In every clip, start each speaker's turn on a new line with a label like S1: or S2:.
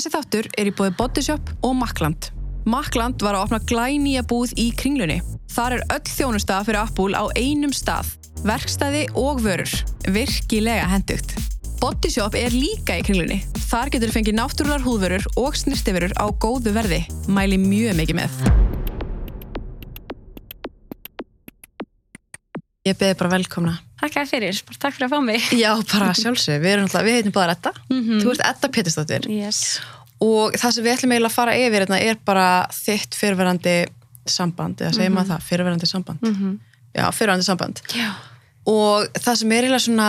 S1: Þessi þáttur er í bóði Bodyshop og Makland. Makland var að opna glænýja búð í kringlunni. Þar er öll þjónusta fyrir Apple á einum stað. Verkstæði og vörur. Virkilega hendugt. Bodyshop er líka í kringlunni. Þar getur fengið náttúrular húðvörur og snirtiförur á góðu verði. Mæli mjög mikið með. Ég beði bara velkomna.
S2: Takk að fyrir, bara takk fyrir að fá mig.
S1: Já, bara sjálfsög. Við við heitum bara Edda. Þú ert Edda Pétursdóttir.
S2: Yes.
S1: Og það sem við ætlum eiginlega að fara yfir hérna er bara þitt fyrirverandi samband, eða segir maður það, fyrirverandi samband. Já, fyrirverandi samband.
S2: Já.
S1: Og það sem er eiginlega svona,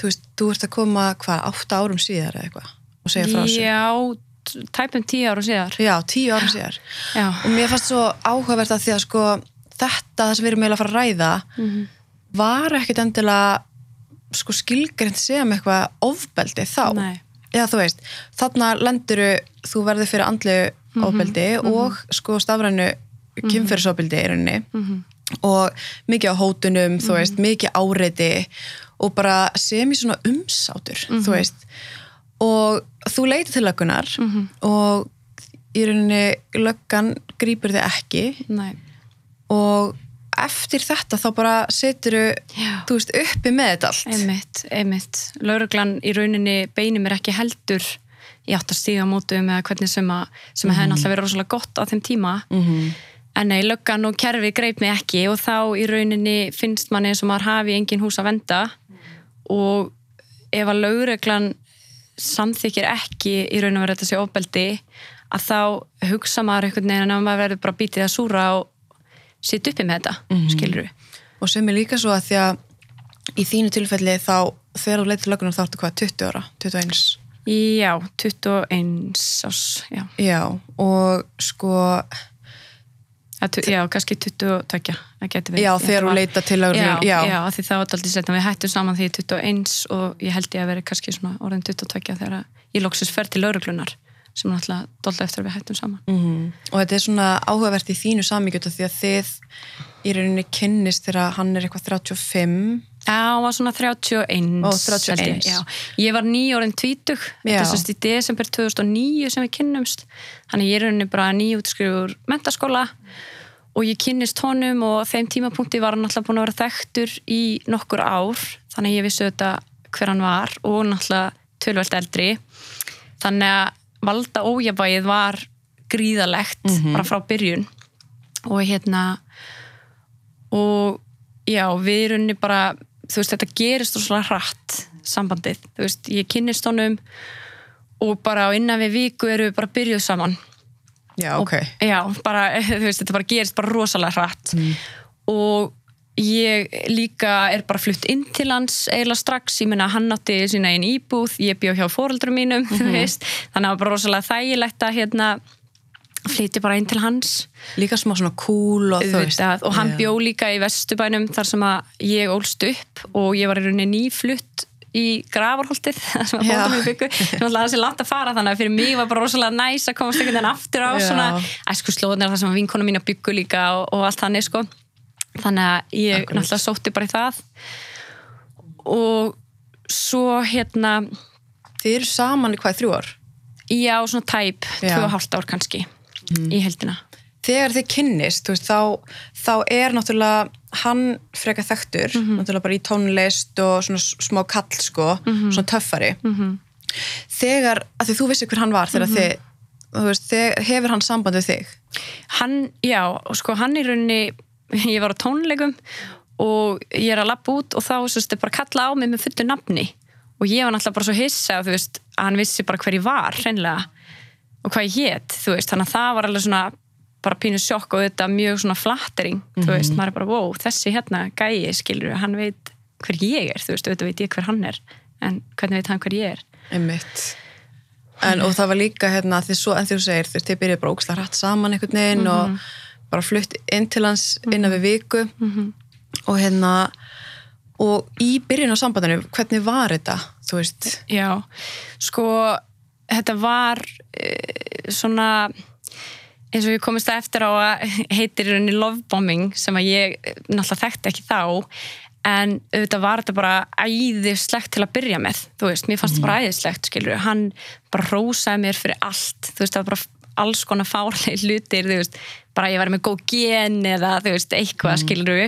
S1: þú veist, þú ert að koma, hvað, átta árum síðar eða eitthvað og segja frá þessu.
S2: Já, tæpum tíu ára síðar.
S1: Já, tíu árum síðar.
S2: Já.
S1: Og mér fannst svo áhugavert að því að sko þetta, það sem við erum eiginlega að fara að ræða,
S2: Mhm.
S1: Var ekkit endilega sko skilgreint sem eitthvað ofbeldi þá.
S2: Nei.
S1: Já, þú veist, þarna lenduru þú verður fyrir andlu
S2: Mhm,
S1: ofbeldi og sko stafrænu kynferðsofbeldi í rauninni
S2: Mhm.
S1: og mikið á hótunum, þú veist, mikið áreiti og bara sem í svona umsátur,
S2: Mhm.
S1: þú veist og þú leitir til löggunar
S2: Mhm.
S1: og í rauninni löggan grýpur þig ekki
S2: Nei.
S1: og eftir þetta þá bara setur þú veist, uppi með þetta allt
S2: Einmitt, einmitt. Lauruglan í rauninni beinir mér ekki heldur í átt að stíga mótum eða hvernig sem að, sem að hefði náttúrulega verið rosalega gott á þeim tíma.
S1: Mhm.
S2: En nei, löggan og kerfi greip mig ekki og þá í rauninni finnst manni eins og maður hafi engin hús að venda og ef að lauruglan samþykir ekki í raun og verið þetta sé ofbeldi að þá hugsa maður einhvern veginn að maður verður bara bítið að súra og sitt uppi með þetta, mm skilur
S1: og sem er líka svo að því að í þínu tilfelli þá þegar þú leitir löggunar þá ertu hvað, 20 ára, 21
S2: Já, 21 ás, já.
S1: já, og sko
S2: Að Já, kannski 22, það getur verið.
S1: já, þegar þú
S2: að-
S1: leita til
S2: Já,
S1: löggunar
S2: já, já, því það var aldrei setna við hættum saman því ég er 21 og ég held ég að vera kannski svona orðin 22 þegar ég loksis fer til lauruglunar sem náttúrulega dolda eftir að við hættum saman.
S1: Mhm. og þetta er svona áhugavert í þínu samíkjötu því að þið í rauninni kynnist þegar hann er eitthvað 35
S2: Já, hann var svona 31.
S1: Ó, 31.
S2: held Ég, ég var nýjórinn tvítug,
S1: Já.
S2: þetta er sérst í desember 2009 sem við kynnumst. Þannig ég er rauninni bara nýjútskriður mentaskóla og ég kynnist honum og þeim tímapunkti var hann náttúrulega búin að vera þekktur í nokkur ár. Þannig ég vissi þetta hver hann var og náttúrulega tölvöld eldri. Þannig að valda ójabæið var gríðalegt bara frá byrjun. Og hérna og já, við erum bara þú veist, þetta gerist rosalega hratt sambandið, þú veist, ég kynnist honum og bara innan við viku eru við bara byrjuð saman.
S1: Já, ok,
S2: já, bara, þú veist, þetta bara gerist bara rosalega hratt. Og ég líka er bara flutt inn til hans eiginlega strax, ég meina hann átti sína einn íbúð, ég bjó hjá fóreldrum mínum þú veist, þannig að það var bara rosalega þægilegt að hérna flytja bara inn til hans.
S1: Líka smá svona cool og þú veist.
S2: Og hann
S1: Já.
S2: bjó líka í Vesturbænum þar sem að ég ólst upp og ég var í rauninni nýflutt í gravarholtið sem að bóta mig byggu sem alltaf þessi langt að fara þannig að fyrir mig var bara rosalega næs að komast einhvern veginn aftur á
S1: Já.
S2: svona æsku slóðnir þar sem að vinkona mín að byggu líka og, og allt þannig sko þannig að ég
S1: Akkurat.
S2: náttúrulega sótti bara í það og svo hérna
S1: þið eru saman í hvað, þrjú ár
S2: já svona tæp, tvö og hálft ár kannski í heldina
S1: þegar þið kynnist, veist, þá, þá er náttúrulega hann freka þekktur,
S2: Mhm.
S1: náttúrulega bara í tónlist og svona smá kall, sko,
S2: Mhm.
S1: svona töffari. Þegar, að því þú vissi hver hann var, þegar
S2: Mhm.
S1: þið, þú veist, þegar, hefur hann samband við þig?
S2: hann, já, sko hann í rauninni ég var á tónleikum og ég er að lappa út og þá sérst, bara að kalla á mig með fullu nafni. Og ég var náttúrulega bara svo hissa þú veist, að hann vissi bara hver ég var hreinlega og hvað ég hét þú veist, þannig að það var alveg svona bara pínu sjokk og þetta mjög svona flattering þú veist, maður er bara, wow, þessi hérna gæi skilur, hann veit hver ég er. Þú veist, auðvitað veit ég hver hann er en hvernig veit hann hver ég er?
S1: Einmitt. En, og það var líka, hérna, því svo, en þú segir, þið byrjuð bara ógslag hratt saman einhvern veginn og bara flutt inn til hans innan við viku. Og hérna, og í byrjun á sambandinu, hvernig var þetta, þú veist?
S2: Já, sko þetta var uh, svona eins og ég komist að eftir á að heitir henni lovebombing sem að ég eh, náttúrulega þekkti ekki þá. En auðvitað var þetta bara æðislegt til að byrja með, þú veist, mér fannst þetta bara æðislegt, skilur, hann bara rósaði mér fyrir allt, þú veist, það var bara alls konar fárlega hlutir, þú veist bara ég var með góð gen eða þú veist, eitthvað, mm. skilur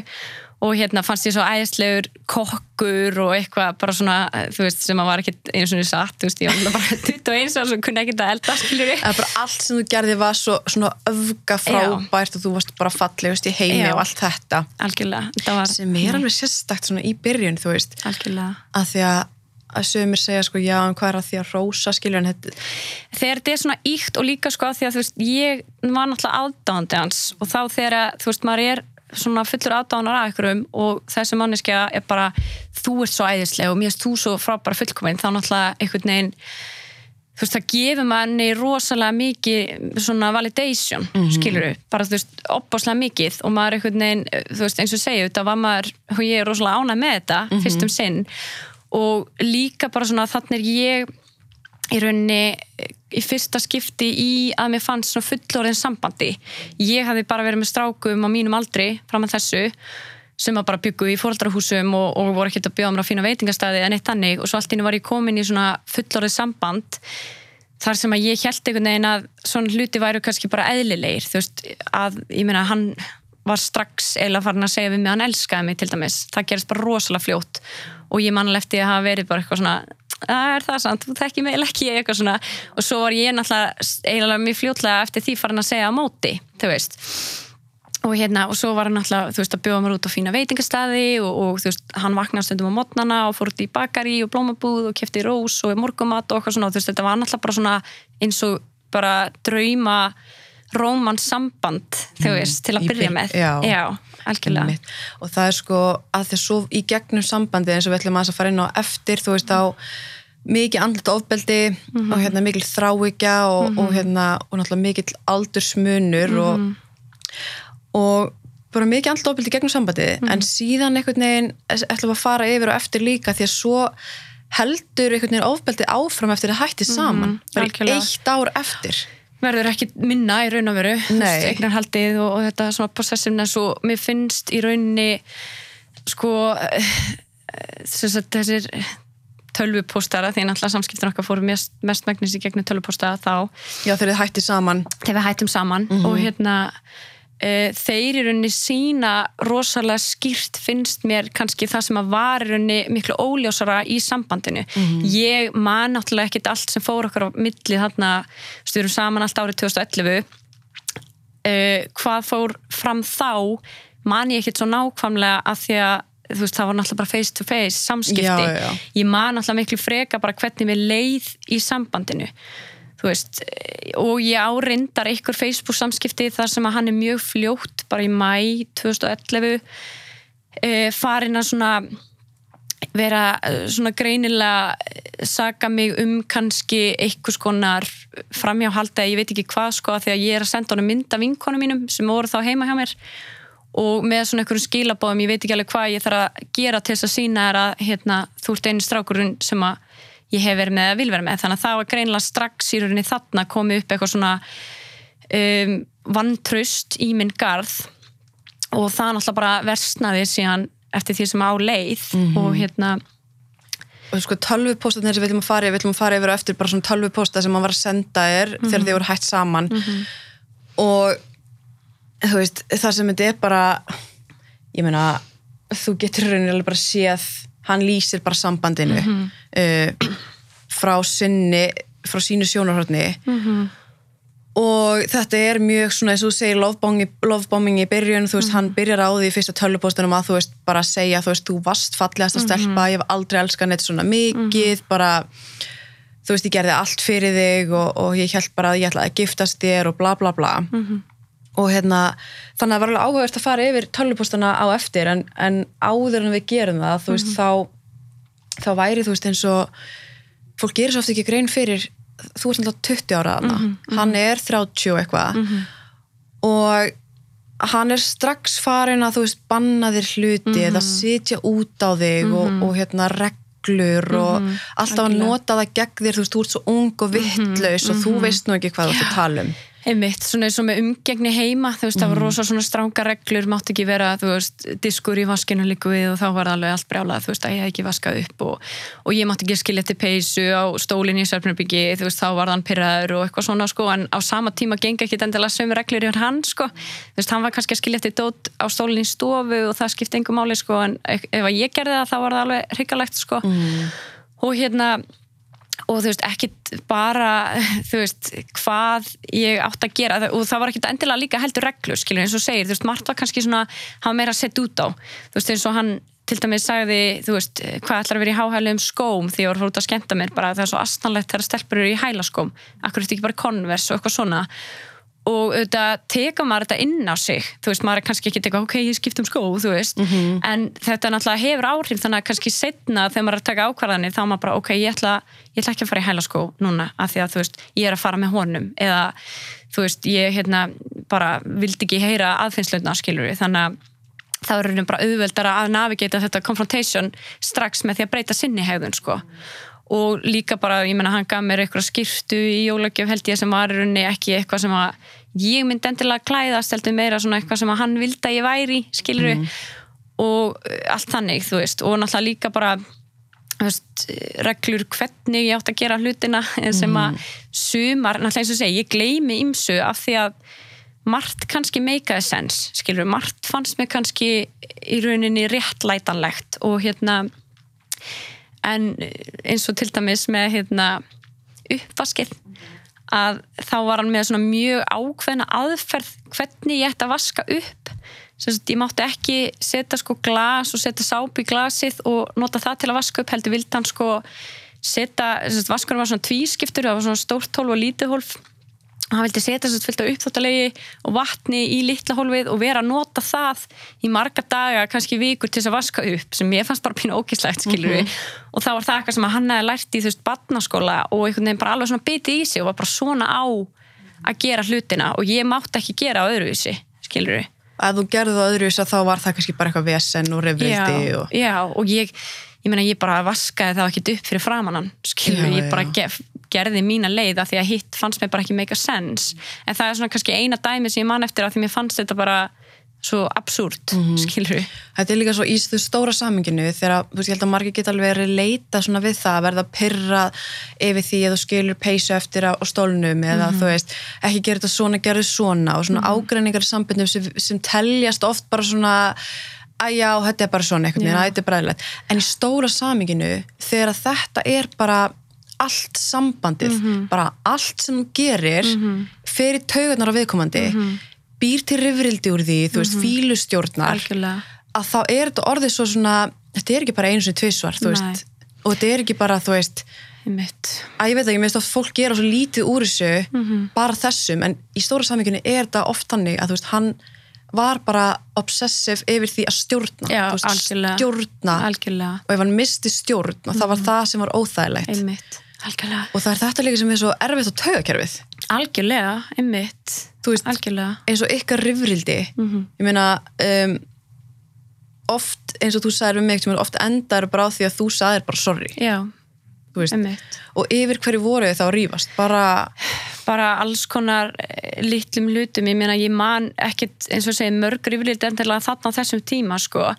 S2: og hérna fannst ég svo æðislegur kokkur og eitthvað bara svona þú veist, sem að var ekkert einu svona satt þú veist, ég var bara 21 og svo kunni ekki þetta elda, skilur
S1: Það er bara allt sem þú gerði var svo, svona öfga frábært Já. og þú varst bara fallið, veist, í heimi Já. og allt þetta
S2: Algjörlega, var...
S1: sem er alveg sérstakt svona í byrjun, þú veist
S2: Algjörlega
S1: að því að að sögumir segja sko já, en hvað er að því að rosa skilur en þetta
S2: þegar þetta er svona íkt og líka sko að því að þú veist ég var náttúrulega aðdáðandi hans og þá þegar þú veist maður er svona fullur aðdáðanar að ykkurum og þessi manneskja er bara þú ert svo æðislega og mér erst þú svo frábæra fullkominn þá náttúrulega einhvern veginn þú veist það gefur manni rosalega mikið svona validation mm -hmm. skiluru, bara þú veist opbáslega mikið og maður einhvern veginn þú veist eins og segja þetta var maður, ég er rosalega ánæg með þetta mm -hmm. fyrstum sinn og líka bara svona þannig er ég í rauninni í fyrsta skipti í að mér fannst svona fullorðin sambandi. Ég hafði bara verið með strákum á mínum aldri fram að þessu sem að bara byggu í fóröldarhúsum og, og voru ekkert að bjóða mér á fína veitingastæði en eitt tannig og svo allt ínni var ég komin í svona fullorðið samband þar sem að ég held einhvern veginn að svona hluti væru kannski bara eðlilegir. Þú veist að ég meina hann var strax eða farin að segja við mig að hann elskaði mig til dæmis. Það gerist bara rosalega fljótt og ég mann lefti að hafa verið bara eitthvað svona það er það sant, þú tekki mig ekki eitthvað svona. Og svo var ég náttúrulega eiginlega mjög fljótlega eftir því farin að segja á móti þú veist. Og hérna og svo var hann náttúrulega þú veist að bjóða mér út á fína veitingastæði og, og þú veist hann vaknaði stundum á mótnana og fór út í bakari og blómabúð og kæfti rós og morgumat og eitthvað svona. Og þú veist þetta var náttúrulega bara svona eins og bara drauma rómansamband þú mm, veist, til að byrja með.
S1: já,
S2: já algjörlega
S1: og það er sko að að svo í gegnum sambandi eins og við ætlum að fara inn á eftir þú veist á mikið andlut ofbeldi mm -hmm. og hérna mikil þráíkja og, mm -hmm. og hérna og náttúrulega mikil aldursmunur -hmm. og, mhm. og bara mikið andlut ofbeldi gegnum sambandi mhm. en síðan einhvern veginn ætlum að fara yfir og eftir líka því að svo heldur einhvern veginn ofbeldi áfram eftir að hætti saman mhm, bara eitt ár eftir
S2: verður ekki minna í raun og veru eignarhaldið og, og þetta svona possessiveness og mér finnst í rauninni sko eh, þessir tölvupóstara því náttúrulega samskiptin okkar fóru mest, mest megnis í gegnum tölvupóstara þá.
S1: Já þegar þið hætti saman.
S2: Þegar við hættum saman mm -hmm. og hérna uh, þeir í rauninni sína rosalega skýrt finnst mér kannski það sem að var í rauninni miklu óljósara í sambandinu mm -hmm. ég man náttúrulega ekkit allt sem fór okkar á millið þarna styrum saman allt árið 2011 uh, hvað fór fram þá man ég ekkit svo nákvæmlega að því að þú veist, það var náttúrulega bara face to face samskipti,
S1: já, já.
S2: ég man náttúrulega miklu freka bara hvernig við leið í sambandinu þú veist, og ég árindar einhver Facebook samskipti þar sem að hann er mjög fljótt, bara í mæ 2011 e, farin að svona vera svona greinilega saga mig um kannski einhvers konar framjáhalda, ég veit ekki hvað sko, því að ég er að senda honum mynda vinkonu mínum sem voru þá heima hjá mér og með svona einhverjum skilabóðum, ég veit ekki alveg hvað ég þarf að gera til þess að sína er að hérna, þú ert einu strákurinn sem að ég hef verið með að vil vera með þannig að það var greinlega strax í rauninni þarna komið upp eitthvað svona um, vantrust í minn garð og það náttúrulega bara versnaði síðan eftir því sem á leið mm -hmm. og hérna
S1: og sko tölvupóstatnir sem við viljum að fara við viljum að fara yfir og eftir bara svona tölvupósta sem maður var að senda er mm -hmm. þegar þið voru hægt saman mm -hmm. og þú veist það sem þetta er bara ég meina þú getur rauninni alveg bara séð hann lýsir bara sambandinu -hmm. Uh, frá sinni frá sínu sjónarhörni mm -hmm. og þetta er mjög svona eins og þú segir lovebombing í byrjun, þú veist, mm -hmm. hann byrjar á því fyrsta tölvupostunum að þú veist, bara segja þú veist, þú varst fallegast að stelpa mhm. ég hef aldrei elskan eitt svona mikið mhm. bara, þú veist, ég gerði allt fyrir þig og, og ég held bara að ég ætlaði að giftast þér og bla bla bla mhm og hérna, þannig að það var alveg áhugavert að fara yfir tölvupostana á eftir en, en áður en við gerum það þú veist, mm -hmm. Þá væri þú veist eins og fólk gerir svo oft ekki grein fyrir þú ert alltaf 20 ára aðna mm -hmm. hann er 30 eitthvað. Mm -hmm. og hann er strax farin að þú veist banna þér hluti eða sitja út á þig og, og hérna reglur og alltaf að nota það gegn þér. Þú veist, þú ert svo ung og vittlaus og þú veist nú ekki hvað þú ert að tala um
S2: Einmitt, svona eins og með umgengni heima þú veist, það var rosa svona stránga reglur mátt ekki vera, þú veist, diskur í vaskinu líku við og þá var alveg allt brjálað þú veist, að ég hef ekki vaskað upp og, og ég mátt ekki skilja eftir peysu á stólinn í Sörpnubyggi, þú veist, þá var þann pyrraður og eitthvað svona, sko, en á sama tíma gengi ekki endilega sömu reglur í hann, sko. Þú veist, hann var kannski að skilja eftir dót á stólinn í stofu og það skipti engum máli, sko en ef ef ég gerði það, þá var það alveg og þú veist, ekkit bara þú veist, hvað ég átt að gera. Og það var ekkit endilega líka heldur reglur, skilur, eins og segir, þú veist, margt var kannski svona, var meira setja út á. Þú veist, eins og hann til dæmis sagði þú veist, hvað ætlar að vera í háhælum skóm? Því ég var út að skemmta mér, bara það er svo astanlegt þegar stelpur eru í hælaskóm, akkur þetta ekki bara konvers og eitthvað svona og auðvitað teka maður þetta inn á sig. Þú veist, maður er kannski ekki teka, ok, ég skipt um skó þú veist, en þetta náttúrulega hefur áhrif þannig að kannski setna þegar maður er að taka ákvarðanir, þá maður bara, ok, ég ætla ég ætla ekki að fara í hælaskó núna af því að þú veist, ég er að fara með honum. Eða, þú veist, ég hérna bara vildi ekki heyra aðfinnslutna skilur þannig að þá er raunin bara auðveldara að navigata þetta confrontation strax með því að breyta sinni hegðun sko. Og líka bara, ég menna, hann gaf mér eitthvað skýrtu í jólagjöf held ég sem var rauninni ekki eitthvað sem að ég myndi endilega klæðast, heldur meira svona eitthvað sem að hann vildi að ég væri, skilur og uh, allt þannig, þú veist. Og náttúrulega líka bara veist, reglur hvernig ég átt að gera hlutina sem að sumar, náttúrulega eins og segi, ég gleymi ymsu af því að margt kannski meikaði sens, skilur margt fannst mér kannski í rauninni réttlætanlegt og hérna en eins og til dæmis með hérna uppvaskið að þá var hann með svona mjög ákveðna aðferð hvernig ég ætti að vaska upp. Sagt ég mátti ekki setja sko glas og setja sáp í glasið og nota það til að vaska upp heldur vildi hann sko setja, vaskurinn var svona tvískiptur það var svona stórt hólf og lítið hólf hann vildi setja þess að fylgta uppþáttalegi og vatni í litla hólfið og vera að nota það í marga daga, kannski vikur til þess að vaska upp sem ég fannst bara pínu ógislegt skilur við og þá var það eitthvað sem hann hefði lært í þú veist barnaskóla og einhvern veginn bara alveg svona bitið í sig og var bara svona á að gera hlutina og ég mátti ekki gera á öðruvísi skilur við
S1: að þú gerði það öðruvis að þá var það kannski bara eitthvað vesen og reyfrildi
S2: já,
S1: og...
S2: já, og ég ég meina ég bara vaskaði það ekkert upp fyrir framannan skilur,
S1: Já,
S2: ég bara gef, gerði mína leið af því að hitt fannst mér bara ekki make a sense. En það er svona kannski eina dæmi sem ég man eftir af því mér fannst þetta bara svo absúrt, mm
S1: Mhm.
S2: skilur
S1: Þetta er líka svo í þú stóra saminginu þegar, þú veist, ég held að margir geta alveg verið leita svona við það, að verða pyrra yfir því að þú skilur peysu eftir á stólnum eða þú veist, ekki gera þetta svona, gera þetta svona og svona ágreiningar í sambindum sem, sem teljast oft bara svona að já, þetta er bara svona einhvern veginn,
S2: Já.
S1: að þetta er bræðilegt. En í stóra saminginu, þegar að þetta er bara allt sambandið, bara allt sem þú gerir fyrir taugarnar á viðkomandi býr til rifrildi úr því, þú veist, fílustjórnar
S2: algjörlega.
S1: að þá er þetta orðið svo svona þetta er ekki bara þú
S2: Nei.
S1: veist, og þetta er ekki bara þú veist að ég veit ekki, mér finnst að fólk gera svo lítið úr þessu
S2: Mhm.
S1: bara þessum, en í stóra samvíkjunni er þetta oft þannig að þú veist, hann var bara obsessive yfir því að stjórna
S2: Já,
S1: veist,
S2: algjörlega.
S1: stjórna.
S2: Algjörlega.
S1: Og ef hann misti stjórn og það var það sem var óþægilegt.
S2: Einmitt, algjörlega.
S1: Og það er þetta líka sem er svo erfitt á taugakerfið.
S2: Algjörlega, einmitt.
S1: Þú veist,
S2: algjörlega,
S1: eins og ykkar rifrildi
S2: Mhm.
S1: ég meina um, oft, eins og þú sagðir við mig oft endar bara á því að þú sagðir bara sorry.
S2: Já,
S1: og yfir hverju voru þið þá að rífast? Bara,
S2: bara alls konar eh, litlum hlutum, ég meina ég man ekkit eins og segi mörg rifrildi endilega þarna þessum tíma sko.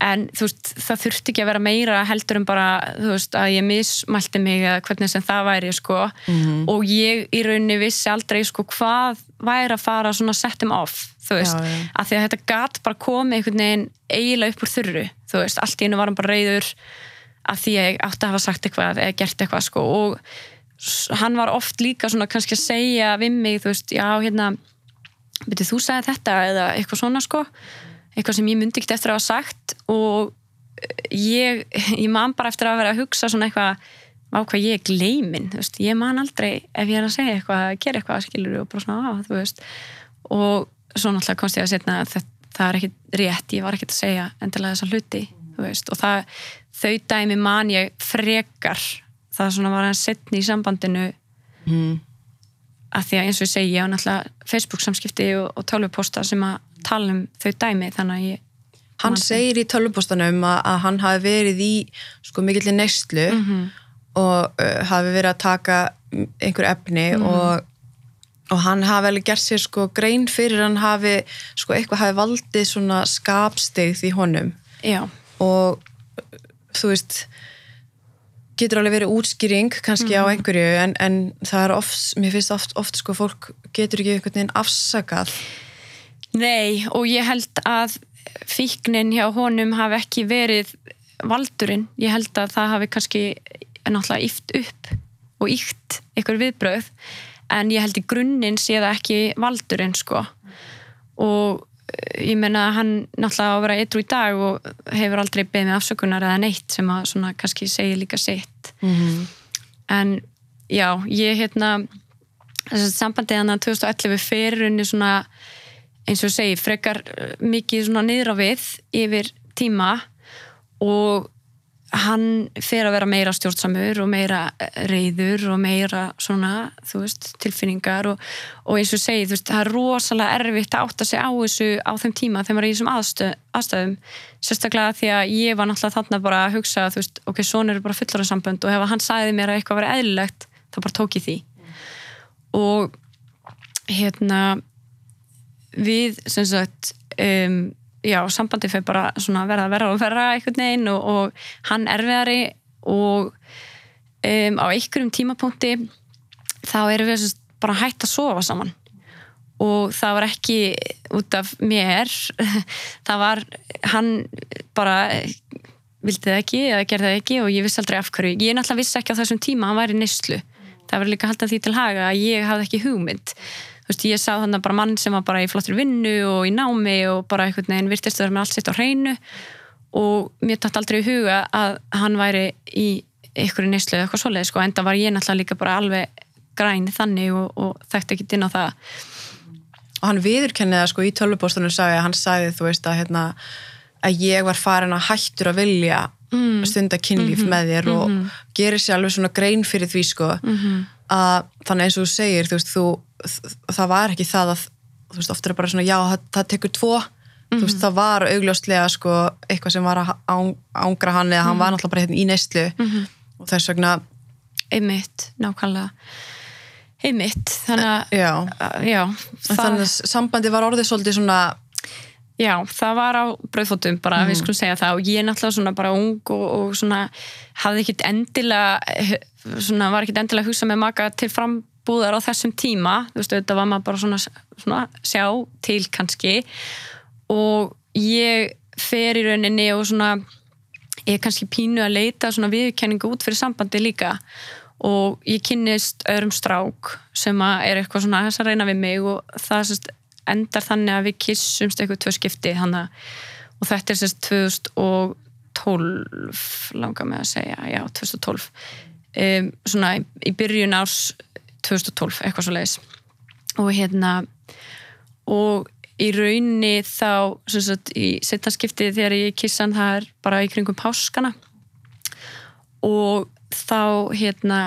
S2: En þú veist það þurfti ekki að vera meira heldur en bara þú veist að ég mismælti mig eða hvernig sem það væri sko. Og ég í rauninni vissi aldrei sko hvað væri að fara svona settum off þú veist,
S1: Já, já.
S2: að því að þetta gat bara komið einhvern veginn eiginlega upp úr þurru þú veist, allt í hennu var hann bara reyður að því að ég átti að hafa sagt eitthvað eða gert eitthvað sko. Og hann var oft líka svona kannski að segja við mig, þú veist, já hérna byrju þú sagði þetta eða eitthvað svona sko. Eitthvað sem ég myndi ekki eftir að hafa sagt og ég, ég man bara eftir að vera að hugsa svona eitthvað á hvað ég er gleimin, þú veist, ég man aldrei ef ég er að segja eitthvað, gera eitthvað skilur og bara svona, á, þú veist. Og svo náttúrulega komst ég að setna að það, það er ekki rétt, ég var ekki að segja endilega þessa hluti, veist og það, þau dæmi man ég frekar, það svona var hann setni í sambandinu.
S1: Mm,
S2: að því að eins og ég segi, ég á náttúrulega Facebook samskipti og, og tölvuposta sem að tala um þau dæmi, þannig að ég
S1: hann segir í tölvupostanum að, að hann hafi verið í sko mikillir neyslu
S2: Mhm.
S1: og uh, hafi verið að taka einhver efni
S2: Mhm.
S1: og og hann hafi vel gert sér sko grein fyrir hann hafi sko eitthvað hafi valdið svona skapstegð í honum.
S2: Já,
S1: og þú veist getur alveg verið útskýring kannski á einhverju en, en það er oft, mér finnst oft, oft sko fólk getur ekki einhvern veginn afsakað.
S2: Nei og ég held að fíknin hjá honum hafi ekki verið valdurinn, ég held að það hafi kannski náttúrulega yft upp og ykt ykkur viðbröð en ég held í grunninn sé það ekki valdurinn sko. Og eh, ég menna hann náttúrulega á að vera eitru í dag og hefur aldrei beðið með afsökunar eða neitt sem að svona kannski segja líka sitt.
S1: Mm
S2: en já, ég hérna þess að sambandið hann að 2011 fyrir henni svona eins og segi, frekar eh, mikið svona niður á við yfir tíma og hann fer að vera meira stjórnsamur og meira reyður og meira svona, þú veist, tilfinningar og, og eins og segi, þú veist, það er rosalega erfitt að átta sig á þessu á þeim tíma þegar maður er í þessum aðstöð, aðstöðum sérstaklega því að ég var náttúrulega þarna bara að hugsa, þú veist, ok, svona eru bara fullora sambönd og ef hann sagði mér að eitthvað var eðlilegt þá bara tók ég því. Og hérna við sem sagt um, já, sambandi fyrir bara svona verða verða og verða einhvern veginn og, og hann erfiðari og um, á einhverjum tímapunkti þá erum við bara hægt að sofa saman. Og það var ekki út af mér það var hann bara vildi það ekki eða gerði það ekki og ég vissi aldrei af hverju. Ég náttúrulega vissi ekki á þessum tíma hann væri neyslu. Það var líka haldið því til haga að ég hafði ekki hugmynd veist, ég sá þannig bara mann sem var bara í flottir vinnu og í námi og bara einhvern veginn virtist að vera með allt sitt á hreinu. Og mér tætt aldrei í huga að hann væri í einhverju neyslu eða eitthvað svoleið sko, enda var ég náttúrulega líka bara alveg græn þannig og, og þekkti ekki inn á það.
S1: Og hann viðurkenniða sko í tölvupóstunum sagði að hann sagði þú veist að hérna að ég var farin að hættur að vilja mm. stunda kynlíf með þér og gerir sér alveg svona grein fyrir því sko að þannig eins og þú segir þú veist þú, það var ekki það að þú veist ofta er bara svona já það, það tekur tvo. Þú veist það var augljóslega sko eitthvað sem var að án, ángra hann eða hann var náttúrulega bara hérna í neyslu. Og þess vegna
S2: einmitt, nákvæmlega. Einmitt, þannig að
S1: já,
S2: já, það,
S1: þannig að sambandi var orðið svolítið svona
S2: já, það var á brauðfótum bara, við skulum segja það. Og ég er náttúrulega svona bara ung og, og svona hafði ekkit endilega svona var ekkit endilega að hugsa með maka til frambúðar á þessum tíma þú veist, þetta var maður bara svona, svona sjá til kannski. Og ég fer í rauninni og svona ég er kannski pínu að leita svona viðkenningu út fyrir sambandi líka. Og ég kynnist öðrum strák sem er eitthvað svona þess að reyna við mig og það sérst endar þannig að við kissumst eitthvað tvö skipti hana, og þetta er sérst 2012 langar með að segja, já 2012 um, svona í, í byrjun árs 2012, eitthvað svo leiðis og hérna og í rauninni þá sem sagt, í setna skipti þegar ég kissan það er bara í kringum páskana. Og þá hérna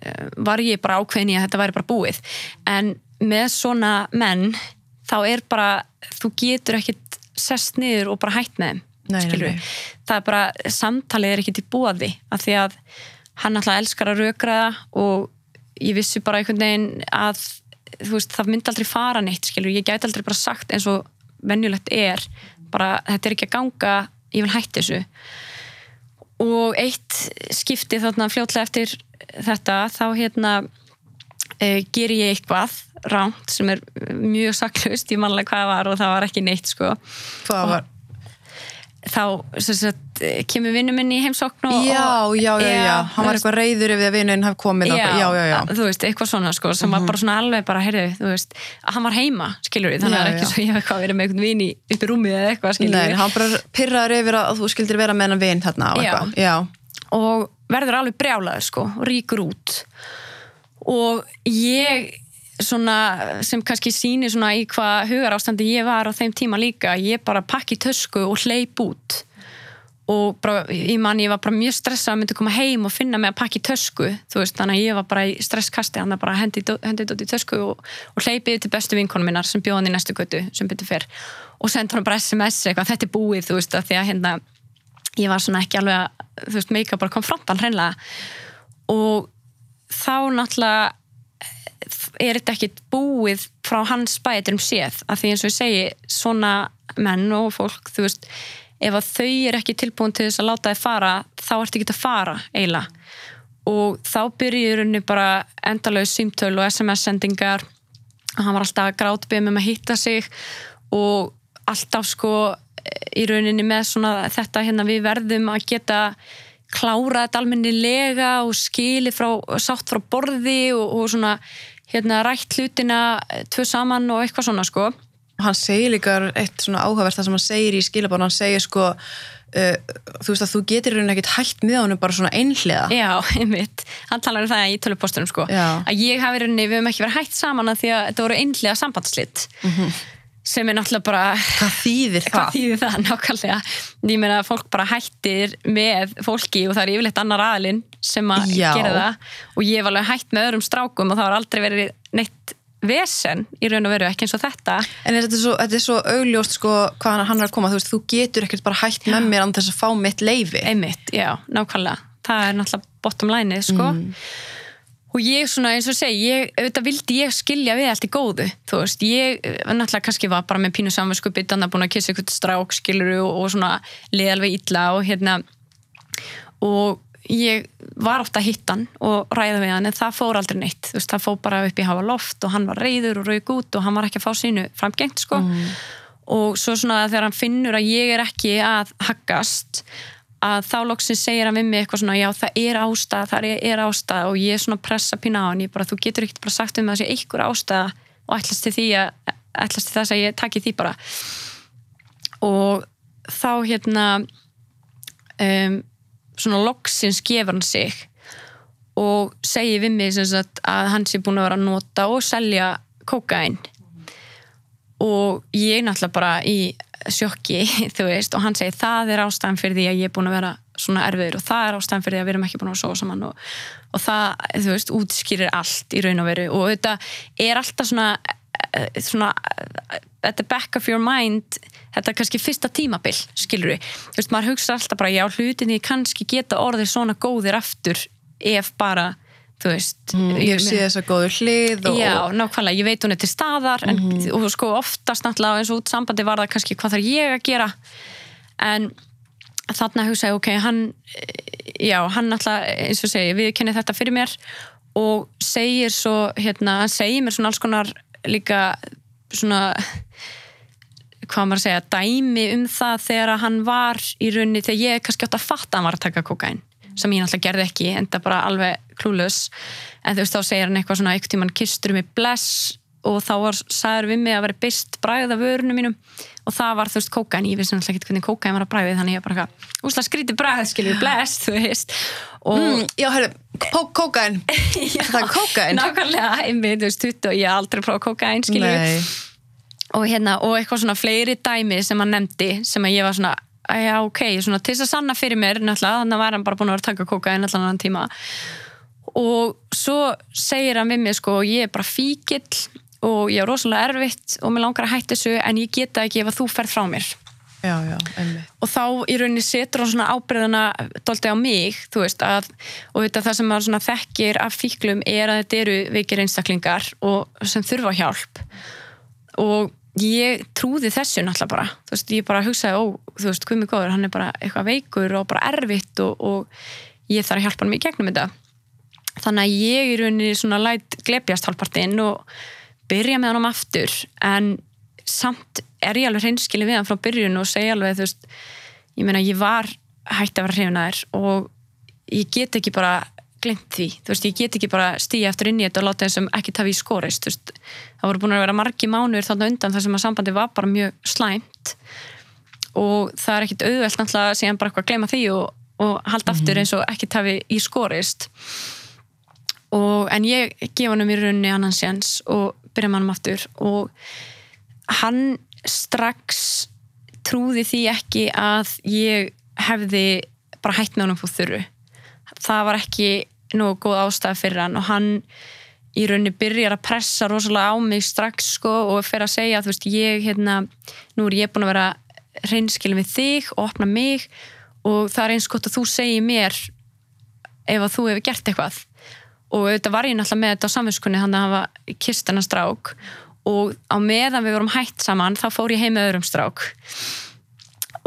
S2: eh, var ég bara ákveðin í að þetta væri bara búið. En með svona menn þá er bara, þú getur ekkit sest niður og bara hætt með þeim
S1: Nei, nei, nei.
S2: það er bara, samtalið er ekki til bóði af því að hann alltaf elskar að rökraða og ég vissi bara einhvern veginn að veist, það myndi aldrei fara neitt skilur, ég gæti aldrei bara sagt eins og venjulegt er, bara þetta er ekki að ganga, ég vil hætti þessu. Og eitt skipti þarna fljótlega eftir þetta þá hérna e, ger ég eitthvað ránt sem er mjög saklaust, ég manlega hvað var og það var ekki neitt sko.
S1: Hvað var
S2: þá sagt, kemur vinnu minn í heimsókn og,
S1: já, já, já, já, hann var eitthvað reyður ef vinnun hafði komið
S2: já,
S1: já, já, já,
S2: þú veist, eitthvað svona sko, sem var bara svona alveg bara, heyrðu, þú veist að hann var heima, skilur við, þannig að það er ekki svo ég hef eitthvað verið með einhvern upp í rúmið eða eitthvað, skilur
S1: Nei,
S2: við
S1: hann bara pyrraður yfir að þú skildir vera með hennan vinn þarna og eitthvað, já,
S2: og verður alveg brjálaður sko ríkur út. Og ég svona sem kannski sýnir svona í hvað hugar ástandi ég var á þeim tíma líka. Ég bara pakki tösku og hleyp út. Og bara, ég man ég var bara mjög stressað að myndi koma heim og finna mig að pakki tösku þú veist, þannig að ég var bara í stresskasti hann bara hendi þetta út í tösku og, og hleypið til bestu vinkonum minnar sem bjóðan í næstu götu sem byrju fyrr. Og sendi hann bara SMS eitthvað, þetta er búið, þú veist, að því að hérna ég var svona ekki alveg að þú veist, meika bara konfrontan hreinlega. Og þá náttúrulega er þetta ekki búið frá hans bæturum séð? Af því eins og ég segi, svona menn og fólk, þú veist ef að þau er ekki tilbúin til þess að láta þið fara þá ertu ekki að fara eiginlega. Og þá byrjur henni bara endalög símtöl og SMS-sendingar og hann var alltaf grátbyggja með að hitta sig og alltaf sko í rauninni með svona þetta hérna við verðum að geta klára þetta almennilega og skili frá, sátt frá borði og, og svona hérna rætt hlutina tvö saman og eitthvað svona sko.
S1: Hann segir líka eitt svona áhugavert það sem hann segir í skilabánu, hann segir sko uh, þú veist að þú getur rauninni ekkert hægt með honum bara svona einhliða.
S2: Já, einmitt, hann talar um það í tölupostunum sko.
S1: Já.
S2: að ég hafi rauninni, við höfum ekki verið hægt saman að því að þetta voru einhliða sambandslitt sem er náttúrulega bara
S1: hvað þýðir
S2: hvað
S1: það?
S2: þýðir það nákvæmlega? Ég meina að fólk bara hættir með fólki og það er yfirleitt annar aðilinn sem að
S1: Já.
S2: gera það. Og ég hef alveg hætt með öðrum strákum og það var aldrei verið neitt vesen í raun og veru ekki eins og þetta.
S1: En þetta er svo, þetta er svo augljóst sko hvað hann er að koma, þú veist, þú getur ekkert bara hægt með mér án þess að fá mitt leifi
S2: einmitt, já, nákvæmlega. Það er náttúrulega bottom line sko og ég svona eins og segi ég, auðvitað vildi ég skilja við allt í góðu þú veist, ég eh, náttúrulega kannski var bara með pínu samvinsku byttan að búin að kissa eitthvað strák skiluru og, og svona liði alveg illa og hérna og ég var ofta að hitta hann og ræða við hann en það fór aldrei neitt. Þú veist, það fór bara upp í hafa loft og hann var reyður og rauk út og hann var ekki að fá sínu framgengt sko. Og svo svona þegar hann finnur að ég er ekki að haggast að þá loksins segir hann við mig eitthvað svona já það er ástæða, það er, ástæða. Og ég er svona pressa pína á hann, ég bara þú getur ekkert bara sagt um það að sé einhver ástæða og ætlast til því að ætlast til þess að ég taki því bara. Og þá hérna um, svona loksins gefur hann sig og segir við mig sem sagt, að hann sé búin að vera að nota og selja kókain og ég náttúrulega bara í sjokki, þú veist, og hann segir það er ástæðan fyrir því að ég er búin að vera svona erfiður og það er ástæðan fyrir því að við erum ekki búin að sofa saman og, og það, þú veist, útskýrir allt í raun og veru. Og þetta er alltaf svona, eh, svona þetta back of your mind þetta er kannski fyrsta tímabil, skilur við þú veist, maður hugsa alltaf bara, já, hlutinni kannski geta orðið svona góðir aftur ef bara, þú veist
S1: Mm, ég sé þess að góðu hlið og,
S2: Já, nákvæmlega, ég veit hún er til staðar en, og sko oftast náttúrulega eins og út sambandi var það kannski hvað þarf ég að gera? En þarna hugsa ég, ok, hann já, hann náttúrulega, eins og segi við kennið þetta fyrir mér og segir svo, hérna, hann segir mér svona alls konar líka svona hvað maður að segja, dæmi um það þegar hann var í rauninni þegar ég kannski átt að fatta að hann var að taka kokain sem ég náttúrulega gerði ekki, enda bara alveg klúlus, en þú veist þá segir hann eitthvað svona eitthvað tímann kistur mig bless og þá var, sagður við mig að vera best bræða vörunum mínum. Og það var þú veist kókain, ég vissi náttúrulega ekki hvernig kókain var að bræði þannig ég bara eitthvað, úsla skríti bræð skilju, bless, þú veist. Og
S1: mm, Já, herru, kó kókain Það er kókain
S2: nákvæmlega, einmitt, þú veist, 20 og ég aldrei prófað kókain, skilju og hérna, og eitthvað svona fleiri dæmi sem hann nefndi, sem að ég var svona já, ok, svona til þess að sanna fyrir mér náttúrulega, þannig var hann bara búin að vera að taka kókain allan annan tíma. Og svo segir hann við mig sko, ég er bara fíkill og ég er rosalega erfitt og mér langar að hætta þessu en ég geta ekki ef að þú ferð frá mér.
S1: Já, já,
S2: og þá í rauninni setur hann svona ábyrðana doldi á mig, þú veist að, og þetta það sem svona þekkir af fíklum er að þetta eru veikir einstaklingar og sem þurfa hjálp. Og ég trúði þessu náttúrulega bara, þú veist, ég bara hugsaði ó, þú veist, mig góður, hann er bara eitthvað veikur og bara erfitt og, og ég þarf að hjálpa hann mig í gegnum þetta. Þannig að ég í rauninni svona læt glepjast hálfpartinn og byrja með hann aftur en samt er ég alveg hreinskilin við hann frá byrjun og segja alveg þú veist, ég meina ég var hægt að vera hrifna þér og ég get ekki bara glemt því, þú veist, ég get ekki bara stíja eftir inn í þetta og láta þessum ekki tafi í skorist þú veist, það voru búin að vera margi mánuður þarna undan þar sem að sambandi var bara mjög slæmt. Og það er ekkit auðvelt náttúrulega síðan bara eitthvað að glema því og, og halda aftur eins og ekki tafi í skorist. Og, en ég gefa hann um í rauninni annan séns og byrja með hann aftur. Og hann strax trúði því ekki að ég hefði bara hætt með honum fór þurru það var ekki nú góð ástæða fyrir hann og hann í rauninni byrjar að pressa rosalega á mig strax sko og fyrir að segja þú veist ég hérna, nú er ég búin að vera reynskilin við þig og opna mig og það er eins gott að þú segir mér ef að þú hefur gert eitthvað. Og auðvitað var ég náttúrulega með þetta á samvinskunni hann að hafa kist hennar strák og á meðan við vorum hætt saman þá fór ég heim með öðrum strák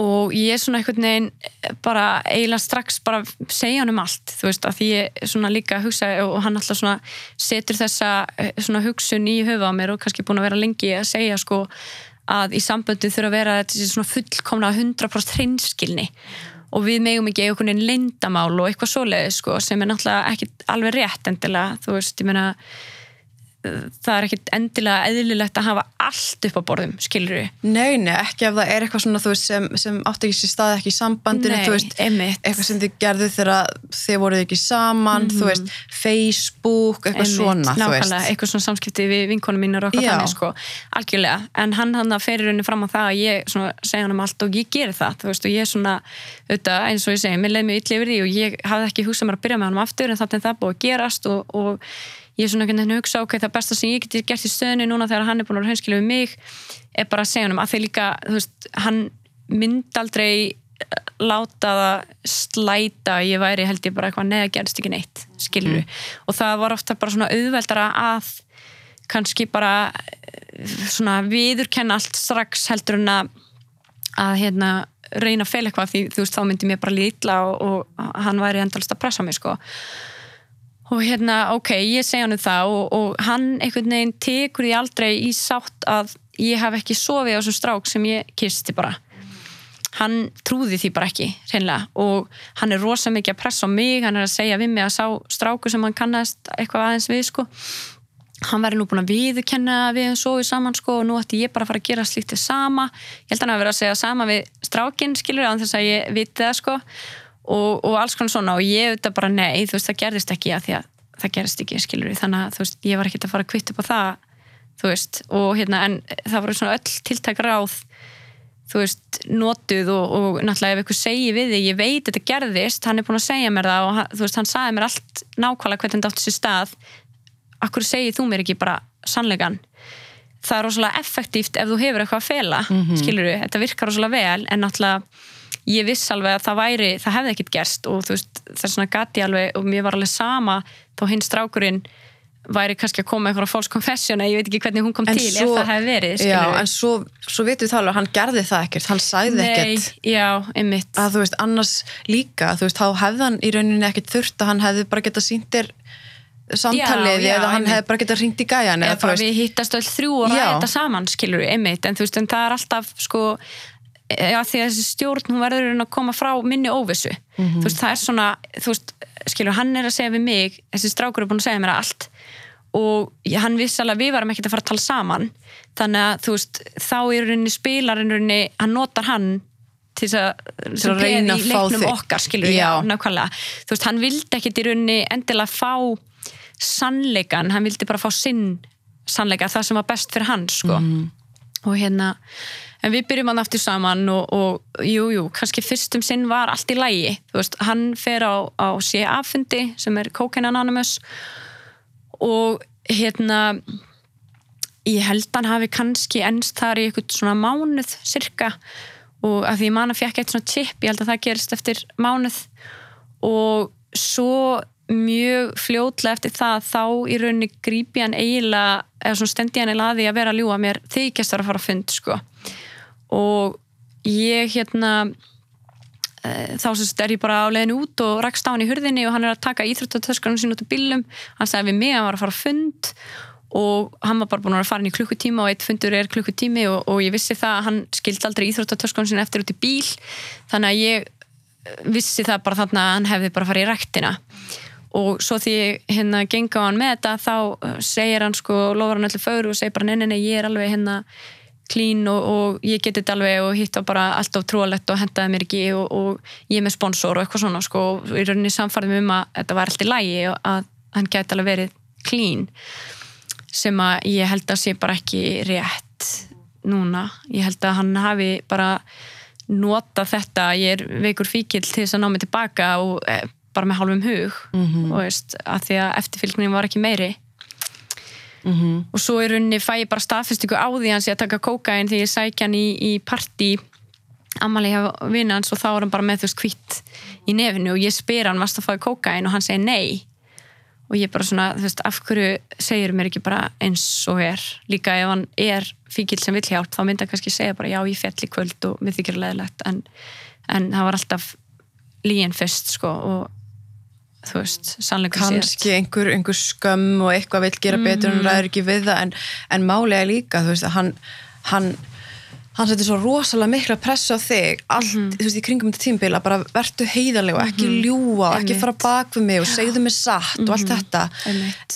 S2: og ég er svona einhvern veginn bara eiginlega strax bara segja hann um allt þú veist að því ég svona líka hugsa og hann alltaf svona setur þessa eh, svona hugsun í höfu á mér og kannski búin að vera lengi að segja sko að í samböndu þurfa að vera þessi svona fullkomna 100% hreinskilni. Og við megum ekki einhvern veginn lindamál og eitthvað svoleiði sko sem er náttúrulega ekki alveg rétt endilega þú veist ég meina það er ekkit endilega eðlilegt að hafa allt upp á borðum, skilur við?
S1: Nei, nei, ekki ef það er eitthvað svona veist, sem, sem átti ekki sér stað ekki í sambandinu
S2: Nei,
S1: veist, eitthvað sem þið gerðu þegar þið voruð ekki saman, þú veist Facebook, eitthvað
S2: Einmitt,
S1: svona
S2: nákvæmlega, eitthvað svona samskipti við vinkonum mínar og
S1: Já.
S2: þannig sko, algjörlega en hann hann ferir henni fram á það að ég svona, segja hann um allt og ég geri það þú veist, og ég svona, auðvitað, eins og ég segi mér leið mér illa yfir því og ég er svona einhvern veginn að hugsa ok, það besta sem ég geti gert í stöðinu núna þegar hann er búin að vera hreinskilu við mig er bara að segja hann um að því líka þú veist, hann myndi aldrei eh, láta það slæta ég væri held ég bara eitthvað neða gerist ekki neitt, skilur og það var ofta bara svona auðveldara að kannski bara eh, svona viðurkenna allt strax heldur en að að hérna reyna að fel eitthvað því þú veist þá myndi mér bara lítla og, og hann væri endalist að pressa mig sko og hérna ok, ég segja hann það og, og hann einhvern veginn tekur því aldrei í sátt að ég hef ekki sofið á þessum strák sem ég kisti bara. Hann trúði því bara ekki hreinlega. Og hann er rosa mikið að pressa á mig hann er að segja við mig að sá stráku sem hann kannast eitthvað aðeins við sko. Hann væri nú búin að viðurkenna að við hefum sofið saman sko og nú ætti ég bara að fara að gera slíkt þið sama. Ég held að hann að vera að segja sama við strákin skilur án þess að ég viti það sko og, og alls konar svona. Og ég auðvitað bara nei, þú veist það gerðist ekki að því að það gerðist ekki skilur þannig að þú veist ég var ekki að fara að kvitt upp á það þú veist. Og hérna en það voru svona öll tiltæk ráð þú veist, notuð og, og náttúrulega ef ykkur segi við þig, ég veit þetta gerðist, hann er búin að segja mér það og þú veist, hann sagði mér allt nákvæmlega hvernig þetta átti sér stað. Akkur segið þú mér ekki bara sannleikan það er rosalega effektíft ef þú hefur eitthvað að fela mm skilur við, þetta virkar rosalega vel en náttúrulega ég viss alveg að það væri það hefði ekkit gerst og þú veist það er svona gati alveg og mér var alveg sama þó hinn strákurinn væri kannski að koma eitthvað false confession eða ég veit ekki hvernig hún kom
S1: En
S2: til
S1: svo-
S2: ef það hefði verið
S1: Já, en svo, svo vitum við það alveg, hann gerði það ekkert, hann
S2: Nei,
S1: ekkert.
S2: já,
S1: að þú veist, annars líka, veist, þá hefði hann í rauninni ekkert þurft að hann hefði bara getað sínt þér samtalið
S2: Já,
S1: eða hann
S2: einmitt.
S1: hefði bara getað ringt í gæjan
S2: eða
S1: eða
S2: bara
S1: veist,
S2: við hittast öll þrjú og
S1: Já.
S2: ræða þetta saman skilur við, einmitt, en þú veist, en það er alltaf sko, já, því að þessi stjórn hún verður að koma frá minni óvissu
S1: Mhm.
S2: þú veist, það er svona þú veist, skilur, hann er að segja við mig þessi strákur er búin að segja mér allt og hann vissi alveg að við varum ekkert að fara að tala saman þannig að þú veist, þá í rauninni spilar í rauninni, hann notar hann til þess að, sem
S1: að reyna
S2: í
S1: að fá
S2: leiknum
S1: þig.
S2: okkar skilur, já, nákvæmlega þú veist, hann vildi ekkert í rauninni endilega fá sannleikan, hann vildi bara fá sinn sannleika, það sem var best fyrir hann sko. og hérna en við byrjum hann aftur saman og, og jú, kannski fyrstum sinn var allt í lægi, þú veist, hann fer á, á CA-fundi sem er Cocaine Anonymous og hérna ég held hann hafi kannski ennst þar í eitthvað svona mánuð cirka og að því ég man að fjekk eitt svona chip, ég held að það gerist eftir mánuð og svo mjög fljótlega eftir það þá í rauninni grípi hann eiginlega eða svona stendi hann eiginlega að því að vera að ljúga mér þykjast þar að fara að fund sko og ég hérna eh, þá er ég bara á leiðin út og rakst á hann í hurðinni og hann er að taka íþróttatöskunum sín út af bílum hann sagði við mig að hann var að fara að fund og hann var bara búin að vera farin í klukkutíma og eitt fundur er klukkutími og, og ég vissi það að hann skildi aldrei íþróttatöskunum sín eftir út í bíl. Þannig að ég eh, vissi það bara þannig að hann hefði bara farið í rektina og svo því hérna genga á hann með þetta þá eh, segir hann sko, lofar hann öllu fögur og segir bara nei, nei, nei, klín og, og ég geti þetta alveg og hitt á bara alltaf trúalegt og hendaði mér ekki og, og ég er með sponsor og eitthvað svona sko, og í rauninni samfærðum um að þetta var alltaf lægi og að hann geti alveg verið klín sem að ég held að sé bara ekki rétt núna, ég held að hann hafi bara nota þetta, ég er veikur fíkil til þess að ná mig tilbaka og eh, bara með hálfum hug og veist, að því að eftirfylgnin var ekki meiri og svo í rauninni fæ ég bara staðfestingu á því hans ég að taka kókain því ég sækja hann í, í partí. Ammali hjá vinna hans og þá er hann bara með veist kvitt í nefinu og ég spyr hann varst að fá kókain og hann segir nei. Og ég bara svona, þú veist, af hverju segir mér ekki bara eins og er? Líka ef hann er fíkil sem vill hjálp þá myndi hann kannski segja bara já ég fell í kvöld og við þykir leðilegt en, en það var alltaf líin fyrst sko og þú veist, sannleikur
S1: kannski einhver, einhver skömm og eitthvað vill gera betur mm -hmm. en ræður ekki við það en, en málega líka, þú veist, hann hann hann setur svo rosalega mikla pressa á þig allt, mm -hmm. þú veist, í kringum þetta tímbila bara vertu heiðarlega og ekki mm -hmm. ljúa og ekki fara bak við mig og segðu mig satt mm og allt mhm. þetta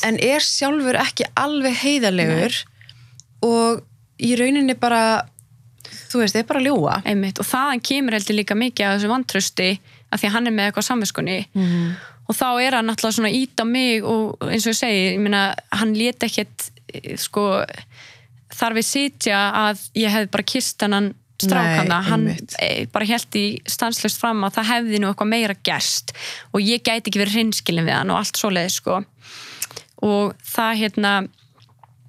S1: en er sjálfur ekki alveg heiðarlegur og í rauninni bara þú veist, það er bara ljúa
S2: Einmitt. og þaðan kemur heldur líka mikið af þessu vantrösti að því að hann er með eitthvað samviskunni
S1: mhm.
S2: Og þá er hann alltaf svona ít á mig og eins og ég segi, ég meina, hann leta ekkert sko þar við sitja að ég hef bara kist hennan strákana, hann e, bara held í stanslust fram að það hefði nú eitthvað meira gerst og ég gæti ekki verið hrinskilin við hann og allt svo leið sko. Og það hérna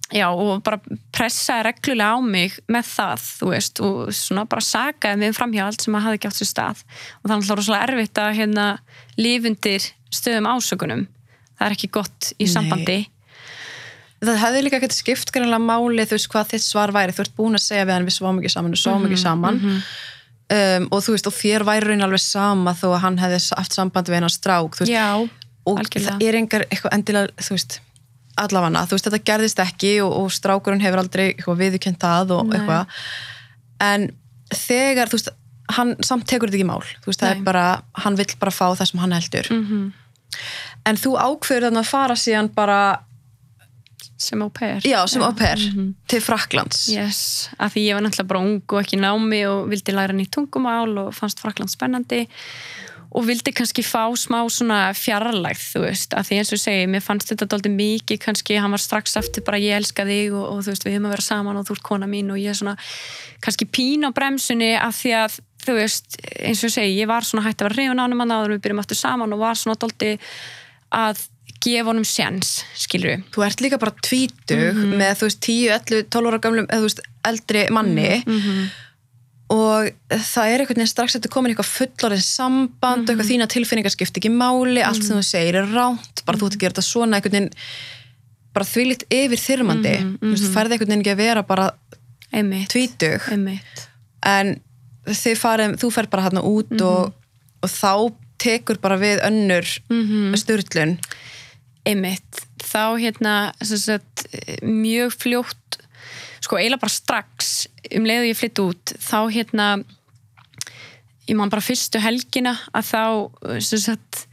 S2: já og bara pressaði reglulega á mig með það, þú veist og svona bara sagaði mig framhjá allt sem að hafi gætt sér stað. Og það er alltaf rosalega erfitt að hérna lifundir stöðum ásökunum það er ekki gott í Nei. sambandi
S1: það hefði líka ekkert skipt greinlega máli þú veist hvað þitt svar væri, þú ert búin að segja við hann við sváum ekki saman og sváum ekki mhm, saman mm -hmm. um, og þú veist og þér væri raun alveg sama þó að hann hefði haft samband við hennar strák
S2: veist, Já,
S1: og algjörlega. það er engar eitthvað endilega þú veist, allavega þú veist þetta gerðist ekki og, og strákurinn hefur aldrei viðkjönd það og Nei. eitthvað en þegar þú veist, hann samt tekur þetta ekki mál. Veist, það er bara, hann vill bara fá það sem hann heldur.
S2: Mm -hmm.
S1: en þú ákveður þannig að fara síðan bara
S2: sem au pair.
S1: Já, sem au pair mm -hmm. til Fraklands
S2: yes, af því ég var náttúrulega bara ung og ekki námi og vildi læra nýtt tungumál og fannst Frakland spennandi og vildi kannski fá smá svona fjarlægð, þú veist, af því eins og segi mér fannst þetta doldið mikið, kannski hann var strax eftir bara ég elska þig og, og þú veist við höfum að vera saman og þú ert kona mín. Og ég er svona kannski pín á bremsunni af því að þú veist, eins og segi, ég var svona hægt að vera reyðun ánum að náður við byrjum aftur saman og var svona doldið að gefa honum sjans, skilur við
S1: Þú ert líka bara tvítug mm -hmm. með þú veist 10, 11, 12 ára gamlum eða þú veist eldri manni
S2: mm -hmm.
S1: og það er einhvern veginn strax að þetta komin eitthvað fullorðin samband mm -hmm. eitthvað mhm. þína tilfinningar skipti ekki máli allt sem mhm. þú segir er ránt, bara þú ert að gera þetta svona einhvern veginn bara þvílitt yfir þyrmandi,
S2: mhm,
S1: þú veist, þú færði einhvern veginn ekki að vera bara tvítug en farið, þú færð bara hérna út og, og þá tekur bara við önnur störtlun
S2: einmitt, þá hérna sagt, mjög fljótt sko eiginlega bara strax um leiðu ég flytt út þá hérna ég man bara fyrstu helgina að þá sagt,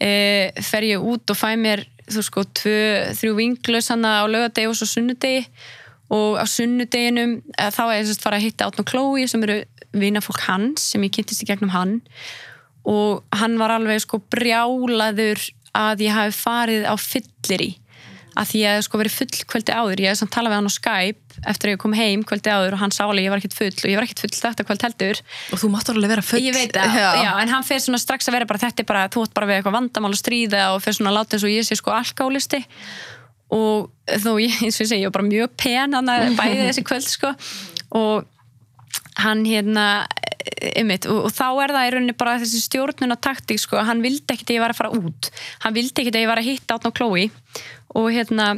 S2: e, fer ég út og fæ mér þú sko tvö, þrjú vinglus hann á lögadegi og svo sunnudegi. Og á sunnudeginum þá er ég að fara að hitta Átn og Klói sem eru vinafólk hans sem ég kynntist í gegnum hann. Og hann var alveg sko brjálaður að ég hafi farið á fyllir í að því ég hef sko verið full kvöldi áður. Ég hef samt talað við hann á Skype eftir að ég kom heim kvöldi áður og hann sáli ég var ekkert full og ég var ekkert full þetta kvöld heldur.
S1: Og þú máttu alveg vera full.
S2: Ég veit það, já. já, en hann fer svona strax að vera bara þetta er bara, þú ætti bara við eitthvað vandamál að stríða og fer svona að láta eins og ég sé sko alkálisti og þó ég, eins og ég segi, ég var bara mjög pen hann að bæði þessi kvöld sko. Og hann hérna Einmitt, og, og þá er það í rauninni bara þessi stjórnuna taktík sko, hann vildi ekkert að ég var að fara út. Hann vildi ekkert að ég var að hitta átn á klói og hérna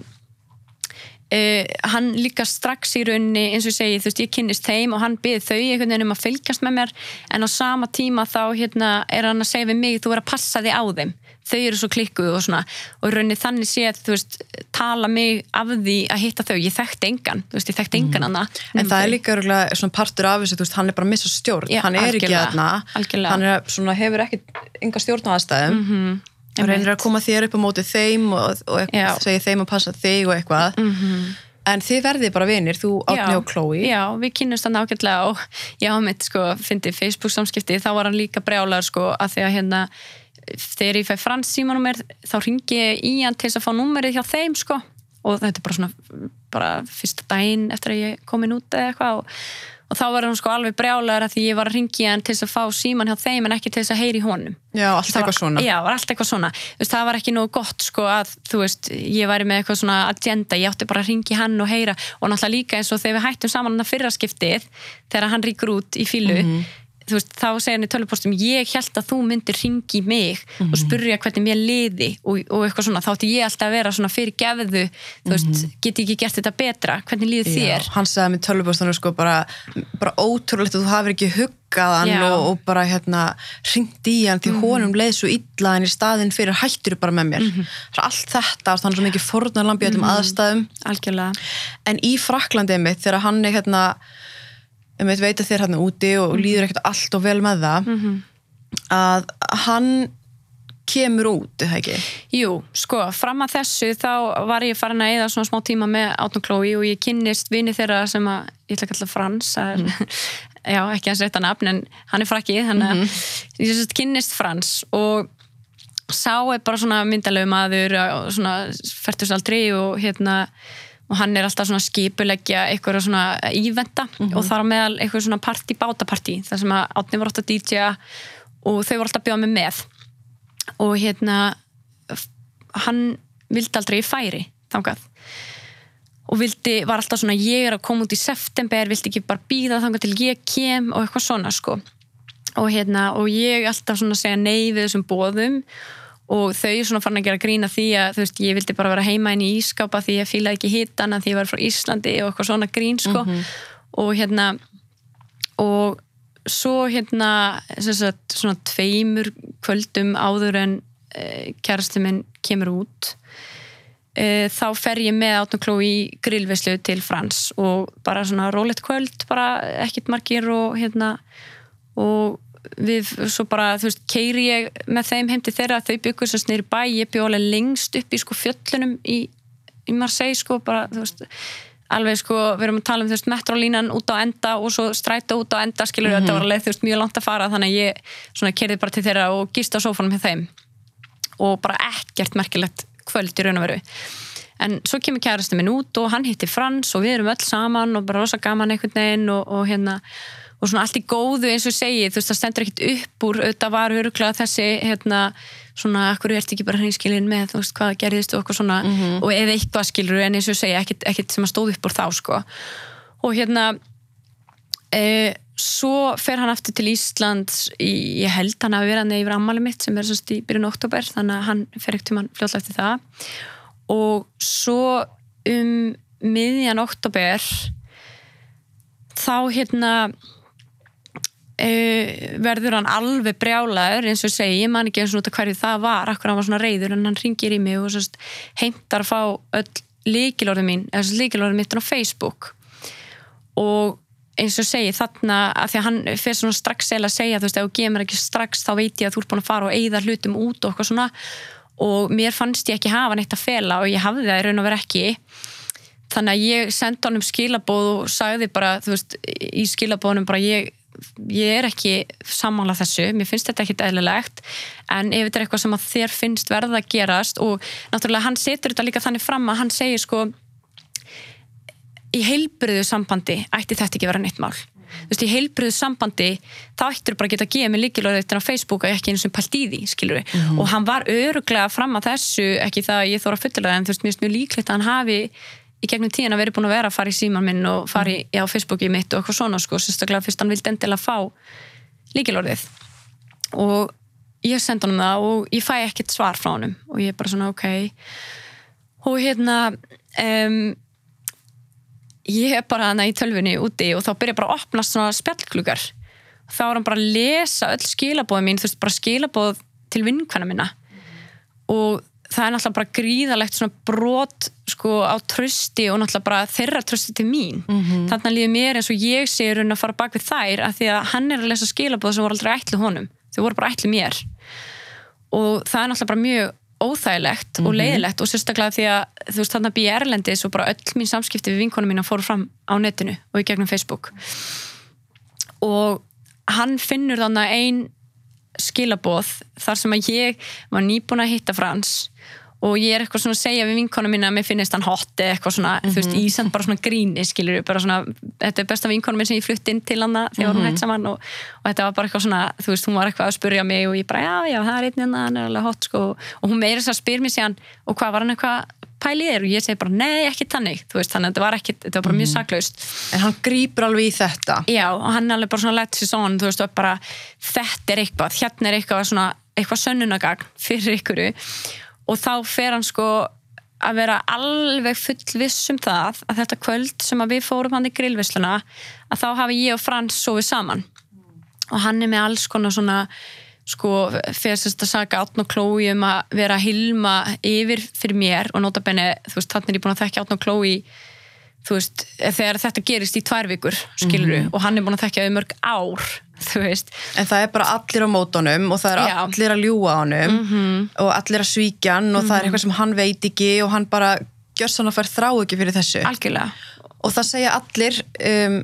S2: uh, hann líka strax í rauninni eins og ég segi, þú veist, ég kynnist þeim og hann byði þau einhvern veginn um að fylgjast með mér. En á sama tíma þá hérna er hann að segja við mig, þú verður að passa þig á þeim þau eru svo klikkuð og svona. Og rauninni þannig sé að þú veist tala mig af því að hitta þau. Ég þekkti engan, þú veist ég þekkti engan mm. anna
S1: en það er líka örgulega svona partur af þessu hann er bara að missa stjórn, Já, hann er ekki aðna hann er svona, hefur ekki enga stjórn á aðstæðum.
S2: Mm -hmm.
S1: og reynir að koma þér upp á móti þeim og, og segja þeim að passa þig og eitthvað.
S2: Mm -hmm.
S1: en þið verðið bara vinir, þú átni og Chloe.
S2: Já, við kynumst hann ákveðlega og já, mitt sko, fyndi Facebook samskipti þá var hann líka brjálar sko að því að hérna þegar ég fæ frans símanum er þá ringi ég í hann til þess að fá númerið hjá þeim sko. Og þetta er bara svona bara fyrsta daginn eftir að ég komin út eða eitthvað og, og þá var hann sko alveg brjálegar að því ég var að ringi hann til þess að fá síman hjá þeim en ekki til þess að heyri honum.
S1: Já, allt eitthvað var, svona.
S2: Já, allt eitthvað svona. Veist, það var ekki nú gott sko að þú veist, ég væri með eitthvað svona agenda, ég átti bara að ringi hann og heyra. Og náttúrulega líka eins og þegar við hættum saman hann að fyrra skiptið þegar hann ríkur út í fílu mm -hmm þú veist, þá segir hann í tölupostum ég held að þú myndir ringi mig
S1: Mhm.
S2: og spurja hvernig mér liði og, og eitthvað svona, þá ætti ég alltaf að vera svona fyrir gefðu, þú veist, geti ég ekki gert þetta betra, hvernig líður þér
S1: Mhm. Hann sagði mér tölvupóstunum sko bara, bara ótrúlegt að þú hafir ekki huggað hann
S2: Já. Mhm.
S1: og, og bara hérna ringt í hann því honum leið svo illa en í staðinn fyrir hættur bara með mér
S2: Mhm.
S1: mm allt þetta, þannig svo mikið fórnarlambi í öllum aðstæðum
S2: algjörlega,
S1: en í Fraklandi mitt þegar hann er hérna einmitt veit að þér hérna úti
S2: Mhm.
S1: og líður ekkert allt og vel með það að hann kemur út, er það ekki?
S2: Jú, sko, fram að þessu þá var ég farin að eða svona smá tíma með Átun Chloe og ég kynnist vini þeirra sem að, ég ætla að kalla Frans er, já, ekki hans rétta nafn en hann er frakki, þannig að ég sérst kynnist Frans og sá er bara svona myndalegu maður og svona færtusaldri og hérna og hann er alltaf svona skipuleggja eitthvað svona íventa og þar á meðal eitthvað svona partí, bátapartí þar sem að Átni var alltaf DJ og þau voru alltaf að bjóða mig með. Og hérna hann vildi aldrei í færi þangað. Og vildi, var alltaf svona ég er að koma út í september, vildi ekki bara býða þangað til ég kem og eitthvað svona sko. Og hérna, og ég alltaf svona segja nei við þessum bóðum og þau svona farin að gera grína því að þú veist, ég vildi bara vera heima inn í ískápa því ég fílaði ekki hitana því ég var frá Íslandi og eitthvað svona grín sko. Og hérna og svo hérna sagt, svona tveimur kvöldum áður en e, kærasti minn kemur út e, þá fer ég með átnum í grillvislu til Frans og bara svona rólegt kvöld bara ekkit margir og hérna og við svo bara, þú veist, keiri ég með þeim heim til þeirra, þau byggur sem snýri bæ ég byggur alveg lengst upp í sko fjöllunum í, í Marseille sko bara, þú veist, alveg sko við erum að tala um, þú veist, metrolínan út á enda og svo stræta út á enda, skilur mm þetta var alveg, þú veist, mjög langt að fara, þannig að ég svona kerði bara til þeirra og gist á sófanum með þeim. Og bara ekkert merkilegt kvöld í raun og veru. En svo kemur kærasti minn út og hann hitti Frans og við erum öll saman og bara rosa gaman einhvern veginn og, og hérna og svona allt í góðu eins og segi þú veist það stendur ekkit upp úr auðvitað var öruglega þessi hérna svona akkur ert ekki bara hreinskilin með þú veist hvað gerðist og eitthvað svona. Og ef eitthvað skilur en eins og segi ekkit, ekkit sem að stóð upp úr þá sko. Og hérna e, svo fer hann aftur til Íslands í, ég held hann að vera yfir ammali mitt sem er í byrjun oktober þannig að hann fer ekkert um hann fljóðlega eftir það. Og svo um miðjan oktober þá hérna uh, verður hann alveg brjálaður eins og segi, ég man ekki eins og af hverju það var akkur hann var svona reyður en hann ringir í mig og sérst, heimtar að fá öll líkilorðið mín, eða líkilorðið mitt á Facebook. Og eins og segi þarna að því að hann fyrir svona strax eða að segja þú veist, ef þú gefur mér ekki strax þá veit ég að þú ert búin að fara og eigða hlutum út og eitthvað svona. Og mér fannst ég ekki hafa neitt að fela og ég hafði það í raun og vera ekki. Þannig að ég sendi honum skilabóð og sagði bara, þú veist, í skilabóðunum bara ég, ég er ekki samanlega þessu, mér finnst þetta ekkit eðlilegt en ef þetta er eitthvað sem að þér finnst verða að gerast og náttúrulega hann setur þetta líka þannig fram að hann segir sko í heilbriðu sambandi ætti þetta ekki vera neitt mál. Þú veist, í heilbriðu sambandi þá ættir bara að geta að gefa mig líkilvægt á Facebook og ekki eins og pælt í því, skilur við og hann var öruglega fram að þessu ekki það að ég þóra fullilega en þú veist, mér finnst mjög líklegt að hann hafi í gegnum tíðin að verið búin að vera að fara í síman minn og fara í, á Facebooki mitt og eitthvað svona sko, sérstaklega fyrst hann vildi endilega fá líkilorðið og ég sendi honum það og ég fæ ekkert svar frá honum. Og ég er bara svona ok. Og hérna um, ég er bara hana í tölfunni úti og þá byrja bara að opna svona spjallklugar þá er hann bara að lesa öll skilabóð mín, þú veist, bara skilabóð til vinkvæna minna. Og það er náttúrulega bara gríðalegt svona brot sko á trösti og náttúrulega bara þeirra trösti til mín.
S1: Mhm.
S2: þannig að líður mér eins og ég sé raun að fara bak við þær af því að hann er að lesa skilabóð sem voru aldrei ætlu honum, þau voru bara ætlu mér. Og það er náttúrulega bara mjög óþægilegt og leiðilegt og sérstaklega því að þú veist þannig að býja erlendis og bara öll mín samskipti við vinkonum mína fóru fram á netinu og í gegnum Facebook. Og hann finnur þannig ein skilaboð þar sem að ég var nýbúin að hitta Frans og ég er eitthvað svona að segja við vinkonum mína að mér finnist hann hot eitthvað svona, þú veist, í samt bara svona gríni skilur bara svona, þetta er besta vinkonum minn sem ég flutt inn til hann þegar mm hún hætt saman og, og þetta var bara eitthvað svona, þú veist, hún var eitthvað að spurja mig og ég bara, já, já, það er einn hérna, hann er alveg hot sko, og hún meira þess að spyr mér síðan og hvað var hann eitthvað pæli þér? Og ég segi bara nei, ekki tannig, þú veist, þannig að þetta var ekki þetta var bara mjög saklaust.
S1: En hann grýpur alveg í þetta.
S2: Já, og hann er alveg bara svona let sér svona, þú veist, og bara þetta er eitthvað, hérna er eitthvað svona, eitthvað sönnunagagn fyrir ykkuru og þá fer hann sko að vera alveg fullviss um það að þetta kvöld sem við fórum hann í grillvisluna að þá hafi ég og Frans sofið saman. Og hann er með alls konar svona sko, fyrir sérst að saga átn og klói um að vera að hilma yfir fyrir mér og nota benni, þú veist, þannig er ég búin að þekka átn og klói þú veist, þegar þetta gerist í tvær vikur, skiluru og hann er búin að þekka þau mörg ár, þú veist.
S1: En það er bara allir á mótunum og það er
S2: Já.
S1: allir að ljúga á honum og allir að svíkja hann og það er eitthvað sem hann veit ekki og hann bara gjör svona að fær þrá ekki fyrir þessu.
S2: algjörlega,
S1: Og það segja allir, um,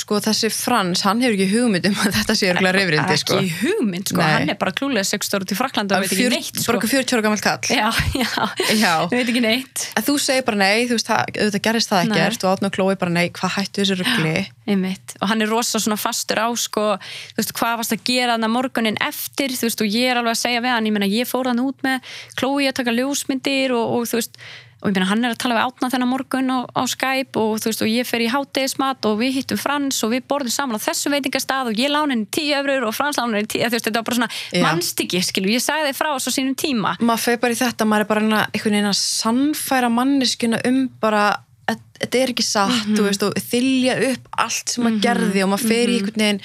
S1: sko þessi Frans, hann hefur ekki hugmynd um að þetta sé örgulega reyfrindi, sko.
S2: ekki hugmynd sko,
S1: Nei.
S2: hann er bara klúlega 6 ára til Fraklanda og veit ekki neitt sko.
S1: Bara okkur 40 ára gammal kall.
S2: já, já,
S1: Já.
S2: veit ekki neitt
S1: Að þú segir bara nei, þú veist, auðvitað gerist það ekkert og átn og klói bara nei, hvað hættu þessu ruggli?
S2: Einmitt. og hann er rosa svona fastur á sko, þú veist, hvað varst að gera hann morgunin eftir, þú veist, og ég er alveg að segja við hann, ég meina, ég fór hann út með Chloe að taka ljósmyndir og, og þú veist og ég meina, hann er að tala við átna þennan morgun á, á Skype og þú veist, og ég fer í hátegismat og við hittum Frans og við borðum saman á þessu veitingastað og ég lána henni tíu öfrur og Frans lána henni tíu, þú veist, þetta var bara svona
S1: Já.
S2: mannstykki, skilu, ég sagði þið frá þessu sínum tíma
S1: maður feir bara í þetta, maður er bara einhvern veginn að sannfæra manneskuna um bara þetta er ekki satt,
S2: Mhm.
S1: þú veist, og þylja upp allt sem maður gerði og maður fer í einhvern veginn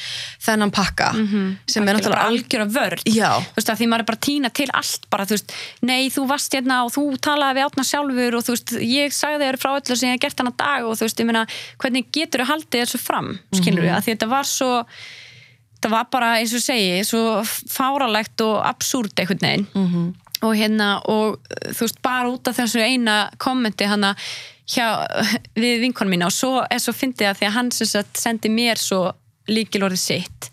S1: þennan pakka sem er náttúrulega alg...
S2: algjör að vörð þú veist að því maður er bara að týna til allt bara, þú veist, nei þú varst hérna og þú talaði við átna sjálfur og þú veist ég sagði þér frá öllu sem ég hef gert hann að dag og þú veist, ég meina, hvernig getur þú haldið þessu fram, skilur við, að því þetta var svo þetta var bara, eins og segi svo fáralegt og absúrt einhvern veginn. Og hérna og þú veist, bara út af þessu eina kommenti hana hjá, við vinkonum mína og svo er svo fyndið að því að hann sendi mér svo líkilorðið sitt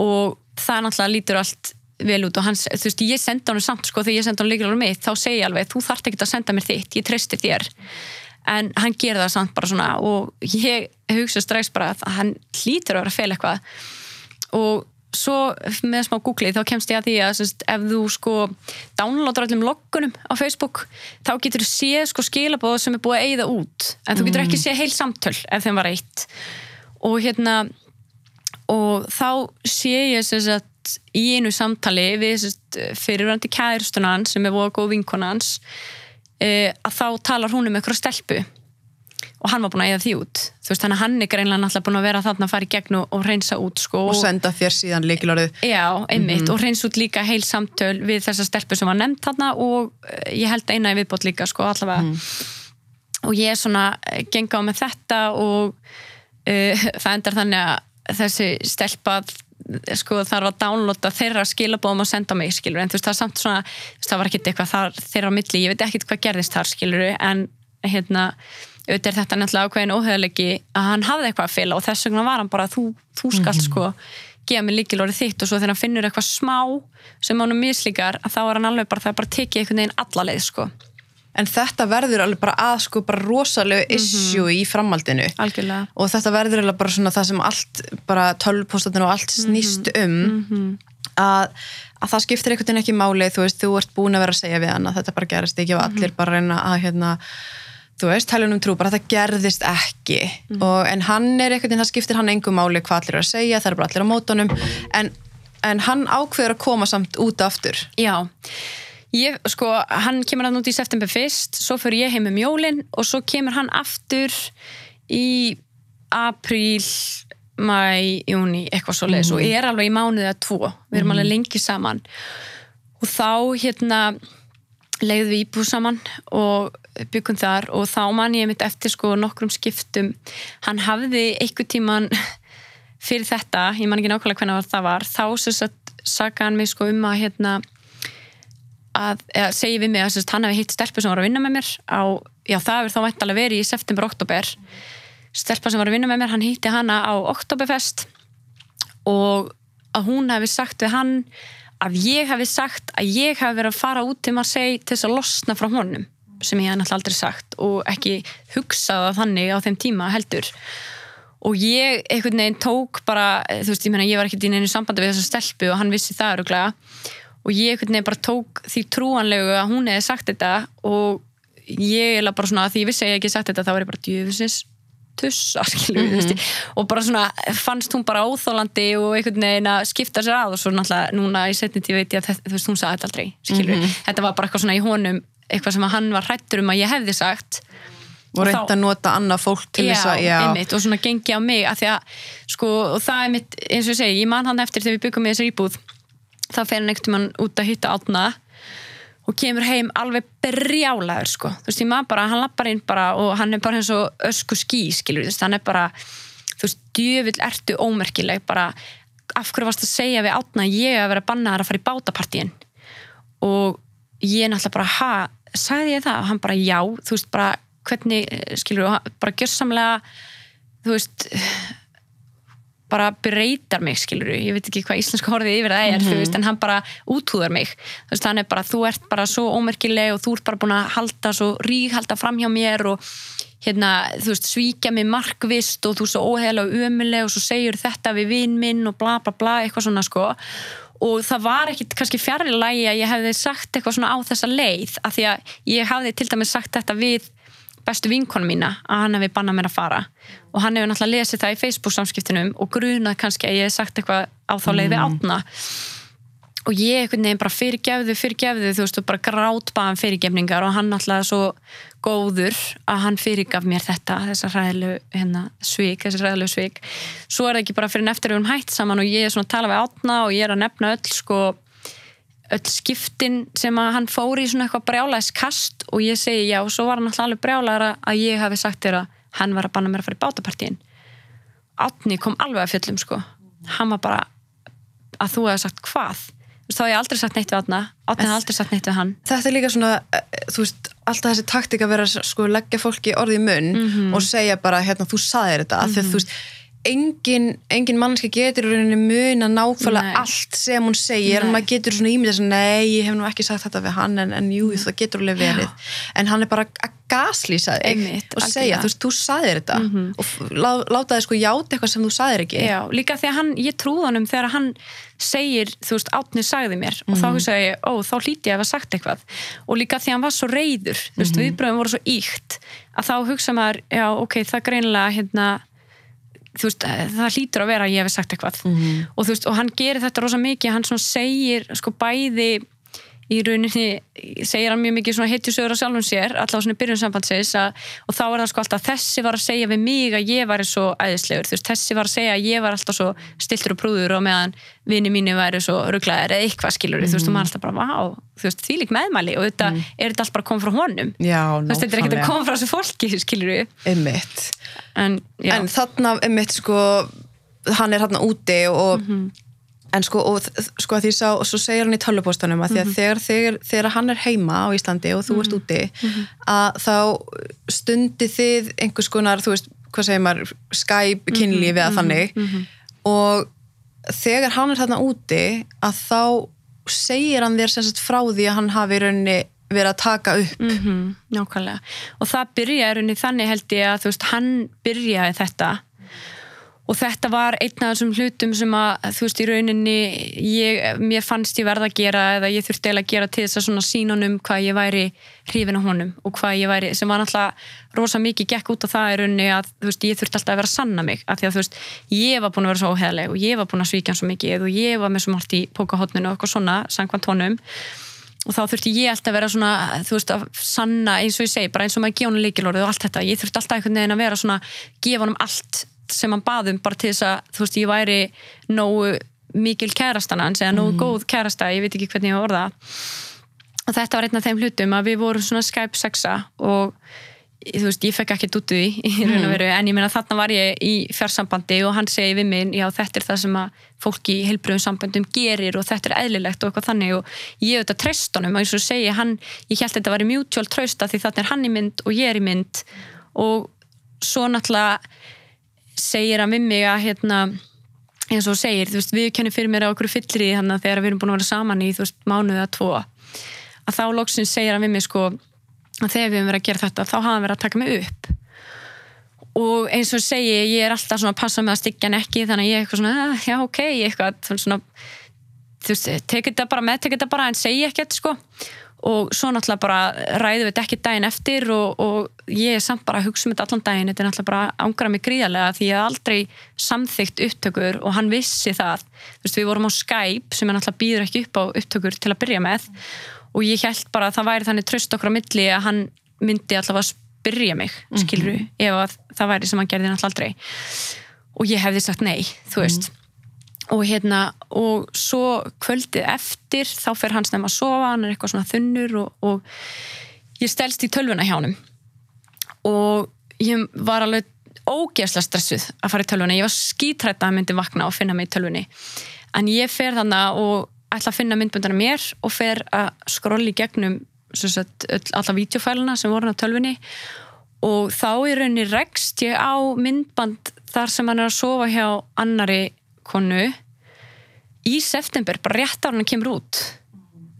S2: og það náttúrulega lítur allt vel út og hann, þú veist, ég senda hann samt sko þegar ég senda hann líkilorðið mitt, þá segi ég alveg þú þarft ekki að senda mér þitt, ég treysti þér. En hann gerir það samt bara svona og ég hugsa strax bara að hann hlýtur að vera fel eitthvað og svo með smá googlið þá kemst ég að því að sérst, ef þú sko downloadar öllum loggunum á Facebook þá getur þú séð sko skilabóð sem er búið að eyða út en þú getur ekki séð heil samtöl ef þeim var eitt og hérna og þá sé ég sem sagt í einu samtali við sérst, fyrirvændi kærstunans sem er voða góð vinkonans e, að þá talar hún um eitthvað stelpu og hann var búin að eða því út. Þú veist þannig að hann er greinlega náttúrulega búin að vera þarna að fara í gegn og, og reynsa út sko.
S1: Og senda þér síðan líkilorðið
S2: Já, einmitt, og reyns út líka heil samtöl við þessa stelpu sem var nefnt þarna og eh, ég held eina í viðbót líka sko allavega. Og ég er svona eh, geng á með þetta og uh, það endar þannig að þessi stelpa sko þarf að downloada þeirra skilabóðum og senda mig skilur en þú veist það er samt svona það var ekkit eitthvað þar, þeirra á milli, ég veit ekkit hvað gerðist þar skilur en hérna auðvitað er þetta náttúrulega ákveðin óhauðleiki að hann hafði eitthvað að fila og þess vegna var hann bara þú, þú skalt sko gefa mig líkilorið þitt og svo þegar hann finnur eitthvað smá sem honum mislíkar að þá er hann alveg bara það er bara tekið einhvern veginn alla leið sko.
S1: En þetta verður alveg bara að sko bara rosalegu issue í framhaldinu.
S2: Algjörlega.
S1: Og þetta verður alveg bara svona það sem allt bara tölvpostatinu og allt snýst um að, að það skiptir einhvern veginn ekki máli þú veist, þú ert búin að vera að segja við hann að þetta bara gerist ekki og allir bara reyna að hérna, þú veist, talunum trú bara þetta gerðist ekki. Og, en hann er veginn, það skiptir hann engum máli hvað allir eru að segja, það er bara allir á mótunum. En, en hann ákveður að koma samt út aftur.
S2: Já, ég, sko, hann kemur hann út í september fyrst, svo fyrir ég heim um jólin og svo kemur hann aftur í apríl, mæ, júni, eitthvað svo leiðis og er alveg í mánuðið að tvo, við erum alveg lengi saman. Og þá hérna leiðum við íbúð saman og byggum þar og þá man ég mitt eftir sko nokkrum skiptum. Hann hafði einhver tíman fyrir þetta, ég man ekki nákvæmlega hvernig það var, þá saka hann mig sko um að hérna að, eða segi við mig að sérst, hann hefði hitt stelpu sem var að vinna með mér á, já það hefur þá væntalega verið í september, oktober stelpa sem var að vinna með mér, hann hitti hana á oktoberfest og að hún hefði sagt við hann að ég hefði sagt að ég hefði verið að fara út til Marseille til þess að losna frá honum sem ég hef náttúrulega aldrei sagt og ekki hugsaða þannig á þeim tíma heldur. Og ég einhvern veginn tók bara þú veist, ég meina ég var ekkert í neinu sambandi við þessa stelpu og hann vissi það öruglega og ég einhvern veginn bara tók því trúanlegu að hún hefði sagt þetta og ég er bara svona, því ég vissi að ég ekki sagt þetta þá er ég bara djöfusins tussa skilur mm -hmm. og bara svona fannst hún bara óþólandi og einhvern veginn að skipta sér að og svo náttúrulega núna í setni tíu veit ég að veist, hún sagði þetta aldrei mm -hmm. þetta var bara eitthvað svona í honum eitthvað sem hann var hrættur um að ég hefði sagt.
S1: Og reynda að nota annað fólk til þess að
S2: já, einmitt, og svona gengi á mig að að, sko, og það er mitt, eins og ég segi, ég man hann eftir þegar við byggum með þessar íbúð. Þá fer hann ekkert mann út að hitta átna og kemur heim alveg brjálaður sko, þú veist, ég maður bara hann lappar inn bara og hann er bara eins og ösku skí, skilur, þú veist, hann er bara þú veist, djövill ertu ómerkileg bara, af hverju varst að segja við átna ég að vera bannaðar að fara í bátapartíin? Og ég náttúrulega bara, ha, sagði ég það? Og hann bara, já, þú veist, bara hvernig, skilur, bara gjörsamlega þú veist bara breytar mig, skilur ég veit ekki hvað íslenska horfið yfir það er mm -hmm. veist, en hann bara útúðar mig. Þú veist, hann er bara, þú ert bara svo ómerkileg og þú ert bara búin að halda svo rík halda fram hjá mér og hérna, þú veist, svíkja mig markvist og þú er svo óhegilega og umuleg og svo segjur þetta við vinn minn og bla bla bla eitthvað svona, sko. Og það var ekkit kannski fjarrilagi að ég hefði sagt eitthvað svona á þessa leið af því að ég hafði til dæmis sagt þetta við bestu vinkonu mína að hann hefði bannað mér að fara og hann hefur náttúrulega lesið það í Facebook samskiptinum og grunað kannski að ég hef sagt eitthvað á þá leið við mm. átna og ég einhvern veginn bara fyrirgefðu, fyrirgefðu þú veist, og bara grátbaðan fyrirgefningar og hann náttúrulega svo góður að hann fyrirgaf mér þetta þessar ræðilegu hérna, svík, þessar ræðilegu svík svo er það ekki bara fyrir neftur við um hætt saman og ég er svona að tala við átna og ég er að nefna öll sko öll skiptin sem að hann fór í svona eitthvað brjálæðskast og ég segi já og svo var hann alltaf alveg brjálæðara að ég hafi sagt þér að hann var að banna mér að fara í bátapartíin. Átni kom alveg að fjöllum sko. Hann var bara að þú hefði sagt hvað. Þá hef ég aldrei sagt neitt við Átna Átni hef aldrei sagt neitt við hann.
S1: Þetta er líka svona, eh, þú veist, alltaf þessi taktik að vera sko leggja fólki orði í munn mm -hmm. og segja bara, hérna, þú saðir þetta mm -hmm. þegar þú veist engin, engin mannski getur mun að nákvæmlega nei. allt sem hún segir nei. maður getur svona ímyndið nei, ég hef nú ekki sagt þetta við hann en, en jú, það getur alveg verið Já. en hann er bara að gaslýsa þig Einmitt, og segja, þú veist, þú sagðir þetta mm -hmm. og lá, láta þig sko játa eitthvað sem þú sagðir ekki
S2: Já, líka að hann, ég trúð honum þegar hann segir, þú veist, átnið sagði mér og mm -hmm. þá hugsa ég, ó, þá hlíti ég að hafa sagt eitthvað og líka því hann var svo reyður mm -hmm. viðbröðum voru svo íkt að þá hugsa maður, já, ok, það greinlega hérna Veist, það hlýtur að vera að ég hef sagt eitthvað mm -hmm. og, veist, og hann gerir þetta rosa mikið hann segir sko bæði í rauninni segir hann mjög mikið heitjusögur á sjálfum sér allavega svona byrjunsambandsins og þá er það sko alltaf þessi var að segja við mig að ég var svo æðislegur, veist, þessi var að segja að ég var alltaf svo stiltur og prúður og meðan vini mínu væri svo rugglaðir eða eitthvað skilur mm þú veist og maður alltaf bara, vá, þú veist, því lík meðmæli. Og þetta mm. er þetta alltaf bara að koma frá honum.
S1: Já,
S2: þú veist, þetta er ekkert að koma frá þessu fólki skilur
S1: en, en þarna, einmitt, sko hann er þarna úti og mm -hmm. En sko, og, sko því sá, og svo segir hann í tölvupóstanum að, mm -hmm. að mhm. þegar, þegar, þegar hann er heima á Íslandi og þú mm -hmm. ert úti mhm. að þá stundi þið einhvers konar, þú veist, hvað segir maður Skype mhm. kynlífi eða þannig og þegar hann er þarna úti að þá segir hann þér sem sagt frá því að hann hafi rauninni verið að taka upp
S2: mm -hmm, Nákvæmlega, og það byrjaði þannig held ég að þú veist, hann byrjaði þetta og þetta var einn af þessum hlutum sem að þú veist, í rauninni ég, mér fannst ég verða að gera eða ég þurfti að gera til þess að svona sínunum hvað ég væri hrifin á honum og hvað ég væri, sem var náttúrulega rosa mikið gekk út á það í rauninni að þú veist, ég þurfti alltaf að vera að sanna mig af því að þú veist, ég var búin að vera svo óheðleg og ég var búin að svíkja hann svo mikið og ég var með svo margt í pókahotninu og eitthvað svona, sangvann tónum og þá þurfti ég alltaf að vera svona þú veist að sanna eins og ég segi bara eins og maður gefa hann líkilorðið og allt þetta. Ég þurfti alltaf einhvern veginn að vera svona gefa hann allt sem hann baðum bara til þess að þú veist ég væri nógu mikil kærastana hans eða nógu mm. góð kærasta ég veit ekki hvernig ég var orða og þetta var einn af þeim hlutum að við vorum svona Skype sexa og þú veist, ég fekk ekki út í í raun og mm. veru, en ég meina þarna var ég í fjarsambandi og hann segi við mig já þetta er það sem að fólki í heilbröðum sambandum gerir og þetta er eðlilegt og eitthvað þannig og ég auðvitað treyst honum og eins og segi hann, ég held þetta var í mutual trösta því þarna er hann í mynd og ég er í mynd og svo náttúrulega segir hann við mig að hérna eins og segir, þú veist, við kennum fyrir mér á okkur fyllri þannig að þegar við erum búin að vera saman í þú veist, mánuðið að tvo. Að þá lóksinn segir hann við mig sko að þegar við hefum verið að gera þetta þá hafa hann verið að taka mig upp. Og eins og segi ég er alltaf svona að passa með að styggja hann ekki þannig að ég er eitthvað svona, ah, já ok eitthvað svona, þú veist, tekið þetta bara með tekið þetta bara en segi ekkert sko og svo náttúrulega bara ræðum við ekki daginn eftir og, og ég er samt bara að hugsa um þetta allan daginn. Þetta er náttúrulega bara ángrað mig gríðarlega því ég hef aldrei samþygt upptökur og hann vissi það, þú veist við vorum á Skype sem er náttúrulega býður ekki upp á upptökur til að byrja með og ég held bara að það væri þannig tröst okkur á milli að hann myndi allavega að spyrja mig skilru, mm -hmm. ef það væri sem hann gerði náttúrulega aldrei. Og ég hefði sagt nei, þú veist. mm -hmm og hérna og svo kvöldið eftir þá fer hans nefn að sofa, hann er eitthvað svona þunnur og, og ég stelst í tölvuna hjá hann og ég var alveg ógeðslega stressuð að fara í tölvuna, ég var skítrætt að myndi vakna og finna mig í tölvunni. En ég fer þannig og ætla að finna myndbundana mér og fer að skrolli gegnum sagt, alla vídeofæluna sem voru á tölvunni. Og þá í rauninni rekst ég á myndband þar sem hann er að sofa hjá annari konu í september, bara rétt á hann kemur út.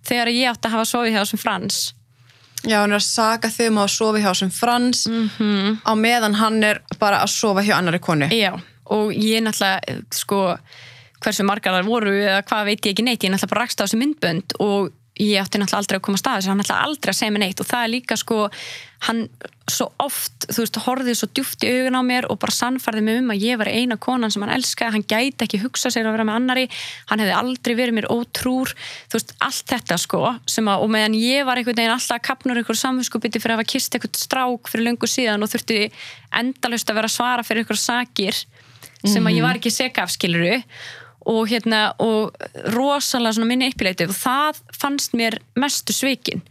S2: Þegar ég átti að hafa sofið hjá sem Frans.
S1: Já, hann er að saga þau um að sofa hjá sem Frans mm -hmm. á meðan hann er bara að sofa hjá annari konu.
S2: Já, og ég er náttúrulega sko, hversu margar þar voru eða hvað veit ég ekki neitt, ég er náttúrulega bara rakst á þessi myndbönd og ég átti náttúrulega aldrei að koma að staða hann náttúrulega aldrei að segja mig neitt. Og það er líka sko hann svo oft, þú veist, horfið svo djúft í augun á mér og bara sannfarði mig um að ég var eina konan sem hann elskaði, hann gæti ekki hugsa sér að vera með annari, hann hefði aldrei verið mér ótrúr, þú veist, allt þetta sko, að, og meðan ég var einhvern veginn alltaf að kapnur einhver samvinskupiti fyrir að hafa kist einhvern strák fyrir löngu síðan og þurfti endalust að vera að svara fyrir einhver sakir sem að ég var ekki seka af skiluru og hérna og rosalega minni uppileitið og það fannst mér mestu svikin.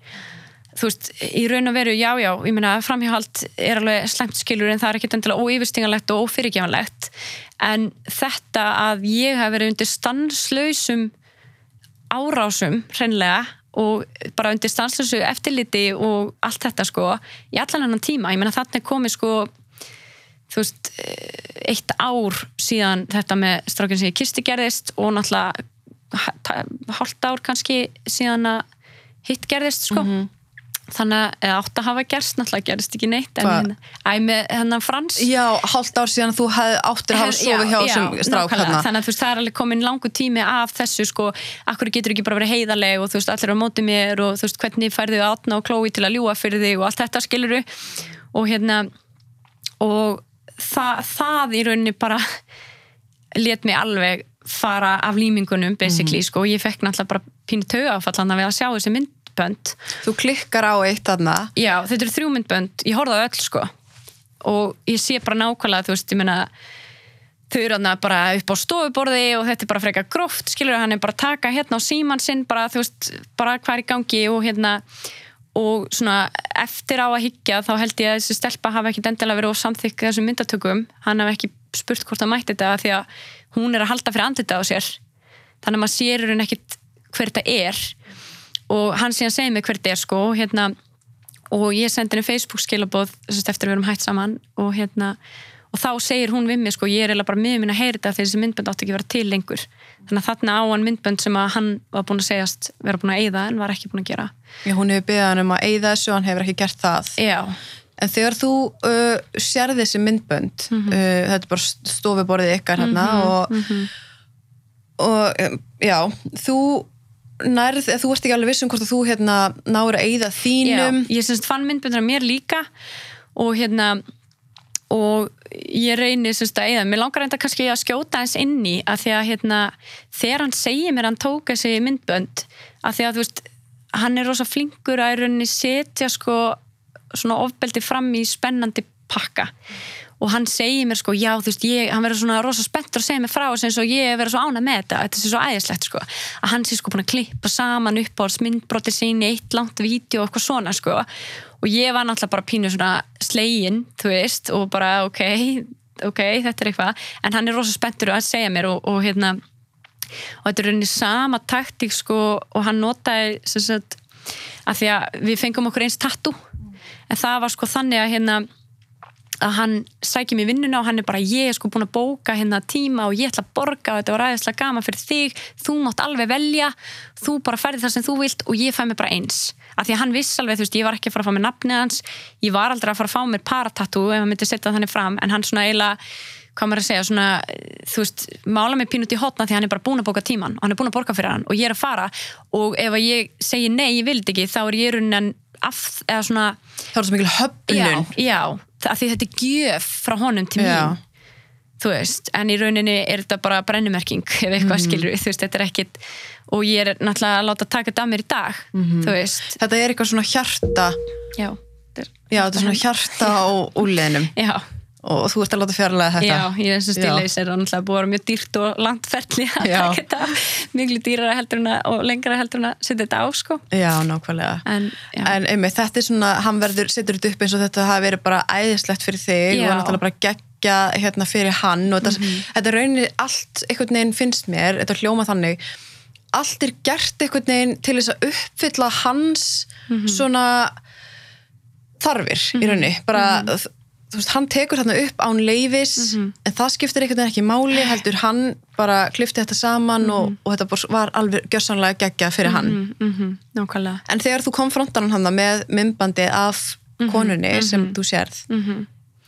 S2: Þú veist, í raun og veru, já, já ég meina, framhjáhald er alveg slemt skilur en það er ekkert endilega óyfirstingalegt og ófyrirgjáðanlegt en þetta að ég hef verið undir stanslausum árásum, hreinlega og bara undir stanslausu eftirliti og allt þetta sko í allan annan tíma, ég meina þarna er komið sko þú veist, eitt ár síðan þetta með strákinn sem ég kisti gerðist og náttúrulega hálft ár kannski síðan að hitt gerðist sko. Mm -hmm. þannig að átt að hafa gerst náttúrulega gerðist ekki neitt en hérna, æg með hennan Frans.
S1: Já, hálft ár síðan að þú áttir að hafa sofið hjá þessum strák
S2: hérna. Þannig að þú veist, það er alveg komin langu tími af þessu sko, akkur getur ekki bara verið heiðarleg og þú veist, allir á móti mér og þú veist, hvernig færðu átna og klói til að ljúa fyrir þig og allt þetta skiluru og hérna og það, það í rauninni bara let mig alveg fara af límingunum basically mm. sko. Og ég fekk náttúrulega bara pínu tögafallan að vera að sjá þessi myndbönd.
S1: Þú klikkar á eitt aðna
S2: Já, þetta eru þrjú myndbönd, ég horfði á öll sko. Og ég sé bara nákvæmlega þú veist, ég meina þau eru aðna bara upp á stofuborði og þetta er bara frekar gróft, skilur hann er bara að taka hérna á síman sinn, bara þú veist bara hvað er í gangi og hérna og svona eftir á að higgja þá held ég að þessi stelpa hafi ekki endilega verið á samþykk þessum myndatökum. Hann hafi ekki spurt hvort það mætti þetta því að hún er að halda fyrir andita á sér. Þannig að maður sér hún ekkit hver þetta er. Og hann síðan segið mig hver þetta er sko hérna, og ég sendi henni Facebook skilabóð eftir að við erum hægt saman og hérna og þá segir hún við mig sko, ég er eiginlega bara með minn að heyra þetta þegar þessi myndbönd átti ekki að vera til lengur þannig að þarna á hann myndbönd sem að hann var búin að segjast vera búin að eyða en var ekki búin að gera
S1: Já, hún hefur byggðað hann um að eyða þessu og hann hefur ekki gert það
S2: Já.
S1: en þegar þú uh, sér þessi myndbönd mm -hmm. uh, þetta er bara stofuborðið ykkar hérna mm -hmm. og, mm -hmm. og um, já, þú nærð, þú ert ekki alveg vissum hvort þú hérna náður að eyða þínum
S2: Já, ég fann myndböndur af mér líka og hérna og ég reynir semst að eða, mér langar enda kannski að skjóta eins inn í að því að hérna, þegar hann segir mér hann tók þessi myndbönd að því að þú veist, hann er rosa flinkur að í rauninni setja sko svona ofbeldi fram í spennandi pakka og hann segir mér sko, já þú veist, ég, hann verður svona rosa spenntur að segja mér frá þess að ég verður svo ána með þetta, þetta sé svo æðislegt sko. Að hann sé sko búin að klippa saman upp á myndbroti sín í eitt langt vídeo og eitthvað svona sko. Og ég var náttúrulega bara pínu svona slegin, þú veist, og bara ok, ok, þetta er eitthvað. En hann er rosalega spenntur að segja mér og, og hérna, og þetta er rauninni sama taktík sko og hann notaði sem sagt, að því að við fengum okkur eins tattu, en það var sko þannig að hérna að hann sækir mér vinnuna og hann er bara ég er sko búin að bóka hérna tíma og ég ætla að borga og þetta var ræðislega gaman fyrir þig. Þú mátt alveg velja, þú bara ferði það sem þú vilt og ég fæ mér bara eins. Af því að hann viss alveg, þú veist, ég var ekki að fara að fá mér nafnið hans, ég var aldrei að fara að fá mér paratatú ef hann myndi setja þannig fram. En hann svona eiginlega, hvað maður að segja svona, þú veist, mála mig pínut í hotna því hann er bara búin að bóka tíman og hann er búin að borga fyrir hann og ég er að fara. Og ef að ég segi nei, ég vildi ekki, þá er ég raunin af, eða svona
S1: Það er svo mikil höfnun.
S2: já, já, af því þetta er gjöf frá honum til mín. Þú veist, en í rauninni er þetta bara brennumerking ef eitthvað
S1: Mhm.
S2: skilur þú veist, þetta er ekkit og ég er náttúrulega að láta taka þetta af mér í dag
S1: Mhm.
S2: þú veist,
S1: Þetta er eitthvað svona hjarta,
S2: já þetta er,
S1: já, þetta er svona hjarta á úliðinum
S2: já,
S1: og þú ert að láta fjarlæga þetta.
S2: já, ég er
S1: Já.
S2: stíleis er náttúrulega búið að vera mjög dýrt og landferðli að taka þetta miklu dýrara heldur að og lengra heldur að setja þetta á sko.
S1: Já, nákvæmlega.
S2: en, já,
S1: En einmitt, þetta er svona, hann verður, setur þetta upp eins og þetta hafi verið bara æðislegt fyrir þig
S2: Já.
S1: og náttúrulega bara geggja hérna fyrir hann og þetta, þetta er rauninni allt einhvern veginn finnst mér, þetta hljóma þannig allt er gert einhvern veginn til þess að uppfylla hans svona þarfir í rauninni, bara þú veist, hann tekur þarna upp án leifis en það skiptir einhvern veginn ekki máli heldur hann bara klifti þetta saman og, og þetta var alveg gjörsanlega geggja fyrir hann.
S2: Mm -hmm,
S1: En þegar þú konfrontar hann með mymbandi af konunni sem þú sérð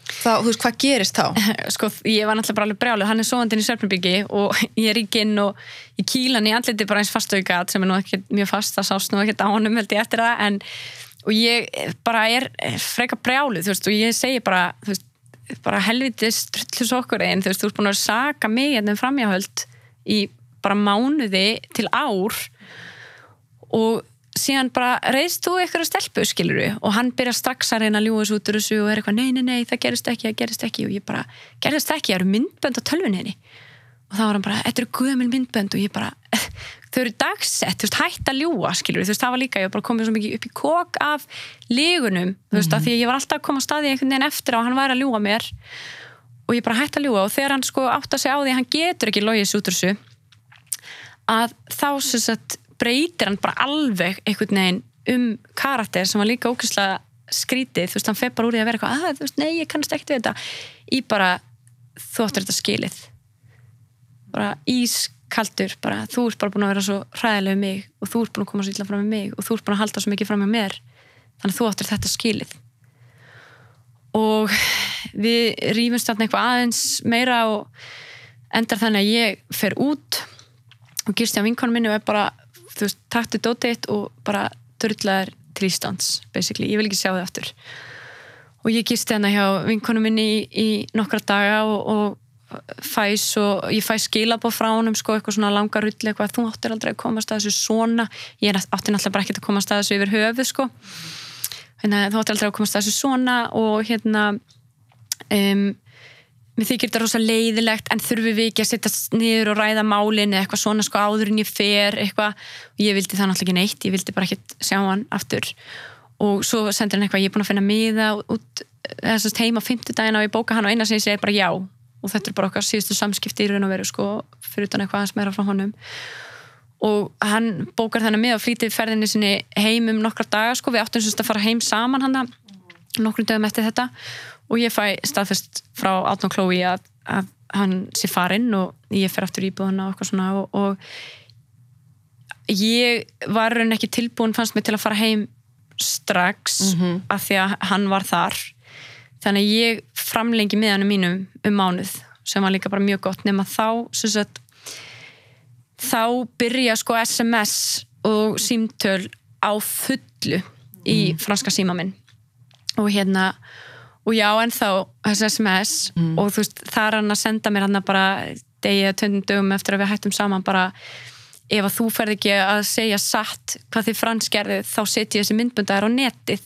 S1: þá, þú veist, hvað gerist þá?
S2: sko, ég var náttúrulega bara alveg brjálu hann er sofandinn í Svefnbyggi og ég er ekki inn og ég kýla hann í andliti bara eins fastaukat sem er nú ekki mjög fast það sást nú ekki á honum held ég eftir það en, og ég bara er freka brjálu þú veist, og ég segi bara veist, bara helvitist trullus okkur einn þú veist, þú ert búin að saka mig hérna um framjáhöld í bara mánuði til ár og síðan bara reyðst þú eitthvað stelpu skiluru og hann byrja strax að reyna að ljúa þessu út úr þessu og er eitthvað nei, nei, nei, það gerist ekki, það gerist ekki. Og ég bara, gerist ekki, það eru myndbönd á tölvunni henni og þá var hann bara, þetta eru guðmjöl myndbönd. Og ég bara, þau eru dagsett þú veist, hætt að ljúa, skilur þú veist, það var líka ég var bara komið svo mikið upp í kók af lígunum, þú veist, af því ég var alltaf að koma á staði einhvern veginn eftir að hann væri að ljúa mér og ég bara hætt að ljúa og þegar hann sko átt að segja á því að hann getur ekki logið þessu út úr þessu að þá sem sagt breytir hann bara alveg einhvern veginn um karakter sem var líka ókvæslega skrítið, þú veist, hann fer bara úr því að vera eitthvað, að þú veist, nei, ég kannast ekkert við þetta í bara, þú áttur þetta skilið. Bara ískaldur bara, þú ert bara búin að vera svo hræðilega um mig og þú ert búin að koma svo illa fram með mig og þú ert búin að halda svo mikið fram með mér. Þannig að þú áttur þetta skilið. Og við rýfumst þarna eitthvað aðeins meira og endar þannig að ég fer út og gist ég á vinkonum minni og er bara þú veist, taktu dótið og bara drullaður til Íslands basically, ég vil ekki sjá þið aftur. Og ég gist hérna hjá vinkonum minni í, í nokkra daga og, og fæ svo, ég fæ skilabóð frá honum sko, eitthvað svona langa rulli eitthvað, þú áttir aldrei að komast að þessu svona. Ég átti náttúrulega bara ekkert að komast að þessu yfir höfuð sko. Hérna, þú áttir aldrei að komast að þessu svona og hérna um, mér þykir þetta rosa leiðilegt en þurfum við ekki að setja niður og ræða málin eitthvað svona sko áður en ég fer eitthvað. Og ég vildi það náttúrulega ekki neitt ég vildi bara ekkert sjá hann aftur. Og svo sendir hann eitthvað, ég er búin að finna miða út þessast heima á fimmtudagina og ég bóka hann og eina sem ég segi bara já og þetta er bara okkar síðustu samskipti í raun og veru sko fyrir utan eitthvað aðeins meira frá honum. Og hann bókar þennan miða og flýtið ferðinni sinni heim um nokkra daga sko, við áttum semst að fara heim saman hann nokkrum dögum eftir þetta. Og ég fæ staðfest frá Átnó Klói að, að hann sé farinn og ég fer aftur íbúðuna og eitthvað svona. Og, og ég var raun ekki tilbúin fannst mig til að fara heim strax af því að hann var þar þannig að ég framlengi miðanum mínum um mánuð sem var líka bara mjög gott nema þá sagt, þá byrja sko SMS og símtöl á fullu í franska síma minn. Og hérna og já en þá SMS og þú veist það er hann að senda mér hann bara degi eða töndum dögum eftir að við hættum saman bara ef að þú ferð ekki að segja satt hvað þið frans gerðu þá setjum ég þessi myndbundar á netið.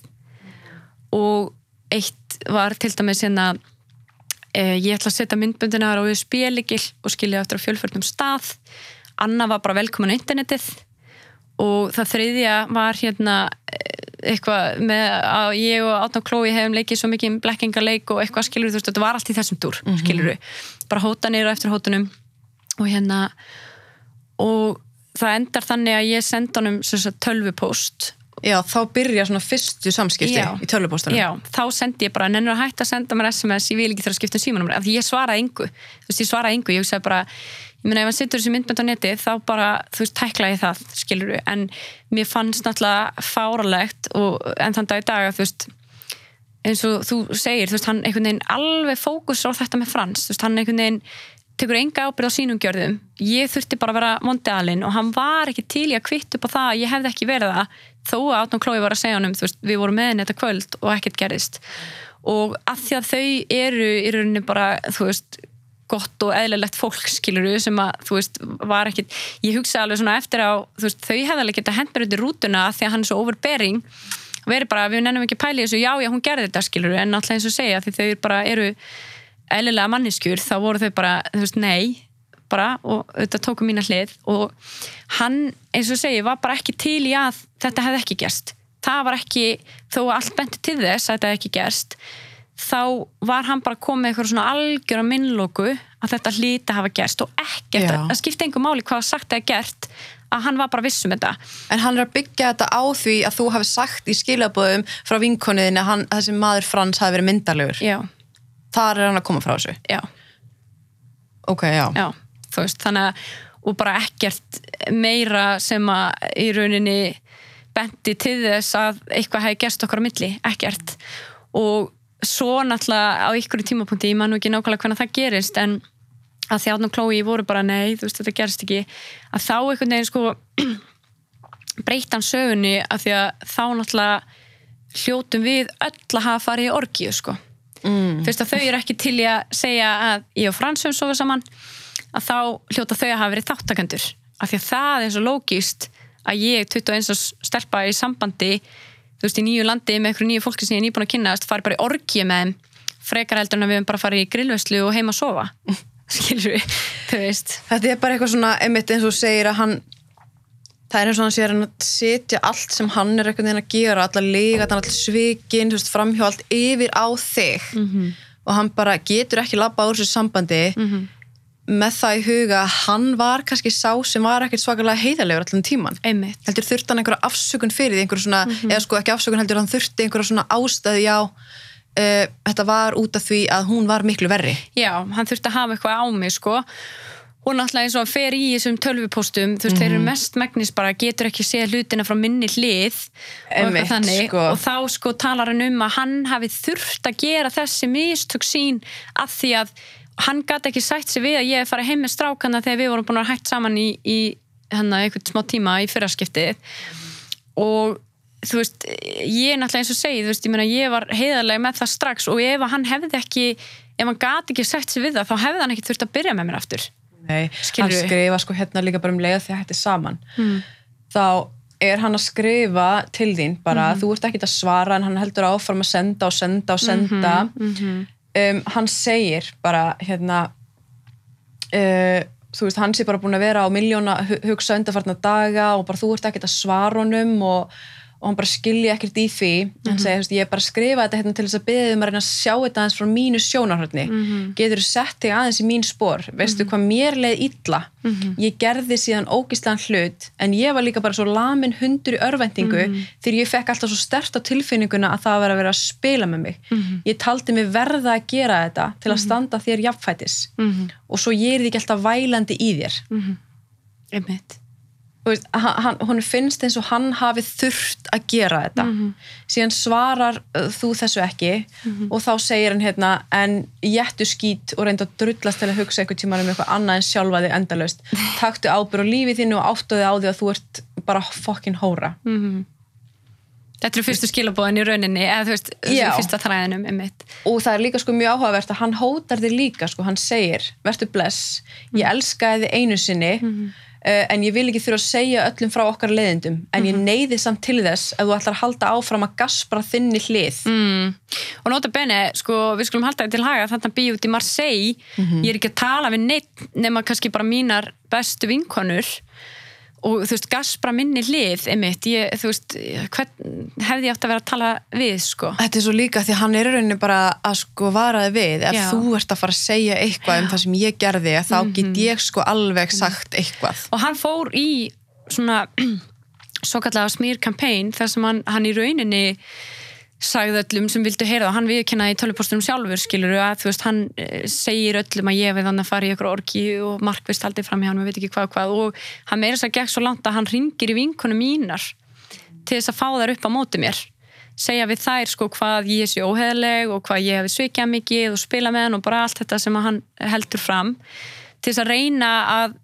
S2: Og eitt var til dæmis hérna eh, ég ætla að setja myndbundina á spíligil og skilja eftir á fjölförnum stað. Anna var bara velkomin á internetið og það þriðja var hérna eh, eitthvað með að ég og Átná Klói hefum leikið svo mikið blekkingarleik og eitthvað skilur þú veist, þetta var allt í þessum túr skilur bara hótanir og eftir hótunum og hérna og það endar þannig að ég senda honum tölvupóst
S1: Já, þá byrja svona fyrstu samskipti
S2: Já.
S1: í tölvupóstunum.
S2: Já, þá sendi ég bara, nennur að hætta að senda mér SMS, ég vil ekki þurfa að skipta um símanúmer af því ég svaraði engu, þú veist, ég svaraði engu ég hugsaði bara, ég meina ef hann setur þessi myndbönd á neti þá bara, þú veist, tækla ég það skilur en mér fannst náttúrulega fáralegt og en þann dag í dag að þú veist eins og þú segir, þú veist, hann einhvern veginn alveg fókus á þetta með Frans þú veist, hann einhvern veginn tekur enga ábyrð á sínum gjörðum. Ég þurfti bara að vera mondialinn og hann var ekki til í að kvitt upp á það að ég hefði ekki verið það þó að Átnum Klói var að segja honum veist, við vorum með henni þetta kvöld og ekkert gerist og að því að þau eru í rauninni bara, veist gott og eðlilegt fólk skiluru sem að þú veist, var ekkit ég hugsa alveg svona eftir á, veist, þau hefði alveg geta hendur undir rútuna af því að hann er svo overbearing. Verið bara, við nennum ekki að í þessu. Já, já, hún gerði þetta skiluru, en alltaf eins og segja því þau bara eru eðlilega manneskjur, þá voru þau bara, þú veist, nei bara, og þetta tóku mína hlið og hann, eins og segi, var bara ekki til í að þetta hefði ekki gerst það var ekki, þó að allt benti til þess að þetta hefði ekki gerst þá var hann bara komið eitthvað svona algjör að minnlóku að þetta hlýti hafa gerst og ekkert,
S1: Já.
S2: það skipti einhver máli hvað sagt eða gert, að hann var bara viss um þetta
S1: En hann er að byggja þetta á því að þú hafi sagt í skilabóðum frá vinkonuðin að hann, þessi maður Frans hafi verið myndarlegur.
S2: já,
S1: Þar er hann að koma frá þessu.
S2: já,
S1: Ok, já.
S2: já veist, þannig að og bara ekkert meira sem að í rauninni benti til þess að eitthvað hefði gerst okkar á milli, ekkert og svo náttúrulega á ykkur tímapunkti, ég man nú ekki nákvæmlega hvernig það gerist en að því átnum klói voru bara nei, þú veist þetta gerist ekki að þá einhvern veginn sko breytan sögunni að því að þá náttúrulega hljótum við öll að hafa farið í orgíu sko mm. fyrst að þau eru ekki til að segja að ég og Frans höfum sofa saman að þá hljóta þau að hafa verið þáttakendur af því að það er svo lógist að ég 21 árs stelpa í sambandi þú veist í nýju landi með einhverju nýju fólki sem ég er nýbúin að kynast fari bara í orgíu með þeim frekar heldur en að við höfum bara farið í grillveslu og heima að sofa. Skilur við, þú veist.
S1: Þetta er bara eitthvað svona, einmitt eins og þú segir að hann það er eins og hann sér að setja allt sem hann er einhvern veginn að gera alla líka, allt svikin, þú veist, framhjá allt yfir á þig.
S2: Mhm.
S1: og hann bara getur ekki labba úr þessu sambandi með það í huga að hann var kannski sá sem var ekkert svakalega heiðalegur allan tíman
S2: einmitt,
S1: heldur þurfti hann einhverja afsökun fyrir því einhverja svona, eða sko ekki afsökun heldur hann þurfti einhverja svona ástæði, já uh, þetta var út af því að hún var miklu verri.
S2: Já, hann þurfti að hafa eitthvað á mig sko og náttúrulega eins og hann fer í þessum tölvupóstum þú veist, þeir eru mest megnis bara getur ekki séð hlutina frá minni hlið og
S1: sko.
S2: og þá sko talar hann um að hann hafi þurft að gera þessi mistök sín að því að hann gæti ekki sætt sig við að ég fara heim með strákana þegar við vorum búin að hægt saman í, í hennar einhvern smá tíma í fyrraskiptið. Og þú veist, ég er náttúrulega eins og segi þú veist, ég meina ég var heiðarlega með það strax og ef hann hefði ekki ef hann gati ekki sett sig við það, þá hefði hann ekki þurft að byrja með mér aftur
S1: Nei,
S2: Skilurðu?
S1: hann skrifa sko hérna líka bara um leið því að þetta er saman þá er hann að skrifa til þín bara, þú ert ekki að svara en hann heldur áfram að senda og senda og senda. Um, hann segir bara hérna uh, þú veist, hann sé bara búin að vera á miljóna hu- hugsa undarfarna daga og bara þú ert ekki að svara honum og, og hann bara skilja ekkert í því. Hann segir, þú veist, ég er bara að skrifa þetta hérna til þess að beðið um að reyna að sjá þetta aðeins frá mínu sjónarhörni getur þú sett þig aðeins í mín spór veistu hvað mér leið illa? Ég gerði síðan ógislan hlut en ég var líka bara svo lamin hundur í örvendingu þegar ég fekk alltaf svo stert á tilfinninguna að það var að vera að spila með mig. Ég taldi mig verða að gera þetta til að standa þér jafnfætis. Og svo ég er því ekki alltaf vælandi í þér
S2: einmitt
S1: Þú veist, hann, hann- honum finnst eins og hann hafi þurft að gera þetta. Síðan svarar uh, þú þessu ekki og þá segir hann hérna en jættu skít og reynda að drullast til að hugsa einhvern tíma um eitthvað annað en sjálfa þig endalaust. Taktu ábyrð á lífið þínu og áttu þig á því að þú ert bara fokkin hóra.
S2: Þetta eru fyrstu skilabóðin í rauninni eða þú veist, þessi
S1: Já.
S2: fyrsta þræðinum einmitt.
S1: og það er líka sko mjög áhugavert að hann hótar þig líka sko, hann segir, vertu bless ég elskaði þig einu sinni uh, en ég vil ekki þurfa að segja öllum frá okkar leiðindum, en ég neyði samt til þess að þú ætlar að halda áfram að gaspra þinni hlið.
S2: Mm. Og nota bene, sko, við skulum halda þetta til haga þarna býð út í Marseille ég er ekki að tala við neitt nema kannski bara mínar bestu vinkonur og þú veist, gaspra minni hlið einmitt, ég, þú veist hvern, hefði ég átt að vera að tala við, sko?
S1: Þetta er svo líka því hann er rauninni bara að sko varaði við. Ef
S2: Já.
S1: þú ert að fara að segja eitthvað um það sem ég gerði þá get ég sko alveg sagt eitthvað.
S2: Og hann fór í svona svo kallega smýr campaign þar sem hann, hann í rauninni sagði öllum sem vildu heyra það. Hann viðkynnaði í tölvupostunum sjálfur skilur að þú veist hann eh, segir öllum að ég við hann að fara í ykkur orki og markvist haldið fram hjá hann og veit ekki hvað og hvað. Og hann meira þess að gegn svo langt að hann ringir í vinkunum mínar til þess að fá þær upp á móti mér. Segja við þær sko hvað ég sé óheðleg og hvað ég hefi svikjað mikið og spila með hann og bara allt þetta sem hann heldur fram til þess að reyna að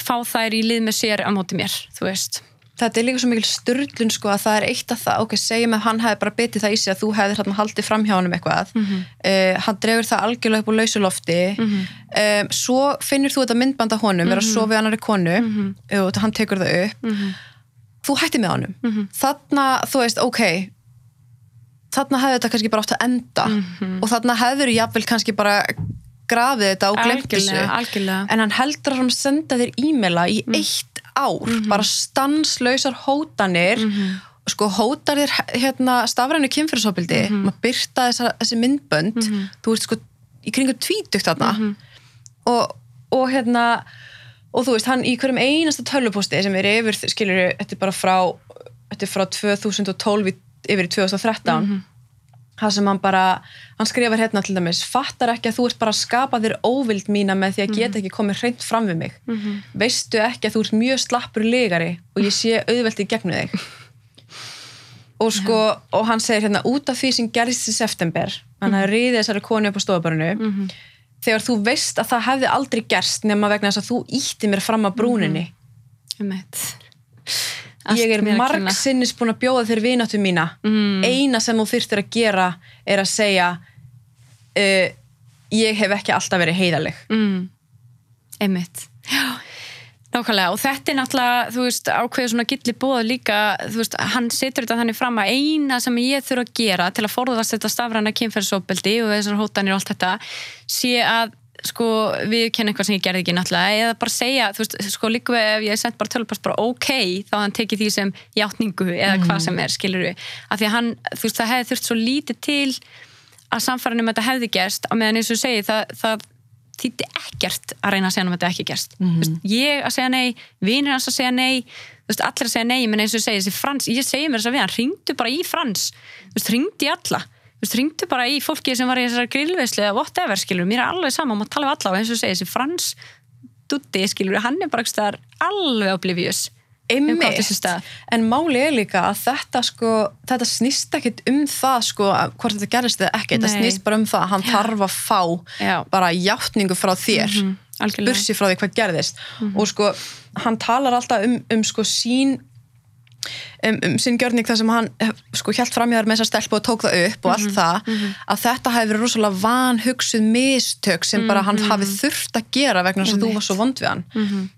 S2: fá þær í lið með sér á móti mér, þú veist
S1: þetta er líka svo mikil styrlun sko að það er eitt af það, ok, segjum að hann hefði bara bitið það í sig að þú hefðir hérna haldið fram hjá hann um eitthvað, mm -hmm. uh, hann drefur það algjörlega upp á lausulofti mm -hmm. um, svo finnur þú þetta myndbanda honum, mm -hmm. svo við annari konu
S2: Mhm.
S1: og hann tekur það upp þú hætti með honum
S2: Mhm.
S1: þarna, þú veist, ok þarna hefði þetta kannski bara átt að enda
S2: Mhm.
S1: og þarna hefður jafnvel kannski bara grafið þetta og glemt þessu en hann heldur að hann senda þér e-maila í eitt ár, bara stanslausar hótanir. Sko hótar þér hérna stafrænu kynfyrirsópildi maður byrta þessa, þessi myndbönd þú ert sko í kringum tvítugt þarna. Og, og hérna og þú veist, hann í hverjum einasta tölvuposti sem er yfir, skilur þetta er bara frá þetta er frá 2012 í- yfir í 2013 það sem hann bara, hann skrifar hérna til dæmis, fattar ekki að þú ert bara að skapa þér óvild mína með því að geta ekki komið hreint fram við mig. Veistu ekki að þú ert mjög slappur legari og ég sé auðvelt í gegnum þig? Og sko og hann segir hérna, út af því sem gerðist í september hann hafði riðið þessari konu upp á stofabarinu þegar þú veist að það hefði aldrei gerst nema vegna þess að þú ítti mér fram að brúninni.
S2: Einmitt.
S1: ég er
S2: Allt mér að kenna.
S1: margsinnis búin að bjóða þér vináttu mína
S2: Mm.
S1: eina sem þú þyrftir að gera er að segja uh, ég hef ekki alltaf verið heiðaleg
S2: mm. einmitt já Nákvæmlega og þetta er náttúrulega, þú veist, ákveður svona gilli bóða líka, þú veist, hann setur þetta þannig fram að eina sem ég þurfa að gera til að forðast þetta stafræna kynferðsóbeldi og þessar hótanir og allt þetta sé að sko við kenna eitthvað sem ég gerði ekki náttúrulega. Eða bara segja, þú veist, sko líka ef ég sent bara tölvpast bara ok, þá hann tekið því sem játningu eða hvað sem er, skilur við af því að hann, þú veist, það hefði þurft svo lítið til að samfæran um þetta hefði gerst á meðan eins og segi, það, það þýtti ekkert að reyna að segja hann um þetta ekki gerst. Mm veist, ég að segja nei, vinir hans að segja nei veist, allir að segja nei, menn eins og segi þessi frans, ég segi mér þess að við hann, ringdu bara í frans. Þú veist, ringdu í alla þú veist, ringdu bara í fólki sem var í þessari grillveislu eða whatever, skilur, mér er alveg sama maður tala við alla og eins og segi, þessi frans dutti, skilur, hann er bara staðar alveg oblivious um stað
S1: en máli er líka að þetta sko, þetta snýst ekkit um það sko, hvort þetta gerist eða ekki, þetta snýst bara um það að hann þarf að fá
S2: Já.
S1: bara játningu frá þér.
S2: Mhm, algjörlega.
S1: bursi frá því hvað gerðist. Og sko, hann talar alltaf um, um sko sín um, um sinn gjörning þar sem hann eh, sko hjælt fram í þar með þessa stelpu og tók það upp og
S2: Mhm,
S1: allt það, að þetta hafi verið rosalega vanhugsuð mistök sem bara hann hafi þurft að gera vegna þess að þú var svo vond við hann.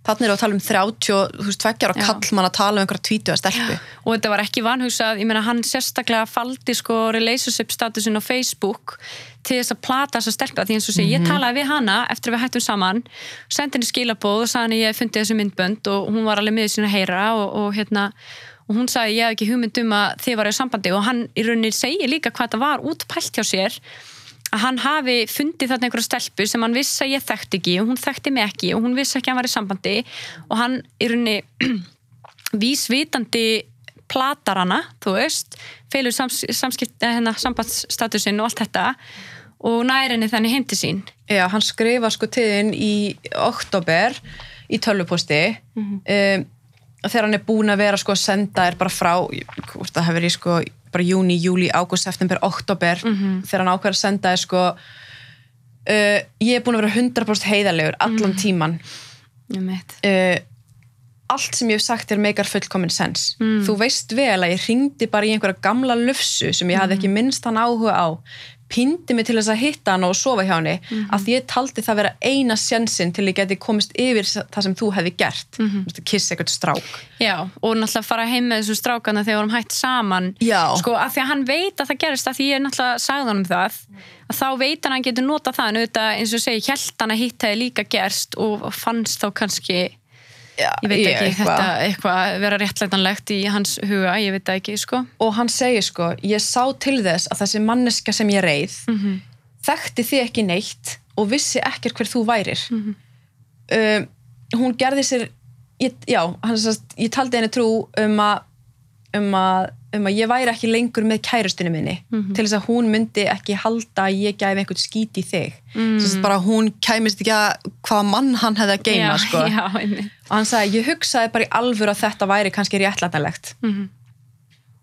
S1: Þannig er að tala um 30 og, þú veist, tveggjar og
S2: Mhm. Já.
S1: kall mann að tala um einhverja tvítuða stelpu.
S2: og þetta var ekki vanhugsað, ég meina hann sérstaklega faldi sko relationship statusin á Facebook til þess að plata þessa stelpa því eins og sé, ég talaði við hana eftir að við hættum saman sendi henni skilabóð og sagði henni ég hef fundið þessu myndbönd og hún var alveg með sín að heyra og, og hérna og hún sagði ég hef ekki hugmynd um að þið varu í sambandi. Og hann í rauninni segir líka hvað þetta var útpælt hjá sér að hann hafi fundið þarna einhverja stelpu sem hann vissi að ég þekkti ekki og hún þekkti mig ekki og hún vissi ekki að hann var í sambandi. Og hann í rauninni vísvitandi platar hana, þú veist felur sams, samskipt, eh, hérna, sambandsstatusin og allt þetta og næri henni þannig heim til sín.
S1: Já, hann skrifa sko til þinn í oktober í tölvuposti. Um, þegar hann er búin að vera sko að senda þér bara frá hvort það hefur í sko bara júni, júli, ágúst, september, oktober þegar hann ákveður að senda þér sko uh, ég er búin að vera 100% heiðarlegur allan tíman
S2: um eitt
S1: uh, allt sem ég hef sagt er meikar fullkomin sens. Þú veist vel að ég ringdi bara í einhverja gamla lufsu sem ég hafði ekki minnst hann áhuga á pindi mig til þess að hitta hann og sofa hjá henni af því ég taldi það vera eina sjensin til ég geti komist yfir það sem þú hefði gert. Mm -hmm. kiss eitthvað strák.
S2: Já, og náttúrulega fara heim með þessum strákana þegar við vorum hætt saman.
S1: Já.
S2: sko, af því að hann veit að það gerist af því ég náttúrulega sagði hann um það að þá veit hann að hann getur nota það. En auðvitað eins og segi, hann að hitt hefði líka gerst og fannst þá kannski
S1: Já,
S2: ég veit ekki,
S1: eitthvað.
S2: þetta eitthvað vera réttlætanlegt í hans huga, ég veit ekki, sko
S1: og hann segir sko, ég sá til þess að þessi manneska sem ég reið
S2: Mhm.
S1: þekkti þið ekki neitt og vissi ekkert hver þú værir
S2: Mhm.
S1: um, hún gerði sér ég, já, hann sast, ég taldi henni trú um að um að, um að ég væri ekki lengur með kærustunni minni til þess að hún myndi ekki halda að ég gæfi einhvern skít í þig mm. þess að bara hún kæmist ekki að hvaða mann hann hefði að geima
S2: já,
S1: sko.
S2: já,
S1: og hann sagði, ég hugsaði bara í alvöru að þetta væri kannski réttlætanlegt
S2: Mhm.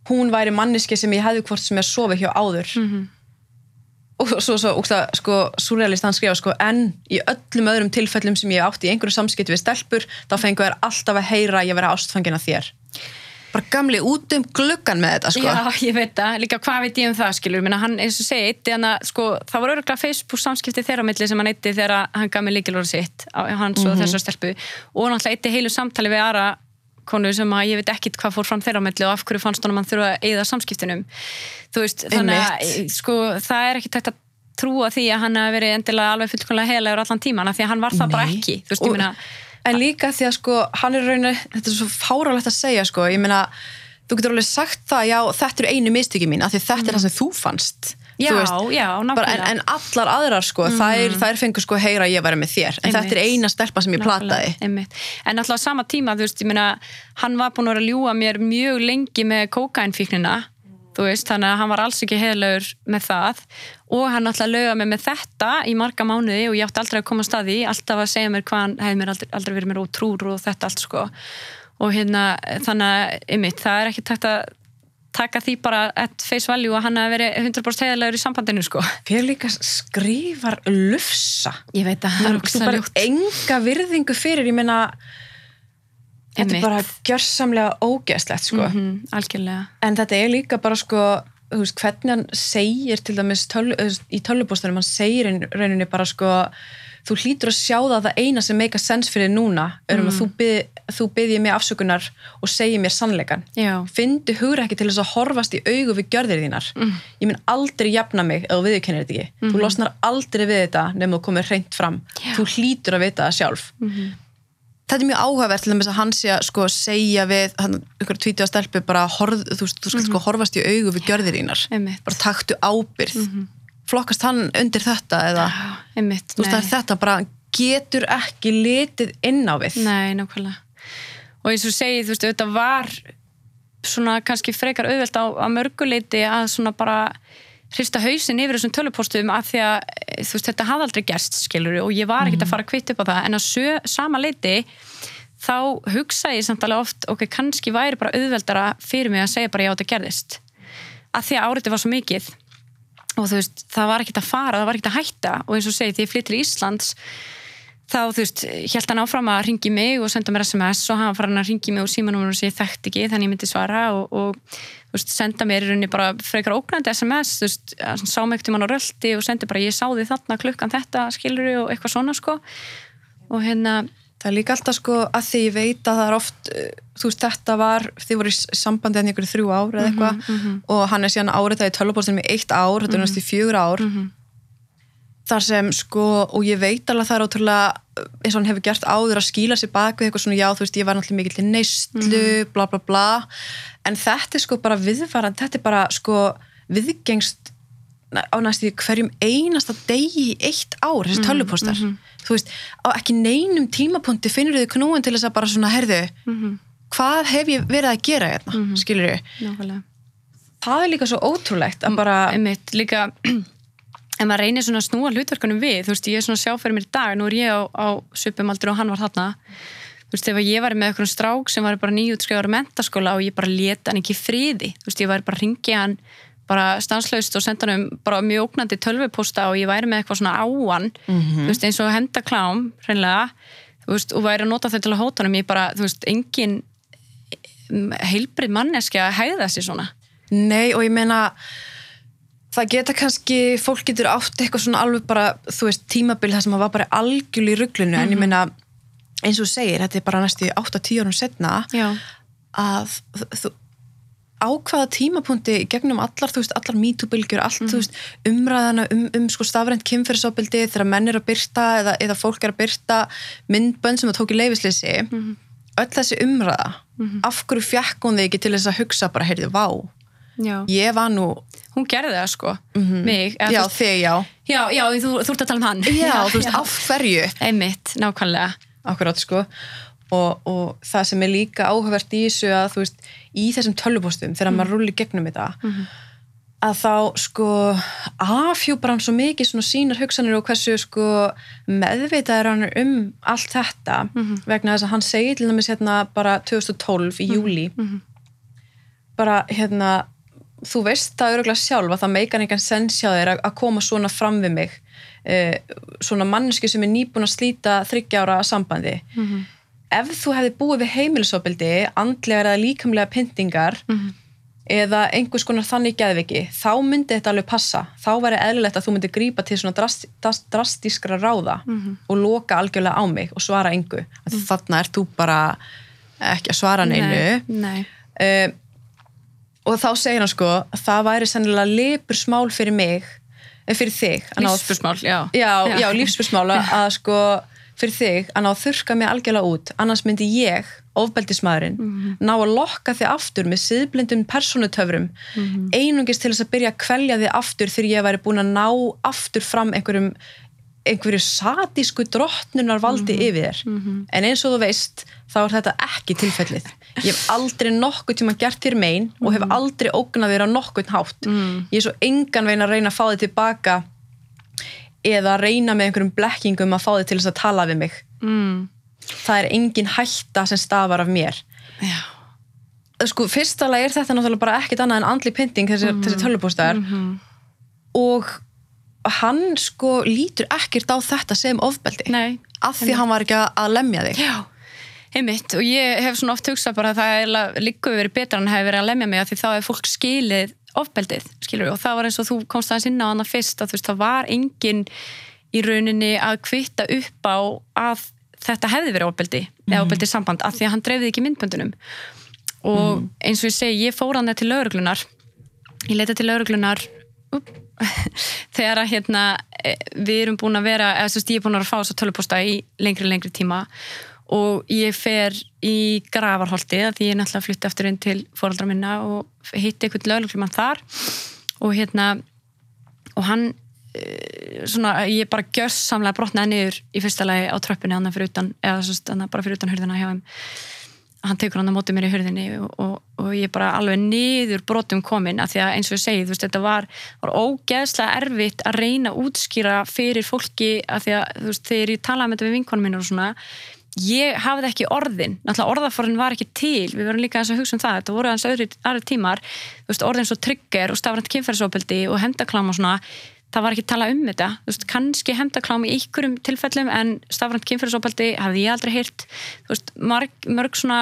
S1: hún væri manniski sem ég hefði hvort sem er sofið hjá áður
S2: Mhm.
S1: og svo, svo úksta, sko, surrealist hann skrifa sko, en í öllum öðrum tilfellum sem ég átti í einhverju samskipti við stelpur þá fengu þær alltaf að heyra að ég vera ástfangin af þér bara gamli út um gluggan með þetta sko.
S2: Já, ég veit það, líka hvað veit ég um það skilur, minna hann, eins og segi, eitti hann að sko, það var örgulega Facebook samskipti þeirra milli sem hann eitti þegar hann gaf mig líkilóra sitt hans
S1: Mhm.
S2: og þessar stelpu og hann eitti heilu samtali við aðra konu sem að ég veit ekkit hvað fór fram þeirra milli og af hverju fannst hann þurfa að eigða samskiptinum þú veist, þannig að sko, það er ekki tægt að trúa því að hann hafi verið endilega alveg fullkomlega heilegur allan tíman af því að hann var það bara
S1: Nei.
S2: ekki þú veist,
S1: Og-
S2: ég meina,
S1: en líka því að sko, hann er raunin þetta er svo fáralegt að segja sko. ég meina, þú getur alveg sagt það já, þetta eru einu mistöki mín af því þetta er það sem þú fannst
S2: já,
S1: Þú veist,
S2: já,
S1: bara, en,
S2: nákvæmlega.
S1: en allar aðrar sko, þær, þær fengur sko heyra að ég væri með þér. En
S2: Einmitt.
S1: þetta er eina stelpa sem ég plataði.
S2: Nákvæmlega, einmitt. en alltaf á sama tíma þú veist, ég meina, hann var búin að vera að ljúga mér mjög lengi með kókainfíknina þú veist, þannig að hann var alls ekki heilagur með það. Og hann alltaf löga mig með þetta í marga mánuði og ég átti aldrei að koma að staði alltaf að segja mér hvað hann hefði mér aldrei, aldrei verið mér ótrúr og þetta allt sko. Og hérna, þannig að einmitt, það er ekki takt að taka því bara at face value að hann hefði verið 100% heilagur í sambandinu sko.
S1: Fyrir líka skrifar lufsa.
S2: Ég veit að það er
S1: þú
S2: ógeðslega
S1: bara
S2: ljótt.
S1: enga virðingu fyrir ég meina þetta er bara gjörsamlega ógeðslegt sko.
S2: Mhm, algjörlega.
S1: En þetta er líka bara sko þú veist, hvernig hann segir til dæmis töl, í tölvupóstunum, hann segir rauninni bara sko þú hlýtur að sjá það að það eina sem make a sense fyrir núna er um að þú, bið, þú byðið mig afsökunar og segir mér sannleikan
S2: já,
S1: fyndu hugur ekki til þess að horfast í augu við gjörðir þínar. Ég mun aldrei jafna mig ef þú viðurkennir þetta ekki. Þú losnar aldrei við þetta nefnum þú komir hreint fram.
S2: Já.
S1: þú hlýtur að vita það sjálf þetta er mjög áhugavert til þess að hann sé að sko segja við ykkur tvítið að stelpu bara horf, þú, þú skal sko horfast í augu við gjörðir þínar. Bara taktu ábyrð flokkast hann undir þetta eða?
S2: Einmitt,
S1: þú veist þetta bara getur ekki litið inn á við.
S2: Nei, nákvæmlega. Og eins og segið, þú veist, þetta var svona kannski frekar auðvelt á, á mörguleiti að svona bara hrista hausin yfir þessum tölupóstum af því að eh, veist, þetta hafði aldrei gerst, skilur og ég var ekkert að fara að kvitt upp á það. En að sö, sama leiti þá hugsa ég samt alveg oft ok, kannski væri bara auðveldara fyrir mig að segja bara já, þetta gerðist. Af því að áriði var svo mikið og þú veist, það var ekkert að fara, það var ekkert að hætta. Og eins og segið, því ég flytt til Íslands þá, þú veist, held hann áfram að ringi mig og senda mér SMS og hann farin að ringi mig og símanúmer sem ég þekkt ekki þannig ég myndi svara og, og veist, senda mér í rauninni bara frekar ógnandi SMS, þú veist, hann sá mig ekkert um hann á röldi og sendi bara ég sá því þarna klukkan þetta skilur og eitthvað svona sko. Og hérna,
S1: Það er líka alltaf sko að því ég veit að það er oft, uh, þú veist, þetta var, þið voru í sambandi en ykkur þrjú ár eða eitthvað og hann er síðan árið það í tölvupóstunum í eitt ár, þetta er næstu í fjögur ár. Þar sem sko, og ég veit alveg að það er ótrúlega, eins og hann hefur gert áður að skýla sér bak við eitthvað svona, já, þú veist, ég var náttúrulega mikill til neyslu, bla bla bla, en þetta er sko bara viðvarand, þetta er bara sko viðgengst á næstu hverjum einasta degi í eitt ár, þessi tölvupóstar. þú veist, á ekki neinum tímapunkti finnur þau knúin til þess að bara svona herðu, hvað hef ég verið að gera hérna, mm skilur
S2: nákvæmlega.
S1: Það er líka svo ótrúlegt að bara
S2: einmitt líka ef maður reynir svona að snúa hlutverkunum við. Þú veist, ég er svona að sjá fyrir mér í dag nú er ég á, á svipum aldur og hann var þarna. Þú veist, ef ég var með eitthvað strák sem var bara nýjútskriðar mentaskóla og ég bara leta hann ekki friði, þú veist, ég var bara að ringja hann bara stanslaust og senda hann um bara mjög ógnandi tölvupósta og ég væri með eitthvað svona á hann, þú veist, eins og henda klám, hreinlega, þú veist, og væri að nota þau til að hóta hann, ég bara, þú veist, engin heilbrið manneski að hæða sér svona.
S1: Nei og ég meina það geta kannski, fólk getur átt eitthvað svona alveg bara, þú veist, tímabil þar sem var bara algjörlega í rugglinu en ég meina, eins og segir, þetta er bara næstu 8-10 árum setna
S2: Já,
S1: að þú á hvaða tímapunkti gegnum allar, þú veist, allar MeToo-bylgjur, allt, þú veist, umræðana um, um sko stafrænt kynferðisofbildi þegar menn er að byrta eða, eða fólk er að byrta myndbönd sem það tók í leifisleysi öll þessi umræða af hverju fjekk hún þig ekki til þess að hugsa bara, heyrðu, vá,
S2: já.
S1: Ég var nú
S2: hún gerði það sko. Mig, eða,
S1: já,
S2: veist,
S1: þig, já,
S2: já, já, þú, þú ert að tala um hann.
S1: Já, þú veist, af hverju?
S2: Einmitt, nákvæmlega.
S1: Akkurát, sko. Og, og það sem er líka áhugavert í þessu að þú veist, í þessum tölvupóstum þegar maður rúli gegnum þetta að þá sko afhjúpar hann svo mikið svona sínar hugsanir og hversu sko meðvitað er hann um allt þetta vegna þess að hann segir til dæmis hérna bara 2012 í júli bara hérna þú veist það öruglega sjálf að það meikar einhvern sens hjá þér að, koma svona fram við mig uh, svona manneski sem er nýbúin að slíta þryggjára sambandi. Ef þú hefði búið við heimilisofbildi andlegar eða líkamlega pyntingar eða einhvers konar þannig geðviki, þá myndi þetta alveg passa. Þá væri eðlilegt að þú myndi grípa til svona drast, drast, drastískra ráða og loka algjörlega á mig og svara engu, mm. þarna ert þú bara ekki að svara neinu.
S2: Nei, nei.
S1: uh, og þá segir hann sko það væri sennilega lipursmál fyrir mig eh, fyrir þig
S2: Lífspursmál, já.
S1: já, já, lífspursmál að sko fyrir þig að ná að þurka mig algjörlega út. Annars myndi ég, ofbeldismæðurinn ná að lokka þig aftur með siðblindum persónutöfrum einungis til þess að byrja að kvelja þig aftur þegar ég væri búin að ná aftur fram einhverjum einhverju satísku drottnunar valdi yfir þér. En eins og þú veist þá er þetta ekki tilfellið. Ég hef aldrei nokkuð tíma gert þér mein og hef aldrei ógnað þér á nokkuð hátt. Ég er svo engan veginn að reyna að fá þig tilbaka eða reyna með einhverjum blekkingum að fá þig til þess að tala við mig.
S2: Mm.
S1: það er engin hætta sem stafar af mér.
S2: Já.
S1: sko, fyrstalega er þetta náttúrulega bara ekkit annað en andli pynting þessi, þessi tölvupóstar. Og hann sko lítur ekkert á þetta sem ofbeldi.
S2: Nei.
S1: af því hann var ekki að- lemja þig.
S2: Já, heimitt og ég hef svona oft hugsað bara að það er líka verið betra en hefur verið að lemja mig af því þá er fólk skilið ofbeldið, skilur og það var eins og þú komst aðeins inn á hana fyrst að þú veist, það var engin í rauninni að kvitta upp á að þetta hefði verið ofbeldi eða ofbeldi samband, af því að hann dreifði ekki myndböndunum. Og eins og ég segi, ég fór hann til lauruglunar ég leita til lauruglunar upp, þegar að hérna eh, við erum búin að vera, eða þú veist ég er búin að að fá þess að tölupósta í lengri lengri tíma og ég fer í gravarholti að því ég er náttúrulega flutti eftir inn til fóraldra minna og hitti einhvern lauruglumann þar og hérna og hann eh, svona, ég bara gjörsamlega brotnaði niður í fyrsta lagi á tröppunni hann fyrir utan, eða svo stanna bara fyrir utan hurðina hjá þeim hann tekur hann á móti mér í hurðinni og, og, og ég bara alveg niður brotum komin að því að eins og ég segi, þú veist, þetta var, var ógeðslega erfitt að reyna að útskýra fyrir fólki að því að, þú veist, þegar ég talaði með þetta við vinkonum minn og svona ég hafði ekki orðin, náttúrulega orðaforðin var ekki til, við verum líka aðeins að hugsa um það. Þetta voru aðeins aðri tímar, þú veist, orðin svo trigger og stafrænt kynferðsópildi og hendaklám og svona, það var ekki tala um þetta. Veist, kannski hendaklám í ykkurum tilfellum en stafrænt kynferðsópildi hafði ég aldrei heyrt, veist, mörg, mörg svona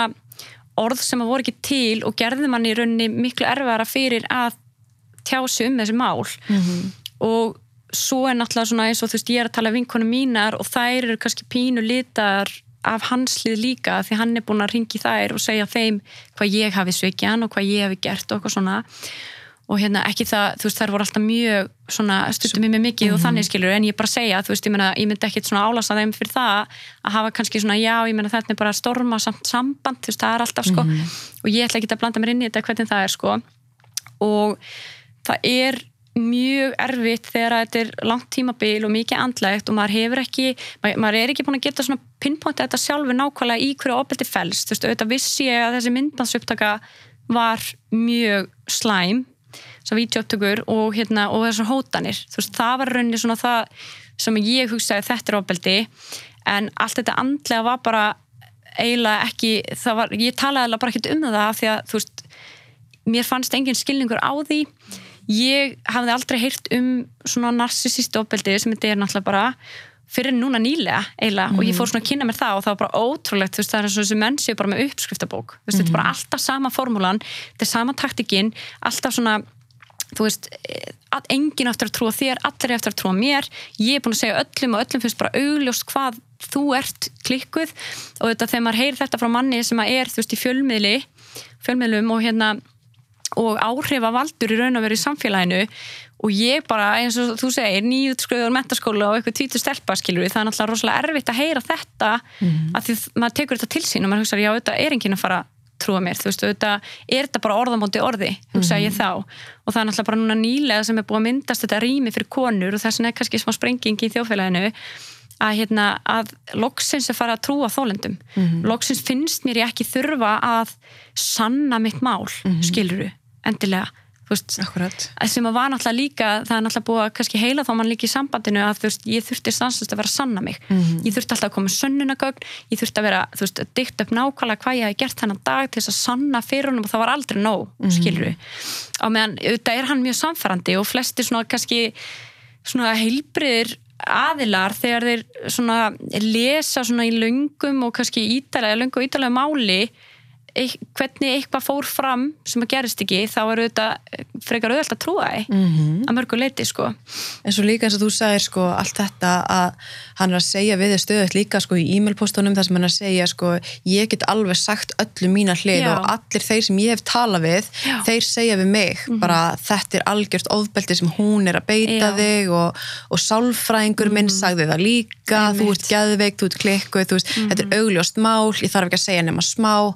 S2: orð sem að voru ekki til og gerði mann í rauninni miklu erfara fyrir að tjá sig um þessi mál. Og svo er náttúrulega svona eins og þú veist ég er að tala vinkonu mínar og þær eru kannski pínu litar af hans lið líka því hann er búin að ringi þær og segja þeim hvað ég hafi sveikjan og hvað ég hafi gert og eitthvað svona og hérna ekki það, þú veist þær voru alltaf mjög svona stuttum í mig mikið og þannig skilur en ég bara segja, þú veist, ég meina, ég myndi ekkit svona álasa þeim fyrir það að hafa kannski svona já, ég meina þetta er bara storma samt samband þú veist, það er alltaf sko. Og ég ætla ekki að blanda mér inn í þetta hvernig það er sko. Og það er mjög erfitt þegar þetta er langt tímabil og mikið andlegt og maður hefur ekki, maður, maður er ekki búin að geta svona pinpointa þetta sjálfur nákvæmlega í hverju ofbeldi fælst, þú veist, auðvitað vissi ég að þessi myndbandsupptaka var mjög slæm svo vídeouptökur og, hérna, og þessar hótanir, veist, það var rauninni svona það sem ég hugsaði þetta er ofbeldi, en allt þetta andlega var bara eiginlega ekki, var, ég talaði bara ekki um það því að, veist mér fannst engin skilningur á því. Ég hafði aldrei heyrt um svona narsisist ofbeldi sem þetta er náttúrulega bara fyrir núna nýlega eiginlega. Og ég fór svona að kynna mér það og það var bara ótrúlegt, veist, það er eins og þessi menn séu bara með uppskriftabók, veist, þetta er bara alltaf sama formúlan, þetta er sama taktikinn alltaf svona, þú veist enginn eftir að trúa þér, allir eftir að trúa mér, ég er búin að segja öllum og öllum finnst bara augljóst hvað þú ert klikkuð. Og þetta þegar maður heyrir þetta frá manni sem að er, þú veist, í fjölmiðli fjölmiðlum og hérna og áhrifavaldur í raun og veru í samfélaginu. Og ég bara, eins og þú segir nýjútskriður mentaskóla og eitthvað tvítur stelpa skilur það er náttúrulega rosalega erfitt að heyra þetta. Mm. að því maður tekur þetta til sín og maður hugsa, já, þetta er enginn að fara trúa mér, þú veist, þetta er þetta bara orðamóti orði, hugsa mm. ég þá. Og það er náttúrulega bara núna nýlega sem er búið að myndast þetta rými fyrir konur og þess vegna er kannski smá sprenging í þjófélaginu að, hérna, að loksins er farið að trúa þólendum loksins finnst mér ég ekki þurfa að sanna mitt mál skiluru, endilega veist,
S1: Akkurat.
S2: sem að var náttúrulega líka það er náttúrulega búið að kannski heila þá mann líka í sambandinu að þú veist, ég þurfti stansast að vera að sanna mig. Ég þurfti alltaf að koma sönnunagögn ég þurfti að vera, þú veist, að dykta upp nákvæmlega hvað ég hef gert þennan dag til þess að sanna fyrir honum og það var aldrei nóg, mm skilur við á meðan, auðvitað er hann mjög samfærandi og flesti svona kannski svona heilbriðir aðilar þegar þeir svona lesa svona í löngum og kannski ítalega, hvernig eitthvað fór fram sem að gerist ekki, þá er auðvitað frekar auðvitað að trúa því mm -hmm. að mörgu leiti sko.
S1: En svo líka eins og þú sagðir sko allt þetta að hann er að segja við þið stöðut líka sko í e-mailpostunum þar sem hann er að segja sko ég get alveg sagt öllu mína hlið
S2: Já.
S1: og allir þeir sem ég hef talað við
S2: Já. Mhm.
S1: þeir segja við mig bara þetta er algjört ofbeldi sem hún er að beita
S2: Já. Mhm.
S1: þig og, og sálfræðingur minn sagði það líka, þú
S2: Einmitt.
S1: ert geðveik, þú ert klikkuð, þú veist, þetta er augljóst mál, ég þarf ekki að segja nema smá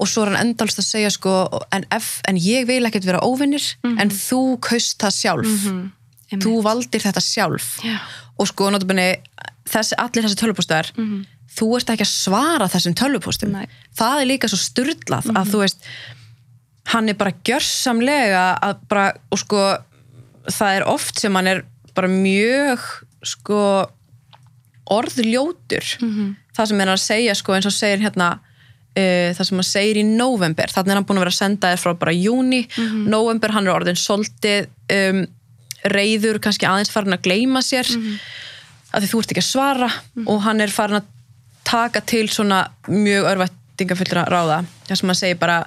S1: og svo er hann endalst að segja sko en, ef, en ég vil ekkert vera óvinnir en þú kaust það sjálf.
S2: Einmitt.
S1: þú valdir þetta sjálf.
S2: Já.
S1: og sko notabene þessi, allir þessi tölvupóstar þú ert ekki að svara þessum tölvupóstum.
S2: Nei.
S1: það er líka svo styrlað að þú veist hann er bara gjörsamlega að bara, og sko það er oft sem hann er bara mjög sko orðljótur. Það sem er að segja sko eins og segir hérna uh, það sem hann segir í november þannig er hann búin að vera að senda þér frá bara júni november, hann er orðin soldið um, reyður, kannski aðeins farin að gleyma sér að því þú ert ekki að svara. Og hann er farin að taka til svona mjög örvættingafullra ráða. Það sem hann segir bara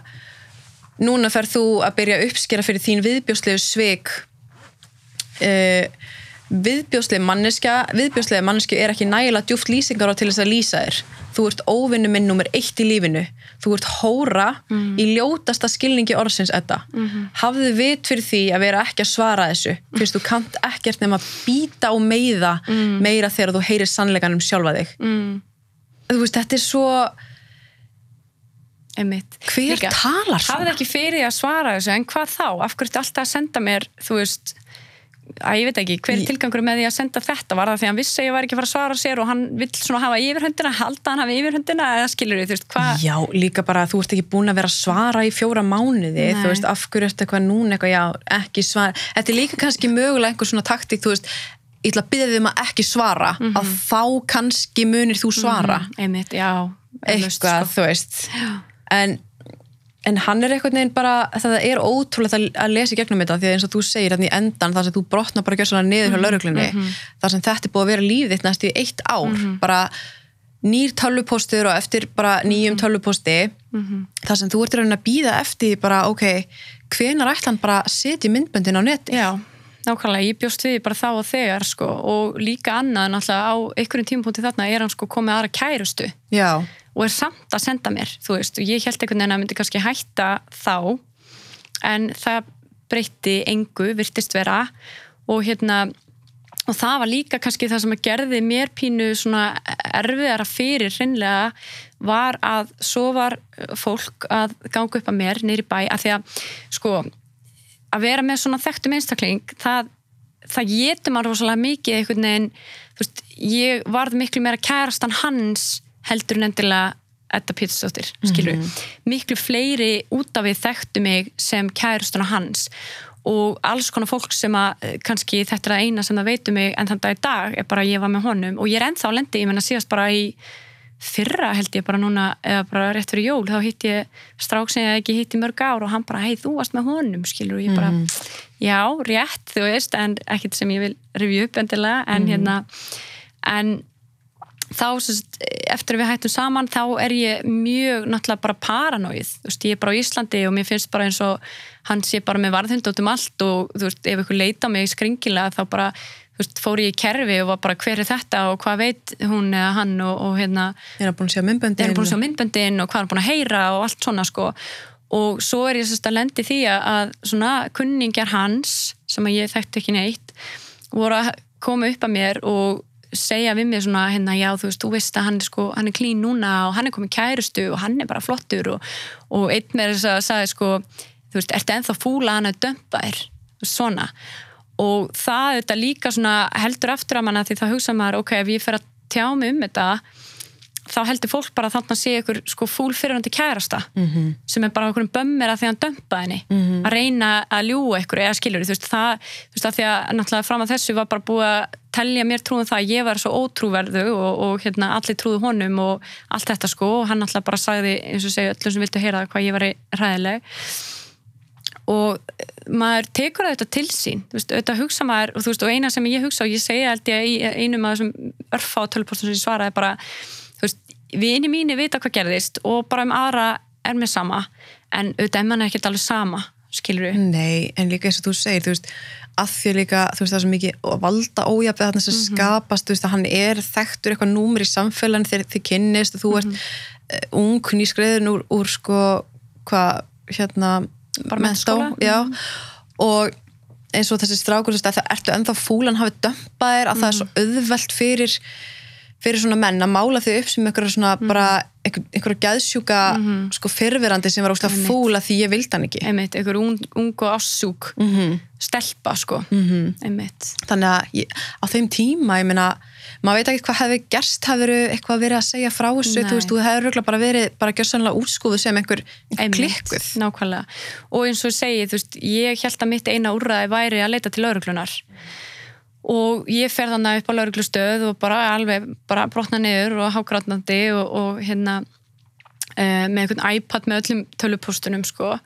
S1: núna fer þú að byrja að uppskera fyrir þín viðbjóslegu svik uh, viðbjóslega manneska viðbjóslega manneski er ekki nægilega djúft lýsingar á til þess að lýsa þér. Þú ert óvinnu minn nummer eitt í lífinu. Þú ert hóra í ljótasta skilningi orðsins þetta hafðu vit fyrir því að vera ekki að svara þessu. Fyrst þú kannt ekkert nema að býta og meiða meira þegar þú heyrir sannleikanum sjálfa þig.
S2: Mm,
S1: þú veist, þetta er svo
S2: einmitt.
S1: hver
S2: Líka,
S1: talar svona?
S2: hafði ekki fyrir að svara þessu en hvað þá, af hverju ertu alltaf að senda mér þú veist að ég veit ekki, hver er
S1: Ég-
S2: tilgangur með því að senda þetta? Var það því að hann vissi að ég var ekki að fara að svara sér og hann vill svona hafa yfirhöndina, halda hann hafa yfirhöndina eða skilur því, þú veist, hvað
S1: Já, líka bara að þú ert ekki búin að vera að svara í fjóra mánuði,
S2: Nei.
S1: þú veist, af hverju ertu eitthvað núna eitthvað, já, ekki svara þetta er líka kannski mögulega einhver svona taktík þú veist, ég ætla að byrja þig um að ekki svara að þá kannski munir þú svara.
S2: Mhm, einmitt, já,
S1: eitthvað,
S2: sko.
S1: En, en hann er eitthvað neginn bara, það er ótrúlegt að, lesa í gegnum þetta því að eins og þú segir þannig í endan þar sem þú brotnar bara að gera svona niður
S2: Mhm,
S1: hjá lauruglinni þar sem þetta er búið að vera lífið þitt næstu í eitt ár
S2: Mhm.
S1: bara nýr tölvupóstur og eftir bara
S2: Mhm.
S1: nýjum tölvupósti þar sem þú ert raunin að býða eftir bara ok, hvenar ætla hann bara að setja myndböndin á neti
S2: Já, nákvæmlega, ég bjóst við bara þá og þegar sko, og líka annað náttúrulega á einhverjum tímapunkti þarna er hann sko komið aðra kærustu.
S1: Já,
S2: og er samt að senda mér, þú veist og ég held einhvern veginn að myndi kannski hætta þá en það breytti engu, virtist vera og hérna og það var líka kannski það sem að gerði mér pínu svona erfiðara fyrir hreinlega var að svo var fólk að ganga upp að mér neyri bæ að því að sko að vera með svona þekktum einstakling það, það getur maður rosalega mikið einhvern veginn, þú veist, ég varð miklu meira kærastan hans heldur en endilega Edda Pétursdóttir, skilur miklu fleiri út af við þekktu mig sem kærastuna hans og alls konar fólk sem að eh, kannski þetta er það eina sem það veitum mig en þann dag í dag er bara að ég var með honum og ég er ennþá á lendi, ég menna síðast bara í fyrra held ég bara núna eða bara rétt fyrir jól, þá hitt ég strák sem ég ekki hitt í mörg ár og hann bara hei þú varst með honum, skilur og ég bara já, rétt, þú veist, en ekkert sem ég vil review upp endilega en hérna, en þá sérst, eftir að við hættum saman þá er ég mjög náttúrulega bara paranoið, þú veist, ég er bara á Íslandi og mér finnst bara eins og hann sé bara með varðhund út um allt og þú veist, ef ykkur leita mig skringilega þá bara veist, fór ég í kerfi og var bara hver er þetta og hvað veit hún eða hann? Og, og hérna
S1: er hann búin að sjá myndböndin?
S2: Er hann búin að sjá myndböndin og hvað er hann búin að heyra og allt svona sko. Og svo er ég sérst að lendi því að, svona kunningjar hans sem að ég þekkti ekki neitt voru að koma upp að mér og segja við mér svona hérna já þú veist, þú veist að hann er sko, hann er klín núna og hann er komið kærustu og hann er bara flottur og, og einn með þess að sagði sko, þú veist, ertu ennþá fúla hann að dömpa þér, svona. Og það þetta líka svona heldur aftur að manna því þá hugsa maður, ok, ef ég fer að tjá mig um þetta þá heldur fólk bara að þarna sé ykkur sko fúl fyrirhandi kærasta
S1: Mhm.
S2: -hmm. sem er bara okkur bömmir að því að hann dömpa henni
S1: Mhm.
S2: að reyna að ljúa ykkur eða skilur þú veist það, þú veist að því að náttúrulega fram að þessu var bara búið að telja mér trúum það að ég var svo ótrúverðu og, og hérna allir trúðu honum og allt þetta sko og hann náttúrulega bara sagði eins og segja öllum sem viltu heyra hvað ég var ræðileg og maður tekur þetta til sín þú veist, auðvitað hugsa maður og, veist, og eina sem ég hugsa og ég segja held ég í einum af þessum örfá tölvpostum sem ég svaraði bara vini mínu vita hvað gerðist og bara um aðra er mér sama en auðvitað er mann ekkert alveg sama skilur við
S1: Nei, en líka eins og þú segir, þú veist, að því líka, þú veist, það er svo mikið valda ójafið þarna sem skapast, þú veist, að hann er þekktur eitthvað númer í samfélagin þegar þið kynnist og þú ert uh, ung, nýskriðin úr, úr sko, hvað, hérna,
S2: menntaskóla.
S1: já, og eins og þessi strákur, þú veist, að það ertu ennþá fúlan hafið dömpað þér, að það er svo auðvelt fyrir fyrir svona menn að mála þau upp sem einhverja svona bara einhver, einhverja gæðsjúka sko fyrfirandi sem var
S2: Einmitt.
S1: fúla því ég vildi hann ekki.
S2: Einmitt, einhver ung, ung og ásúk
S1: Mhm.
S2: stelpa sko. Einmitt.
S1: Þannig að ég, á þeim tíma ég meina, maður veit ekki hvað hefði gerst hefur eitthvað verið að segja frá þessu
S2: Nei.
S1: þú veist, þú hefur bara verið bara gjörsanlega útskúfu sem einhver, einhver klikkuð.
S2: nákvæmlega. Og eins og ég segi, þú veist, ég held að mitt eina úrræði væri að leita til lauruglunar og ég fer þannig upp á lauruglustöð og bara alveg bara brotna niður og hágrátnandi og, og hérna uh, með einhvern iPad með öllum tölupóstunum sko.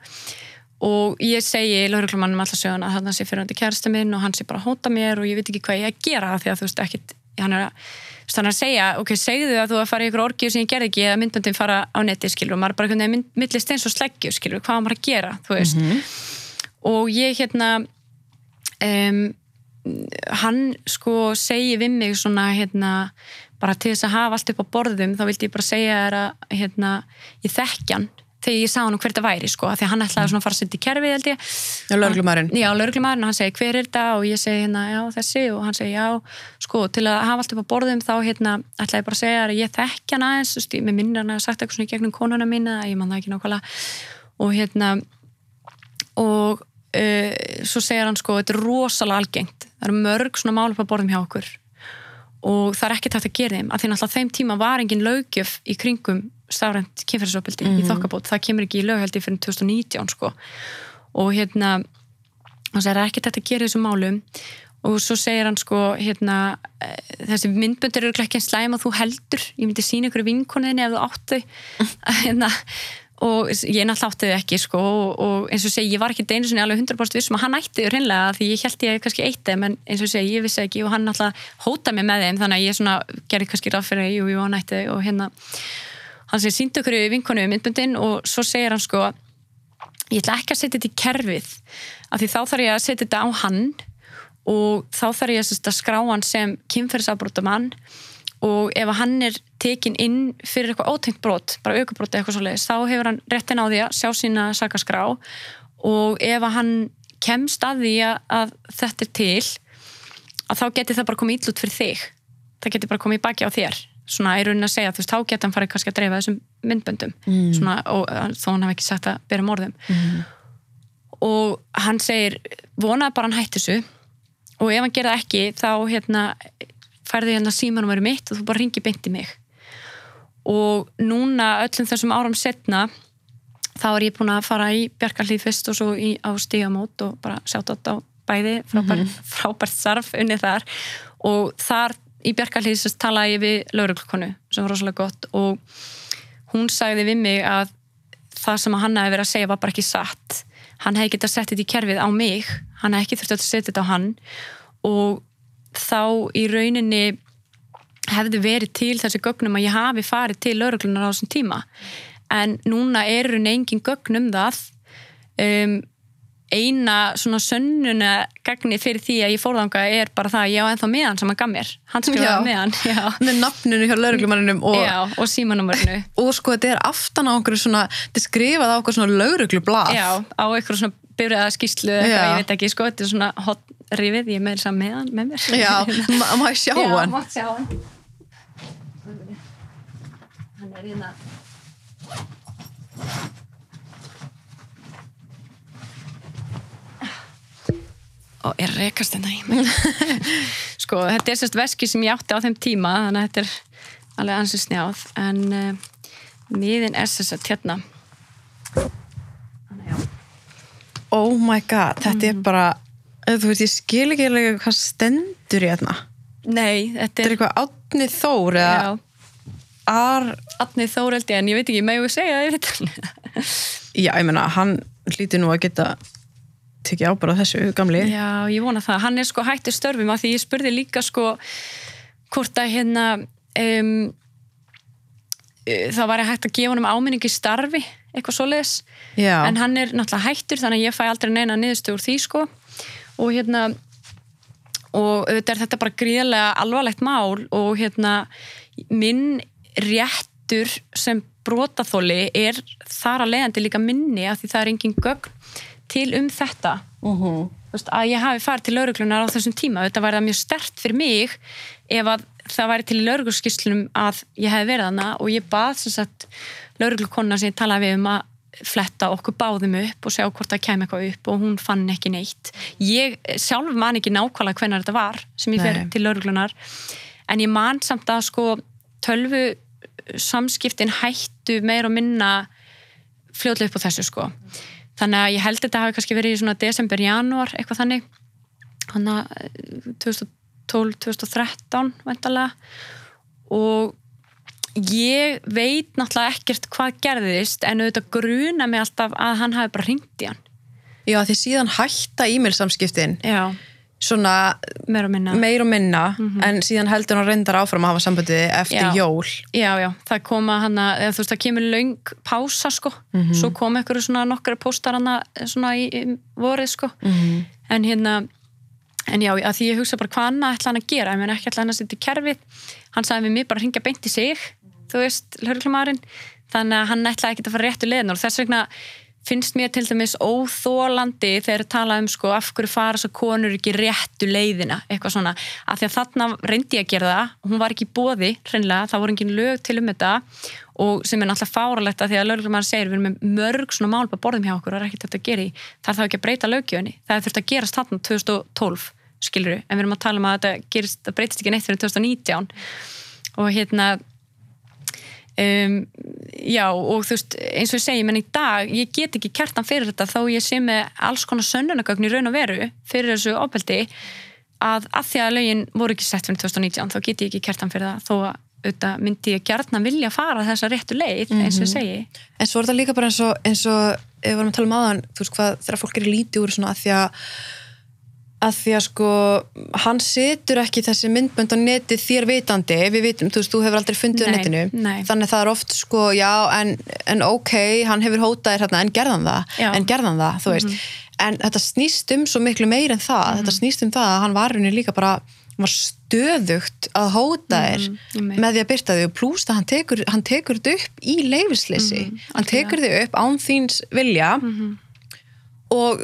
S2: Og ég segi lauruglumannum alltaf söguna að hann sé fyrir hann kærasta minn og hann sé bara að hóta mér og ég veit ekki hvað ég að gera því að þú veist ekkit hann er að, er að segja, ok, segðu að þú að fara í ykkur orgið sem ég gerði ekki eða myndböndin fara á neti, skilur, og maður er bara mynd- millist eins og sleggju, skilur, hvað maður að gera, þú veist. Og ég hérna um, hann sko segi við mig svona hérna bara til þess að hafa allt upp á borðum þá vildi ég bara segja þér að hérna, ég þekki hann þegar ég sá hann hver þetta væri sko, því að hann ætlaði svona að fara að setja í kerfið held ég.
S1: Já, lögreglumæðurinn.
S2: Já, lögreglumæðurinn, hann segi hver er þetta? Og ég segi hérna, já þessi og hann segi já, sko, til að hafa allt upp á borðum þá hérna, ætlaði ég bara að segja þér að ég þekki hann aðeins, ég með minnir hann að sagt eitthvað svona í gegnum konuna mína, ég man það ekki nákvæmlega. Og hérna og uh, svo segir hann sko, þetta er rosalega algengt það eru mörg svona mál upp á borðum hjá okkur. Og það er ekki tægt að gera þeim að því náttúrulega þeim tíma var engin löggjöf í kringum stafrænt kynferðisopildi í þokkabót, það kemur ekki í löghaldi fyrir 2019 sko. Og hérna það er ekki tægt að gera þessum málum. Og svo segir hann sko hérna, eh, þessi myndböndir eru ekki einn slæm að þú heldur, ég myndi sína ykkur vinkoniðinni ef þú áttu hérna, og ég náttúrulega átti þau ekki sko og, og eins og segi, ég var ekki einu sinni alveg 100% vissum að hann ætti þau reynlega því ég held ég kannski eitt þeim en eins og segi, ég vissi ekki og hann náttúrulega hóta mér með þeim þannig að ég svona gerði kannski ráð fyrir jú, jú, hann ætti þau og hérna hann segir, síndu ykkur vinkonu myndböndin og svo segir hann sko ég ætla ekki að setja þetta í kerfið af því þá þarf ég að setja þetta á hann og þá þarf ég að skrá hann sem kynferðisafbrótamann og ef hann er tekin inn fyrir eitthvað ótengt brot, bara aukabróti eitthvað svo leiðis, þá hefur hann réttin á því að sjá sína sakaskrá og ef hann kemst að því að, þetta er til að þá geti það bara komið ítlut fyrir þig. Það geti bara komið í baki á þér. Svona í raunin að segja, þú veist, þá geti hann farið kannski að dreifa þessum myndböndum. Mm. svona, og þó hann hef ekki sagt að bera morðum mm. og hann segir vonaði bara hann hætti þessu. Og ef hann gerði það ekki þá hérna, færði hérna símanúmeru mitt og þú bara ringi beint í mig. Og núna öllum þessum áram setna þá er ég búin að fara í Bjarkarlíð fyrst og svo í, á stígamót og bara sjátt átt á bæði frábært, mm -hmm. frábært sarf unnið þar. Og þar í Bjarkarlíð sérst talaði ég við lauruglkonu sem var rosalega gott og hún sagði við mig að það sem hann hefði verið að segja var bara ekki satt. Hann hefði getað sett þetta í kerfið á mig. Hann hefði ekki þurft að setja þetta á hann. Og þá í rauninni hefði verið til þessi gögnum að ég hafi farið til lauruglunar á þessum tíma. En núna er rauninni engin gögn um það. Um, eina svona sönnuna gagni fyrir því að ég fórðanga er bara það að ég á ennþá meðan sem hann gaf mér. Hann skrifaði meðan já.
S1: með nafninu hjá lögreglumanninum og,
S2: og símanúmerinu.
S1: Og sko þetta er aftan á okkur svona þetta er skrifað á okkur svona lögreglublað.
S2: Já, á eitthvað svona byrjaða skýslu eitthvað, ég veit ekki, sko, þetta er svona hot rifið, ég er með þess að með mér.
S1: Já, ma- má ég sjá
S2: Já,
S1: hann?
S2: mátt sjá hann. Hann er hérna. Og er rekast hérna í mig. Sko, þetta er sérst veski sem ég átti á þeim tíma þannig að þetta er alveg ansið snjáð en uh, miðin er sérst hérna Þannig, já.
S1: oh my god, þetta
S2: Mhm.
S1: er bara þú veist, ég skil ekki alveg hvað stendur í hérna.
S2: Nei, þetta
S1: er
S2: er
S1: eitthvað átni þór eða ar,
S2: Atni Þóreldi en ég veit ekki, megum við segja það
S1: já, ég meina, hann hlýtur nú að geta tekið ábara þessu gamli.
S2: Já, ég vona það. Hann er sko hættur störfum af því ég spurði líka sko hvort að hérna um, það væri hægt að gefa honum áminning í starfi, eitthvað svoleiðis.
S1: Já,
S2: en hann er náttúrulega hættur þannig að ég fæ aldrei neina niðurstu úr því sko og hérna og auðvitað er þetta bara gríðarlega alvarlegt mál og hérna minn réttur sem brotaþóli er þar að leiðandi líka minni af því það er engin gögn til um þetta
S1: Mhm.
S2: Þú veist, að ég hafi farið til lauruglunar á þessum tíma þetta væri það mjög stert fyrir mig ef að það væri til laurugluskíslunum að ég hef verið hana og ég bað sem sagt lauruglukonna sem ég talaði við um að fletta okkur báðum upp og sjá hvort það kæmi eitthvað upp og hún fann ekki neitt. Ég sjálf man ekki nákvæmlega hvenær þetta var sem ég fer
S1: Nei.
S2: til lauruglunar en ég man samt að sko tölvu samskiptin hættu meir og minna fljóðlega upp á þessu sko. Þannig að ég held að þetta hafi kannski verið í svona desember, janúar, eitthvað þannig. Hann að 2012-2013 vendalega og ég veit náttúrulega ekkert hvað gerðist en auðvitað gruna mig alltaf að hann hafi bara ringt í hann.
S1: Já, því síðan hætta e-mail samskiptin
S2: já,
S1: svona
S2: meira og minna.
S1: meir og minna en síðan heldur hann reyndar áfram að hafa sambandið eftir
S2: Já.
S1: jól.
S2: Já, já, það koma hann að, þú veist, það kemur löng pása, sko, svo kom einhverju svona nokkru póstar hann svona í, í vorið, sko,
S1: Mhm.
S2: en hérna en já, að því ég hugsa bara hvað annað ætla hann að gera, ég menn ekki ætla hann að setja í kerfið. Hann sagði við mig bara að ringja beint í sig þú veist, hörglumarinn þannig að hann ætla ekki að fara réttu leiðin og þess vegna finnst mér til dæmis óþólandi þegar tala um sko af hverju fara svo konur ekki réttu leiðina eitthvað svona, af því að þarna reyndi ég að gera það, hún var ekki bóði hreinlega, það voru engin lög til um þetta og sem er náttúrulega fáralegt að því að lögreglum segir við erum með mörg svona mál bara borðum hjá okkur og það er ekkert þetta að gera í það er þá ekki að breyta lögjöfni, það er þurft að gerast þarna 2012, skilur við en við erum að tala um að þetta gerist, það breytist ekki neitt fyrir 2019 og hérna um, já og þú veist eins og ég segi, menn í dag ég get ekki kertan fyrir þetta þó ég sé með alls konar sönnunagögn í raun og veru fyrir þessu opeldi að að því að lögin voru ekki sett fyrir 2019 þá get ég ekki kertan fyrir það þó að auðvitað myndi ég gjarnan vilja fara þessa réttu leið eins og ég segi.
S1: En svo er þetta líka bara eins og, eins og við varum að tala um aðan, þú veist hvað, þegar fólk er lítið úr svona að því að að því að sko hann setur ekki þessi myndbönd á neti þér vitandi, við vitum, þú veist, þú hefur aldrei fundið á
S2: Nei,
S1: netinu,
S2: nei.
S1: þannig að það er oft sko, já, en, en ok hann hefur hótaðir hérna, en gerðan það?
S2: Já.
S1: en gerðan það, þú veist? En þetta snýst um svo miklu meir en það. Þetta snýst um það að hann var henni líka bara hann var stöðugt að hóta þér
S2: einmitt.
S1: með því að byrta þig. Og plúst að hann tekur, hann tekur þetta upp í leifisleysi hann tekur þig upp án þíns vilja og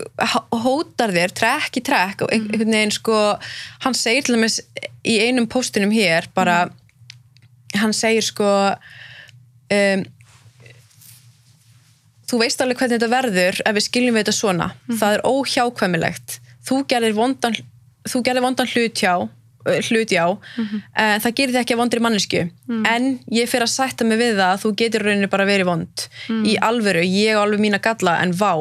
S1: hótar þér trekk í trekk og ein- einhvern veginn sko hann segir til dæmis í einum postinum hér bara hann segir sko um, þú veist alveg hvernig þetta verður ef við skiljum við þetta svona. Það er óhjákvæmilegt. Þú gerðir vondan, þú gerðir vondan hlut hjá uh, hlut já en það gerir þið ekki að vondri mannesku en ég fyrir að sætta mig við það að þú getur rauninni bara verið vond. Í alvöru, ég og alveg mína galla en vá,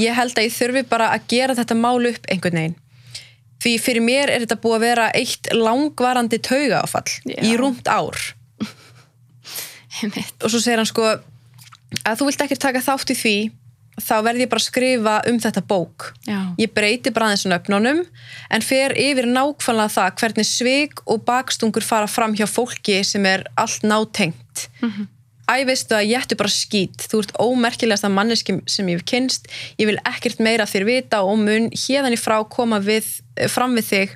S1: ég held að ég þurfi bara að gera þetta mál upp einhvern veginn. Því fyrir mér er þetta búið að vera eitt langvarandi taugaáfall
S2: Já.
S1: í rúmt ár. Og svo segir hann sko að þú vilt ekki taka þátt í því þá verð ég bara að skrifa um þetta bók.
S2: Já.
S1: ég breyti bara aðeins nöfnunum en fer yfir nákvæmlega það hvernig svik og bakstungur fara fram hjá fólki sem er allt nátengt Æ, veistu að ég ættu bara skít. Þú ert ómerkilegasta manneski sem ég hef kynst ég vil ekkert meira þér vita og mun hérðan í frá koma við, fram við þig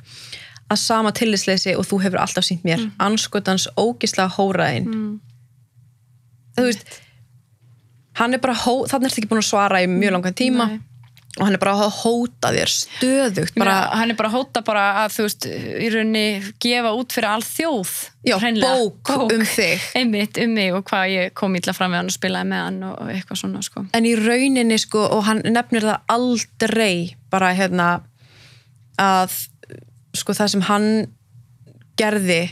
S1: að sama tillisleysi og þú hefur alltaf sínt mér. Anskotans ógislega hóraðin þú veist hann er bara, hó, þannig ertu ekki búin að svara í mjög langan tíma.
S2: Nei.
S1: Og hann er bara að hóta þér stöðugt bara,
S2: bara, hann er bara að hóta bara að þú veist, í rauninni gefa út fyrir all þjóð
S1: já,
S2: hreinlega.
S1: bók, um þig
S2: einmitt um mig og hvað ég kom ítla fram við hann og spilaði með hann og eitthvað svona sko.
S1: en í rauninni sko, og hann nefnir það aldrei bara hérna að sko það sem hann gerði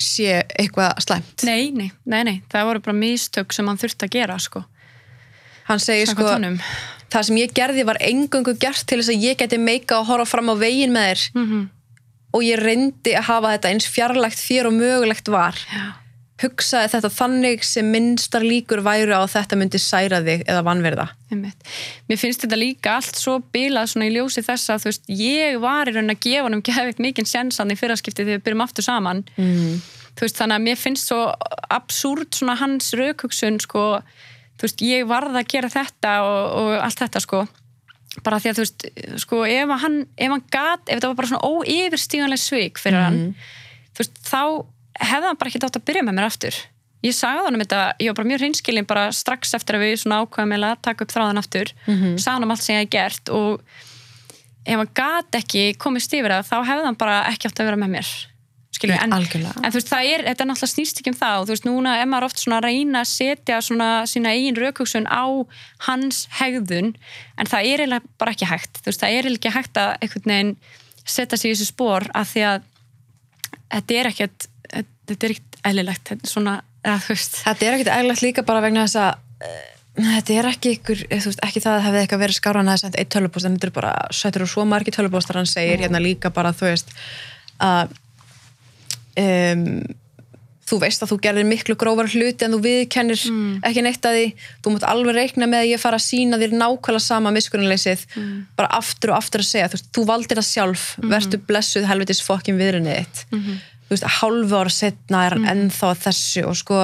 S1: sé eitthvað slæmt
S2: Nei, nei, nei, nei, það voru bara mistök sem hann þurfti að gera, sko.
S1: Hann segir sko,
S2: honum.
S1: það sem ég gerði var engöngu gert til þess að ég geti meika og horfa fram á veginn með þér
S2: Mhm.
S1: og ég reyndi að hafa þetta eins fjarlægt þér og mögulegt var
S2: Já.
S1: hugsaði þetta þannig sem minnstar líkur væru á að þetta myndi særa þig eða
S2: Einmitt. Mér finnst þetta líka allt svo bilað svona í ljósi þess að þú veist, ég var í raun að gefa hann um gefið mikinn sjensan í fyrraskipti þegar við byrjum aftur saman
S1: mm.
S2: veist, þannig að mér finnst svo absúrt svona hans raukugsun sko, þú veist, ég varð að gera þetta og, og allt þetta sko. Bara því að þú veist, sko ef hann, ef hann gat, ef þetta var bara svona óyfirstíganlega svik fyrir hann þú veist, þá hefði hann bara ekki dátt að byrja með mér aftur. Ég sagði hann um þetta, ég var bara mjög hreinskilin bara strax eftir að við svona ákvæðum að taka upp þráðan aftur, mm -hmm. sagði hann um allt sem ég hef gert og ef hann gat ekki komist yfir það, þá hefði hann bara ekki átt að vera með mér skilur, en, en þú veist, það er, þetta er náttúrulega snýst ekki um það. Og þú veist, núna er maður oft svona að reyna að setja svona sína eigin raukugsun á hans hegðun, en það er eiginlega bara ekki hægt, þú veist, það er eiginlega ekki hægt að einhvern veginn setja sig í þessu spór af því að þetta er ekkert þetta er ekkert eðlilegt, þetta er svona eða, þú veist,
S1: Þetta er ekkert eðlilegt líka bara vegna þess að uh, þetta er ekki ykkur, eh, þú veist, ekki það að hefði eitthvað verið skára en það er sendt eitt tölvupóst en þetta er bara sættur og svo margir tölvupóstar hann segir hérna líka bara þú veist að um, þú veist að þú gerðir miklu grófar hluti en þú viðkennir ekki neitt að því. Þú mútt alveg reikna með að ég fara að sína þér nákvæmlega sama miskunnleysið bara aftur og aftur að segja. Þú, veist, þú valdir það sjálf, vertu blessuð helvitis fokkin viðrinni þitt. Þú veist, hálfu ára setna er hann ennþá að þessu og sko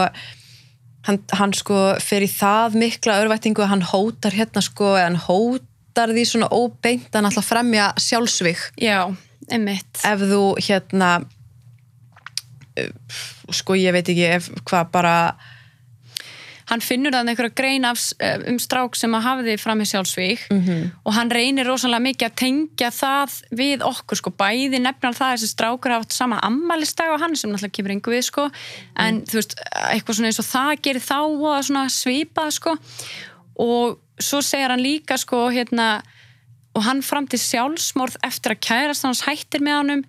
S1: hann, hann sko fer í það mikla örvættingu að hann hótar hérna sko eða hann hótar því svona óbeint að hann ætla að fremja sjálfsvík
S2: já, einmitt.
S1: Ef þú hérna sko ég veit ekki ef hvað bara
S2: hann finnur þannig einhverja grein af, um strák sem að hafi því fram í sjálfsvík
S1: Mhm.
S2: og hann reynir rosalega mikið að tengja það við okkur sko, bæði nefnar það að þessi strákur hafa sama ammælistag á hann sem náttúrulega kemur einhver við sko. En þú veist, eitthvað svona eins og það gerir þá og svona svipað sko. Og svo segir hann líka sko hérna og hann fram til sjálfsmorð eftir að kærast hans hættir með honum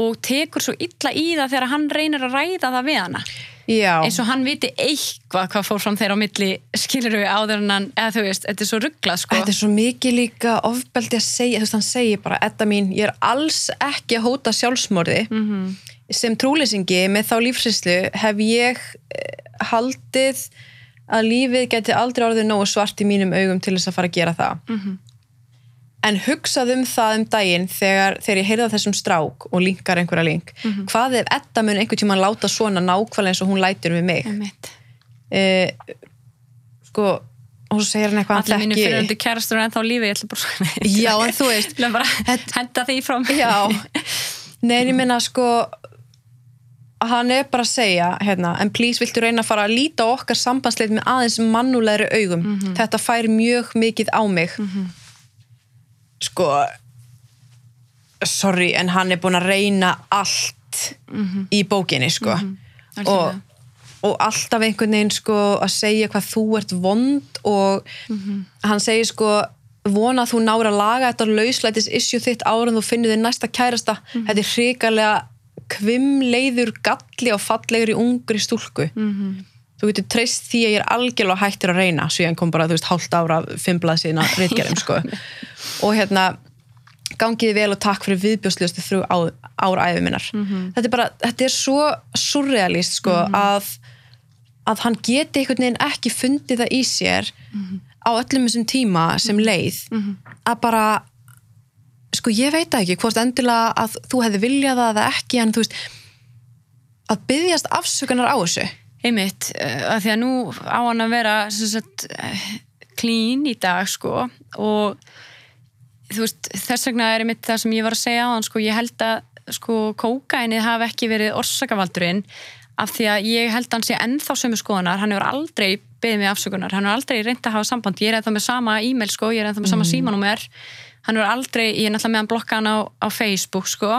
S2: og tekur svo illa í það þegar hann reynir að ræða það við hana
S1: já,
S2: eins og hann viti eitthvað hvað fór fram þeirra á milli skilur við áður en hann eða þú veist, þetta er svo rugglað sko
S1: þetta er svo mikið líka ofbeldi að segja, þú veist hann segir bara Edda mín, ég er alls ekki að hóta sjálfsmorði
S2: Mhm.
S1: sem trúleysingi með þá lífsrýslu hef ég eh, haldið að lífið geti aldrei orðið nógu svart í mínum augum til þess að fara að gera það
S2: Mhm.
S1: En hugsað um það um daginn þegar, þegar ég heyrði af þessum strák og linkar einhverja link.
S2: Mhm.
S1: hvað ef Edda mun einhvern tímann láta svona nákvæmlega eins og hún lætur við mig? Eh, sko og svo segir hann eitthvað
S2: allir mínu fyrirhundi kærastur er ennþá á lífi ég ætla bara
S1: Já, en þú veist
S2: henda því frá mig
S1: en ég minna sko hann er bara að segja hérna, en please viltu reyna að fara að líta okkar sambandsleit með aðeins mannulegri augum? Þetta fær mjög mikið á mig sko sorry, en hann er búin að reyna allt í bókinni sko. Og,
S2: Algjörlega.
S1: og alltaf einhvern veginn sko að segja hvað þú ert vond og hann segir sko vona að þú náir að laga þetta lauslætis issue þitt ára en þú finnir þið næsta kærasta. Þetta er hrikalega kvimleiður galli og fallegur í ungri stúlku.
S2: Mhm.
S1: Þú getur treyst því að ég er algjörlega hættir að reyna síðan kom bara, þú veist, hálft ára fimmblað síðan að reitgerðum, sko. Og hérna, gangiði vel og takk fyrir viðbjóðslustu þrjú á, ára æfi minnar. Þetta er bara, þetta er svo surrealist, sko, að að hann geti einhvern veginn ekki fundið það í sér á öllum þessum tíma sem leið að bara sko ég veit ekki hvort endilega að þú hefði viljað það eða ekki en þú veist að byggjast afsökunar á þessu
S2: einmitt, uh, að því að nú á hann að vera sagt, eh, clean í dag sko og veist, þess vegna er einmitt það sem ég var að segja á hann sko, ég held að sko kókainið hafi ekki verið orsakavaldurinn af því að ég held að hann sé ennþá sömu skoðunar, hann hefur aldrei beðið mig afsökunar, hann hefur aldrei reynd að hafa samband. Ég er ennþá með sama e-mail sko, ég er ennþá með sama símanúmer. Hann hefur aldrei, ég er náttúrulega með hann blokka hann á, á Facebook sko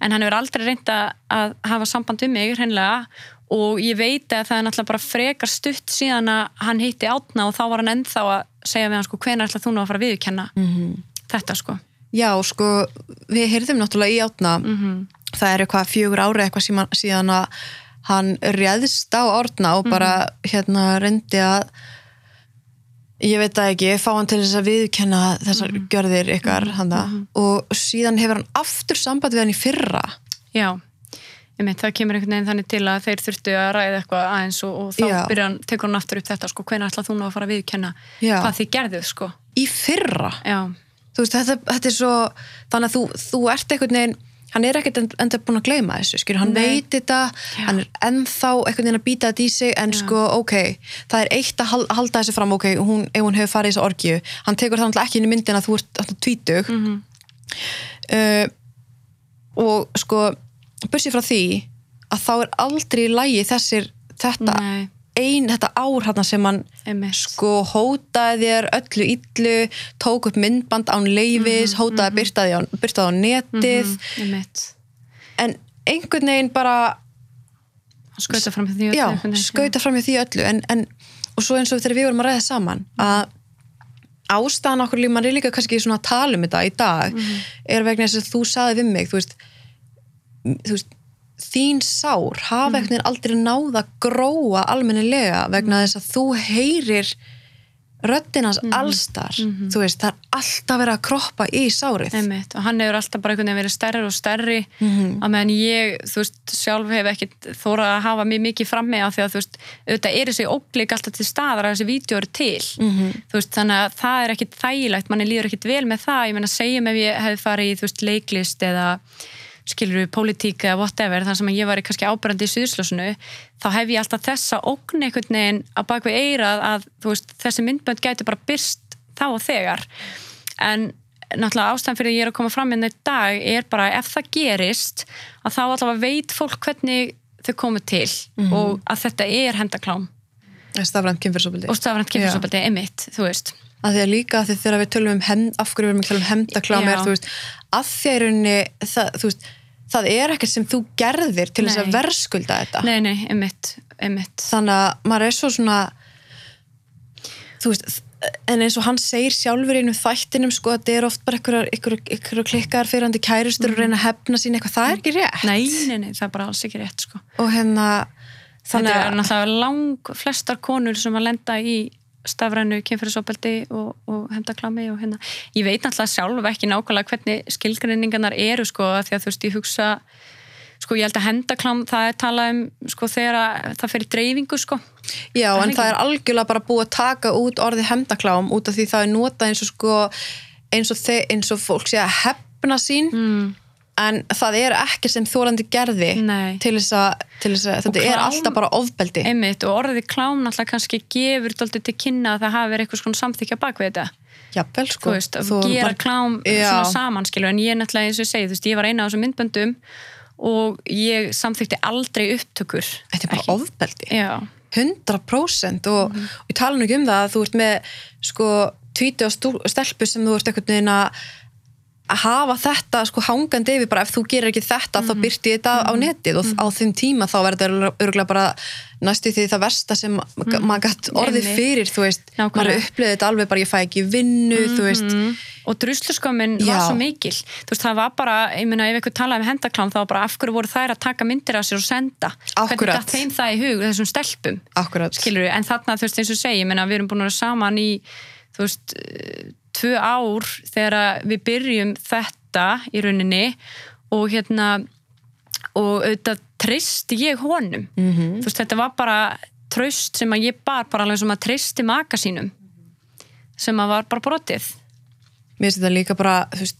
S2: en hann hefur aldrei reynd að að hafa samband við mig hreinlega og ég veit að það er náttúrulega bara frekar stutt síðan að hann hitti átna og þá var hann ennþá að segja við hann sko hvenær ætla þú nú að fara að viðurkenna -hmm. þetta sko?
S1: Já, sko, við heyrðum náttúrulega í átna það er eitthvað fjögur ári eitthvað síðan, að hann réðst á orðna og bara hérna reyndi að ég veit það ekki, fá hann til þess að viðkenna þessar gjörðir ykkar handa og síðan hefur hann aftur samband við hann í fyrra.
S2: Já, meint það kemur einhvern veginn þannig til að þeir þurftu að ræða eitthvað aðeins og, og þá
S1: Já.
S2: byrja hann, tekur hann aftur upp þetta sko, hvenær ætlað þú nú að fara að viðkenna
S1: Já.
S2: hvað þið gerðuð sko
S1: í fyrra
S2: Já,
S1: þú veist, þetta, þetta er svo þannig að þú, þú ert einhvern veginn hann er ekkert en- enda búin að gleyma þessu skilur, hann
S2: Nei.
S1: veit þetta,
S2: Já.
S1: hann er ennþá einhvern veginn að býta þetta í sig en sko, ok, það er eitt að hal- halda þessu fram, ok, hún, ef hún hefur farið í þessu orgju hann tekur það ekki inn í myndina að þú ert alltaf tvítug
S2: Mhm.
S1: uh, og sko bursið frá því að þá er aldrei í lægi þessir þetta
S2: nei,
S1: ein, þetta ár hann sem hann
S2: einmitt.
S1: sko hótaði þér öllu illu, tók upp myndband án leifis, hótaði byrtaði á, byrtaði á netið,
S2: Mhm, einmitt.
S1: En einhvern veginn bara,
S2: skauta fram því
S1: já,
S2: einhvern veginn,
S1: skauta fram í því öllu, en, en og svo eins og þegar við vorum að ræða saman, að ástæðan okkur líf, mann er líka kannski svona að tala um þetta í dag, er vegna þess að þú saði við mig, þú veist, veist, þín sár hafa einhvern veginn aldrei náða gróa almennilega vegna þess að þú heyrir röddinans mm allstar þú veist, það er alltaf verið að kroppa í sárið.
S2: Einmitt, og hann hefur alltaf bara einhvern veginn verið stærri og stærri
S1: Mhm.
S2: að meðan ég, þú veist, sjálf hef ekki þóra að hafa mjög mikið frammi af því að þú veist, auðvitað er þessi óblík alltaf til staðar að þessi vídeo eru til.
S1: Mhm.
S2: þú veist, þannig að það er ekkit þægilegt manni líður ekkit vel með það, ég meina segjum ef ég hefði farið í, þú veist, leiklist eða skilur við pólitík eða whatever þar sem ég var kannski ábærandi í suðsljósinu þá hef ég alltaf þessa ógn einhvern veginn að bak við eirað að veist, þessi myndbönd gæti bara byrst þá og þegar. En náttúrulega ástæðan fyrir að ég er að koma fram inn í dag er bara ef það gerist að þá allavega veit fólk hvernig þau komu til og að þetta er hendaklám.
S1: Stafrænt kynfyrsopildi
S2: og stafrænt kemursobeldi emitt, þú veist.
S1: Að því að líka að því þegar við tölum um hend, af hverju við erum að tala um hendaklámi
S2: Já.
S1: er þú veist, að því að það, þú veist, það er ekkert sem þú gerðir til þess að verðskulda þetta.
S2: Nei, nei, emitt, emitt
S1: þannig að maður er svo svona þú veist en eins og hann segir sjálfur í einum þættinum sko að þetta er oft bara einhverjar, einhverjar, einhverjar klikkar fyrirandi kærustur og reyna að hefna sín eitthvað, það er ekki rétt.
S2: Nei, nei, nei, það er bara alls ekki rétt sko.
S1: og hérna þannig
S2: er
S1: að
S2: náttúrulega lang flestar konur sem að lenda í stafrænu kynfyrirsopeldi og, og hendaklámi og hérna, ég veit náttúrulega sjálf ekki nákvæmlega hvernig skilgreiningarnar eru sko, því að þú veist, ég hugsa sko, ég held að hendaklám, það er talað um sko, þegar að það fer í dreifingu sko,
S1: Já, en
S2: er
S1: það er algjörlega bara búið að taka út orðið hefndaklám út af því það er notað eins og sko eins og, eins og fólk sé að hefna sín.
S2: Mm,
S1: en það er ekki sem þórandi gerði
S2: Nei.
S1: til þess að, til þess að þetta er
S2: klám-
S1: alltaf bara ofbeldi.
S2: Einmitt, og orðið klám náttúrulega kannski gefur daldið til kynna að það hafi verið eitthvað svona samþykja bak við þetta.
S1: Jafnvel sko.
S2: Þú veist, að gera
S1: bara-
S2: klám svona saman skilur, en ég er náttúrulega eins og segi, þú veist, ég var eina af þessum myndböndum og ég samþykti aldrei upptökur.
S1: Þetta er bara
S2: Ekki.
S1: ofbeldi.
S2: Já,
S1: 100% og,
S2: Mhm.
S1: og ég tala nú ekki um það að þú ert með sko tvíti stú- stelpu sem þú ert að að hafa þetta sko hangandi yfir bara ef þú gerir ekki þetta
S2: Mhm.
S1: þá byrti þetta á netið og á þeim tíma þá verður þetta bara næstu því það versta sem mm. maður gætt
S2: Einmitt.
S1: fyrir þú veist,
S2: Nákvæmlega.
S1: maður upplifði þetta alveg bara ég fæ ekki vinnu, þú veist
S2: mm. og drusluskömmin
S1: Já.
S2: var svo mikil þú veist, það var bara, ég meina, ef ykkur talaði um hendaklám þá var bara af hverju voru þær að taka myndir af sér og senda,
S1: Akkúrat.
S2: hvernig datt þeim það í hug þessum stelpum,
S1: akkurat,
S2: skilur við en þarna, þú veist, eins og segi, ég meina, við erum búin að vera saman í, þú veist tvö ár þegar við byrjum þetta í rauninni og hérna og auðvitað treysti ég honum
S1: Mhm.
S2: þú veist, þetta var bara tröst sem að ég bar bara alveg sem að treysti maka sínum sem að var bara brotið
S1: mér finnst þetta líka bara þú veist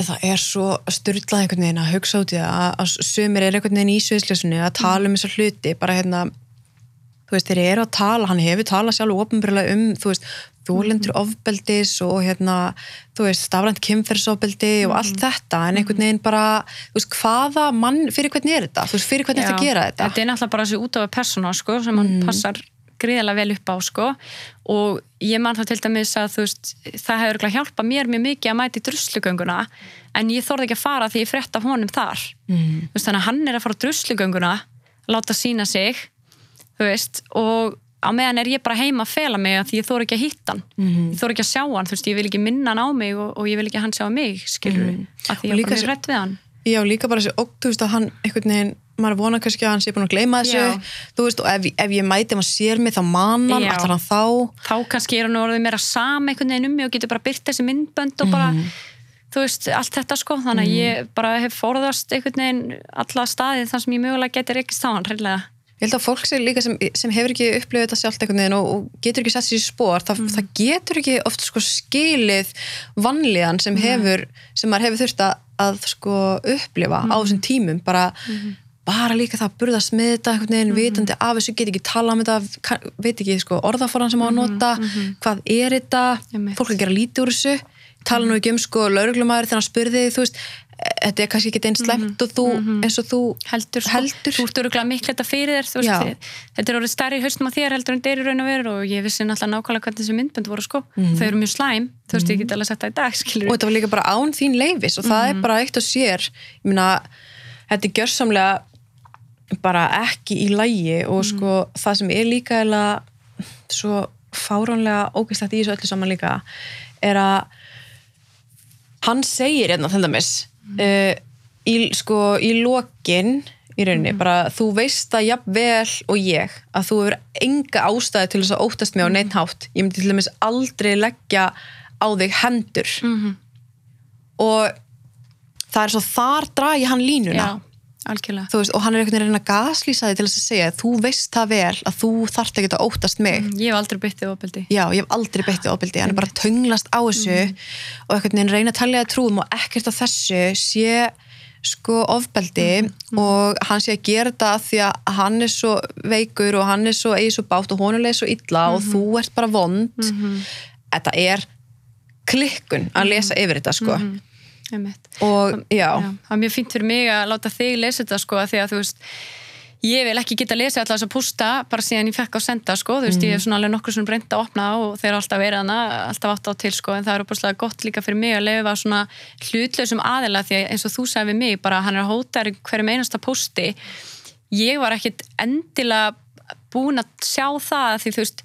S1: það er svo styrlað einhvern veginn að hugsa út í það að, sumir er einhvern veginn í sviðslesunni að tala um þessar hluti bara hérna þú veist, þeir eru að tala, hann hefur talað sjálf ofinbjörlega um, þú veist, þólendur ofbeldis og hérna þú veist, stafrænt kynferðsofbeldi og allt þetta, en einhvern veginn bara þú veist, hvaða mann, fyrir hvernig er þetta? Þú veist, fyrir hvernig er þetta að gera þetta?
S2: Þetta er náttúrulega bara þessi útáfa persóna sko, sem hann passar gríðarlega vel upp á sko. og ég man það til dæmis að þú veist, það hefur örugglega hjálpað mér mjög mikið að mæti druslugönguna en ég þorði ekki að fara því ég frétt af honum þar.
S1: Mm.
S2: Veist, þannig að hann er að fara druslugönguna láta sína sig veist, og á meðan er ég bara heima að fela mig að því ég þór ekki að hitta hann
S1: Mhm.
S2: ég þór ekki að sjá hann, þú veist, ég vil ekki minna hann á mig og, og ég vil ekki hann sjá mig, skilur
S1: Mhm.
S2: að því ég er bara mjög rætt við hann
S1: Já, líka bara þessi ótt, þú veist að hann einhvern veginn, maður vona kannski að hann sé búin að gleyma þessu,
S2: Já.
S1: þú veist, og ef, ef ég mæti hann sér mig þá manan,
S2: Já.
S1: allar hann þá
S2: þá kannski er hann orðið meira sama einhvern veginn um mig og getur bara byrt þessi myndbönd og bara, þú veist, allt þetta sko þannig að ég bara hef forðast einhvern veginn alla staðið þar sem ég mögulega getur ekki stáðan, hreinlega
S1: Ég held að fólk sem sem, sem hefur ekki upplifið þetta sjálft einhvern veginn og, og getur ekki sett sér í spór, það, það getur ekki oft sko skilið vanlíðan sem hefur, sem maður hefur þurft að, að sko upplifa á þessum tímum, bara bara líka það að burðast með þetta einhvern veginn vitandi af þessu, get ekki tala um þetta veit ekki sko orðaforan sem á að nota hvað er þetta, fólk að gera lítið úr þessu. Tala nú ekki um sko lauruglumæður þegar hann spurði þú veist, þetta er kannski ekki eins slemt og þú, eins og þú
S2: heldur, sko,
S1: Heldur.
S2: þú ert öruglega miklu þetta fyrir þér veist, þið, þetta er orðið stærri í haustum á þér heldur en deyri raun og veru og ég vissi náttúrulega nákvæmlega hvernig þessi myndbönd voru sko. Þau eru mjög slæm, þú veist, ég get alveg sett það í dag skilur
S1: og þetta var líka bara án þín leifis og það er bara eitt og sér. Ég meina, þetta er gjörsamlega bara ekki í lægi og sko það sem er líka eða svo fáránlega ógæslegt í þessu öllu saman líka er að hann segir hérna til dæmis uh, í, sko, í lokin í rauninni, bara þú veist það jafnvel og ég að þú hefur enga ástæði til þess að óttast mig á neitt hátt. Ég myndi til dæmis aldrei leggja á þig hendur.
S2: Mhm.
S1: og það er svo þar dragi hann línuna.
S2: Já, algjörlega.
S1: Þú veist, og hann er einhvern veginn að að gaslýsa þig til að segja þú veist það vel að þú þarft ekki að óttast mig.
S2: Ég hef aldrei byttið ofbeldi.
S1: Já, ég hef aldrei beittið ofbeldi, hann er bara að tönglast á þessu og einhvern veginn reyna að talja það trúum og ekkert af þessu sé sko ofbeldi og hann sé að gera af því að hann er svo veikur og hann er svo eigi svo bátt og leið svo illa og þú ert bara vond. Þetta er klikkun að lesa yfir þetta sko.
S2: Einmitt.
S1: Og já,
S2: það er mjög fínt fyrir mig að láta þig lesa þetta sko að því að þú veist ég vil ekki geta að lesa alltaf þess að pústa bara síðan ég fekk á senda sko þú veist ég hef svona alveg nokkur sem breynt að opna og þeir eru alltaf verið hana, alltaf átt á til sko en það er opaslega gott líka fyrir mig að lefa svona hlutlausum aðila því að eins og þú sagði við mig bara hann er að hóta hverjum einasta pústi. Ég var ekkit endilega búin að sjá það því þú veist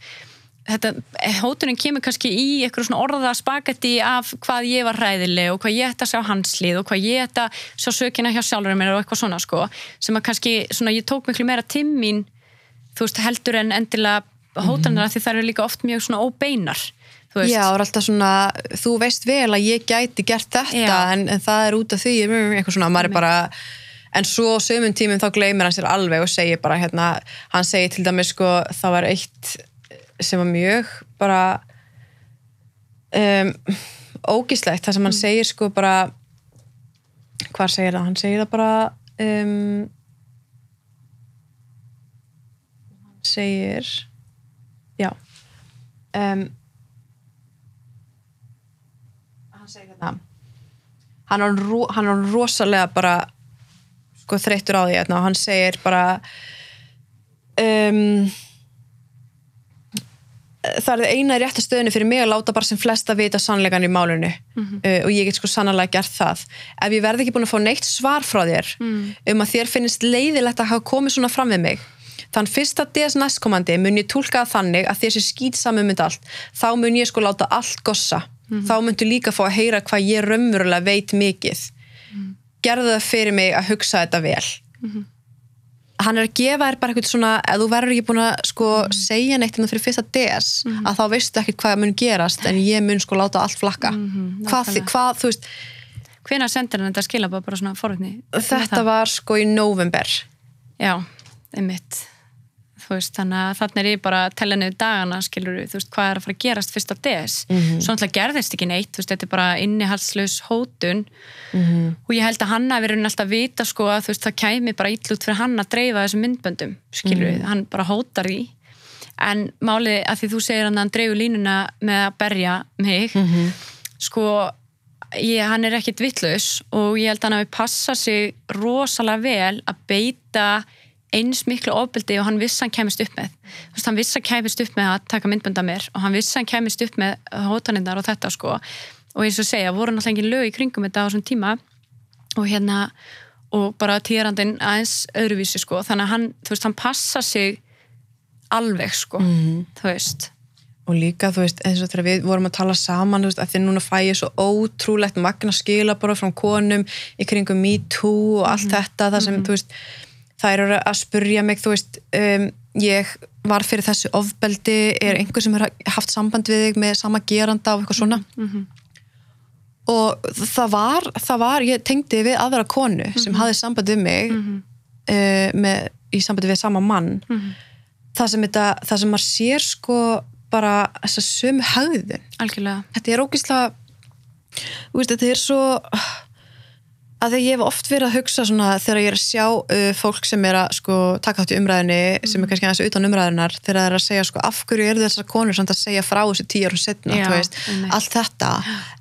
S2: hótunin kemur kannski í eitthvað svona orða spagetti af hvað ég var hræðileg og hvað ég ætti að sjá hanslið og hvað ég ætti að sjá sökina hjá sjálfur mér og eitthvað svona sko sem að kannski, svona ég tók miklu meira tímin þú veist, heldur en endilega hótanir því það eru líka oft mjög svona óbeinar
S1: Já, er alltaf svona, þú veist vel að ég gæti gert þetta en, en það er út af því, mm, eitthvað svona, maður er bara en svo sömum tímum þá gleymir hann sér alveg og segir bara hérna, hann segir til dæmis sko, það var eitt sem var mjög bara um, ógislegt, það sem hann segir sko bara hvað segir það? Hann segir það bara um, hann segir já um, hann segir hérna hann er, hann er rosalega bara sko þreyttur á því hérna, og hann segir bara um, það er eina rétta stöðinu fyrir mig að láta bara sem flesta vita sannleikan í málunu uh, og ég get sko sannlega gert það. Ef ég verð ekki búin að fá neitt svar frá þér um að þér finnist leiðilegt að hafa komið svona fram við mig þann fyrsta DS næstkomandi mun ég tólka þannig að þér sé skýt saman mynd allt. Þá mun ég sko láta allt gossa. Þá muntu líka fá að heyra hvað ég raunverulega veit mikið. Gerðu það fyrir mig að hugsa þetta vel hann er að gefa þér bara eitthvað svona ef þú verður ekki búin að sko segja neitt innan fyrir fyrsta DS að þá veistu ekkert hvað mun gerast en ég mun sko láta allt flakka. Hvað, þi- hvað, þú veist
S2: hvenær sendir hann þetta skila bara svona forvitni?
S1: Þetta var sko í november
S2: Já, einmitt veist, þannig að þannig er ég bara að tella niður dagana, skilur þú veist, hvað er að fara að gerast fyrst á DS, svo náttúrulega gerðist ekki neitt, þú veist, þetta er bara innihalslaus hótun. Og ég held að hann hafi verið alltaf að vita, sko, að þú veist, það kæmi bara ítlut fyrir hann að dreifa þessum myndböndum, skilur hann bara hótar því. En málið að því þú segir hann að hann dreifur línuna með að berja mig sko ég, hann er ekkit vittlaus og ég held að hann hafi passað sig rosalega vel að beita eins miklu ofbeldi og hann vissi hann kemist upp með. Þú veist, hann vissi hann kemist upp með að taka myndbönda mér og hann vissi hann kemist upp með hótanindar og þetta sko. Og eins og segja, voru náttúrulega engin lög í kringum þetta á þessum tíma. Og hérna og bara týrandinn aðeins öðruvísi sko, þannig að hann, þú veist, hann passa sig alveg sko, þú veist.
S1: Og líka, þú veist, eins og þegar við vorum að tala saman, þú veist, að því núna fæ ég svo ótrúlegt magna skila bara frá konum í kringum Me Too og allt þetta, það sem, þú veist það eru að spurja mig, þú veist um, ég var fyrir þessu ofbeldi, er einhver sem haft samband við þig með sama geranda og eitthvað svona? Og það var, það var ég tengdi við aðra konu sem hafði samband við mig uh, með, í sambandi við sama mann. Það sem þetta, það sem maður sér sko bara þessa sömu hagðin
S2: algjörlega.
S1: Þetta er veist, þetta er svo að því ég hef oft verið að hugsa svona þegar ég er að sjá uh, fólk sem er að sko taka þátt í umræðinni sem er kannski aðeins utan umræðinar þegar það er að segja sko af hverju eru þessar konur samt að segja frá þessu tíu árum setna,
S2: Já,
S1: veist, allt þetta.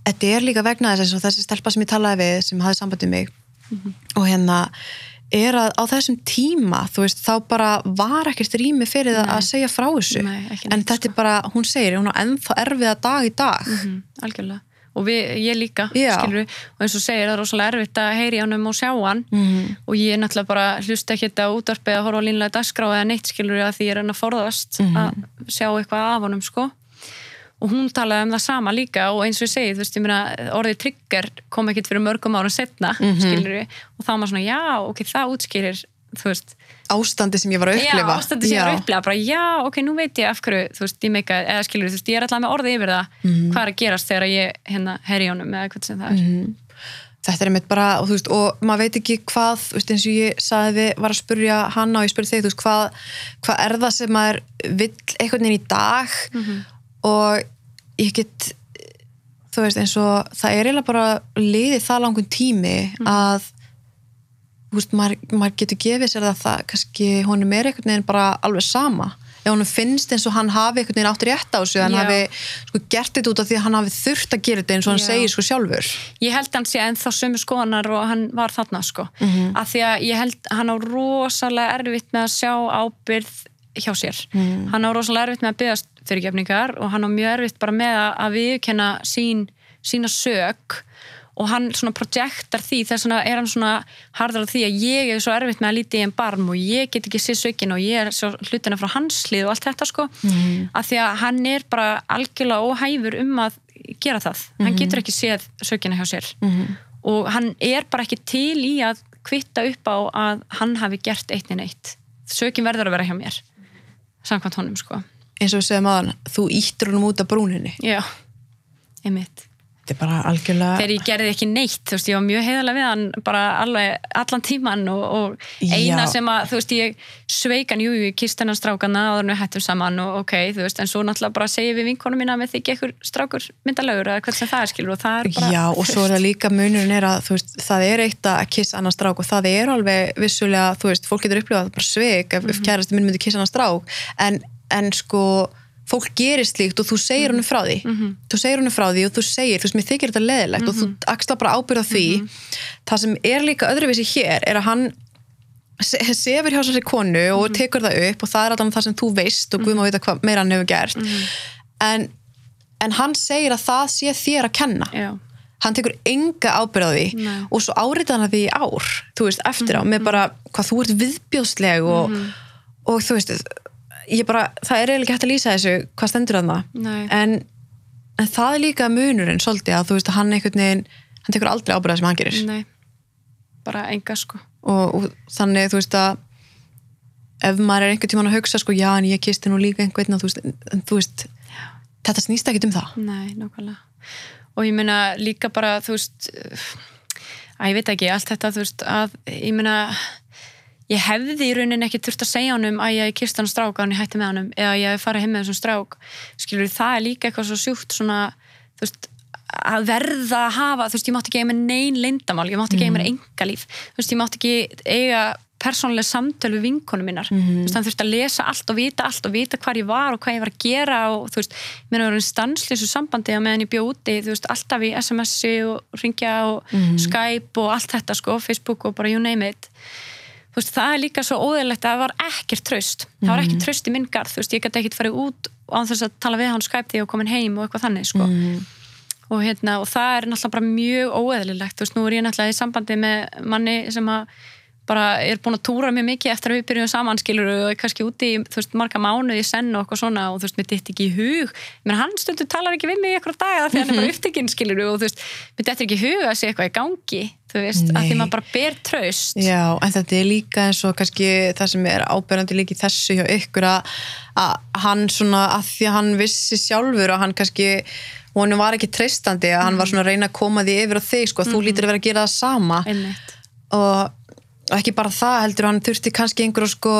S1: Þetta er líka vegna þess og þessi stelpa sem ég talaði við sem hafði samband við mig. Og hérna er að á þessum tíma, veist, þá bara var ekkert rými fyrir það að segja frá þessu.
S2: Nei,
S1: en þetta er bara, hún segir, hún á ennþá erfiða dag í dag.
S2: Mm, algjörlega og við, ég líka,
S1: Já.
S2: skilur og eins og segir það er rosalega erfitt að heyri ánum og sjá hann
S1: Mhm.
S2: og ég er náttúrulega bara hlust ekki þetta útvarpið að horfa línlega dagskrá eða neitt skilur að því ég er enn að forðast
S1: Mhm.
S2: að sjá eitthvað af honum sko og hún talaði um það sama líka og eins og ég segi, þú veist, ég meina orðið trigger kom ekkit fyrir mörgum árum setna
S1: Mhm.
S2: skilur og þá maður svona, já, ok, það útskýrir veist,
S1: ástandi sem ég var að upplifa.
S2: Já, ástandi sem ég er að upplega, bara já, ok, nú veit ég af hverju, þú veist, ég meika, eða skilur, þú veist, ég er alltaf með orðið yfir það, hvað er að gerast þegar ég, hérna, herri honum, eða hvað sem það er.
S1: þetta er einmitt bara, og þú veist, og maður veit ekki hvað, þú veist, eins og ég saði við, var að spurja hana og ég spurði þig, þú veist, hvað, hvað er það sem maður vill einhvern veginn í dag? Og ég get, þú veist, eins og það er eiginlega bara liðið það langun tími að, þú veist, maður, maður getur gefið sér það það, kannski honum er einhvern veginn bara alveg sama. Ef honum finnst eins og hann hafi einhvern veginn átt rétt á þessu, hann
S2: Já.
S1: hafi sko gert þetta út af því að hann hafi þurft að gera þetta eins og hann
S2: Já.
S1: segir sko sjálfur.
S2: Ég held hann sé ennþá sömu skoðanar og hann var þarna, sko. -hmm. Af því að ég held hann á rosalega erfitt með að sjá ábyrð hjá sér. Hann á rosalega erfitt með að byggast fyrirgefningar og hann á mjög erfitt bara með að- að viðkenna sín, sína sök og hann svona projektar því þess vegna er hann svona harður á því að ég er svo erfitt með að líti í einn barm og ég get ekki sér sökin og ég er svo hlutina frá hans hlið og allt þetta sko. Mm. að því að hann er bara algjörlega óhæfur um að gera það. Hann getur ekki séð sökina hjá sér. -hmm. og hann er bara ekki til í að kvitta upp á að hann hafi gert eitt en eitt sökin verður að vera hjá mér samkvæmt honum sko.
S1: Eins og við segjum aðan, þú íttur honum út af brúninni.
S2: Já, einmitt
S1: þetta er bara algjörlega
S2: þegar ég gerði ekki neitt, þú veist, ég var mjög heiðalega við hann bara alveg, allan tíman og, og eina
S1: Já.
S2: sem að, þú veist, ég sveik hann, jú, ég kýst hennan strákana og þannig hættum saman og ok, þú veist, en svo náttúrulega bara segi við vinkonu mína með þykja ykkur strákur myndalögur eða sem það er skilur og það er bara
S1: Já, og svo er það líka munurinn er að þú veist, það er eitt að kissa annan strák og það er alveg vissulega, þú veist, fólk getur upplifað bara sveik ef, ef kærasti minn fólk gerir slíkt og þú segir honum frá því. Þú segir honum frá því og þú segir þú veist, mér þykir þetta leðilegt og þú axla bara ábyrða því. Það sem er líka öðruvísi hér er að hann se- sefur hjá þessari konu og tekur það upp og það er alltaf það sem þú veist og Guð má vita hvað meira hann hefur gert. En, en hann segir að það sé þér að kenna.
S2: Já,
S1: hann tekur enga ábyrð á því
S2: Nei.
S1: og svo árita hann að því ár þú veist, eftir á, með bara hvað þú ert viðbjóðsleg og, og þú veist ég bara, það er eiginlega hægt að lýsa þessu hvað stendur að
S2: Nei.
S1: en, en það er líka munurinn svolítið að þú veist að hann einhvern veginn hann tekur aldrei ábyrða sem hann gerir
S2: nei. Bara enga sko.
S1: Og, og þannig þú veist að ef maður er einhvern tímann að hugsa sko já en ég kisti nú líka einhvern þú veist, en, þú veist þetta snýst ekki um það.
S2: Nei. Og ég meina líka bara, þú veist, að ég veit ekki, allt þetta, þú veist, að ég meina, ég hefði í rauninni ekki þurft að segja honum að ég kist hann strák að hann hætti með honum eða ég fara heim með þessum strák. Skilur, það er líka eitthvað svo sjúkt svona, veist, að verða að hafa, þú veist, ég mátti ekki eiga með neyn leyndamál, ég mátti ekki eiga með engalíf, þú veist, ég mátti ekki eiga persónlega samtöl við vinkonum minnar þú veist, hann þurfti að lesa allt og vita allt og vita hvar ég var og hvað ég var að gera og þú veist, mér var einn stanslýsu sambandi á meðan ég bjó úti, þú veist, alltaf í SMS-i og ringja og Skype og allt þetta sko, Facebook og bara you name it þú veist, það er líka svo óðurlegt að það var ekkert tröst það var ekkert tröst í minn garð, þú veist, ég gæti ekkert farið út án þess að tala við hann Skype því ég komin heim og eitthvað þannig, sko. Og, hérna, og það er náttúrulega bara mjög óeðlilegt þú veist, nú er ég náttúrulega í sambandi með manni sem að bara er búin að túra mjög mikið eftir að við byrjum saman skilur og er kannski úti í þú veist, marga mánuði í senn og eitthvað svona og þú veist, mér ditt ekki í hug. Menn hann stundur talar ekki við mig í eitthvað daga því hann er bara upptekinn skilur og þú veist, mér ditt ekki í hug að sé eitthvað í gangi þú veist, að því
S1: Nei.
S2: maður bara ber traust.
S1: Já, en þetta er líka eins og kannski það sem er áberandi líka í þessu hjá ykkur að, að hann svona að því að hann vissi sjálfur og hann kannski honum var ekki treystandi að hann var svona að reyna að koma því yfir á þig sko, þú lítur að vera að gera það sama.
S2: Einmitt.
S1: Og og ekki bara það heldur hann þurfti kannski einhverja, sko,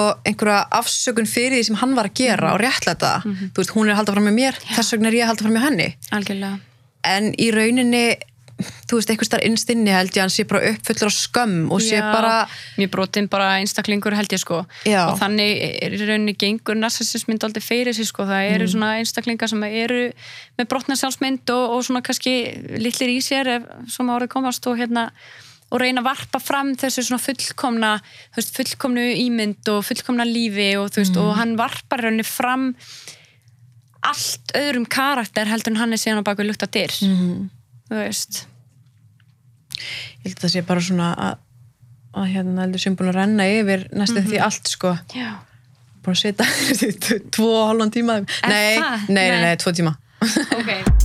S1: afsökun fyrir því sem hann var að gera og réttlæta þú veist, hún er að halda fram með mér þess vegna er ég að halda fram með henni.
S2: Algjörlega.
S1: En í rauninni þú veist, einhvers þar innstinni held ég hann sé bara uppfullur á skömm og sé
S2: Já,
S1: bara
S2: mjög brotin bara einstaklingur held ég sko
S1: Já.
S2: og þannig er í rauninni gengur narsisismynd aldrei fyrir sig sko það
S1: Mm.
S2: eru svona einstaklingar sem eru með brotna sjálfsmynd og, og svona kannski litlir í sér ef svona árið komast og hérna og reyna að varpa fram þessu svona fullkomna veist, fullkomnu ímynd og fullkomna lífi og þú veist,
S1: Mm.
S2: og hann varpar rauninni fram allt öðrum karakter heldur en hann er síðan á baku lukta dyr
S1: Mhm.
S2: Þú veist.
S1: Ég held að það sé bara svona að, að hérna heldur sem búin að renna yfir næstu því allt sko.
S2: Já.
S1: búin að setja tvo og halvan tíma. Nei, nei,
S2: Nei.
S1: nei, tvo tíma.
S2: Ok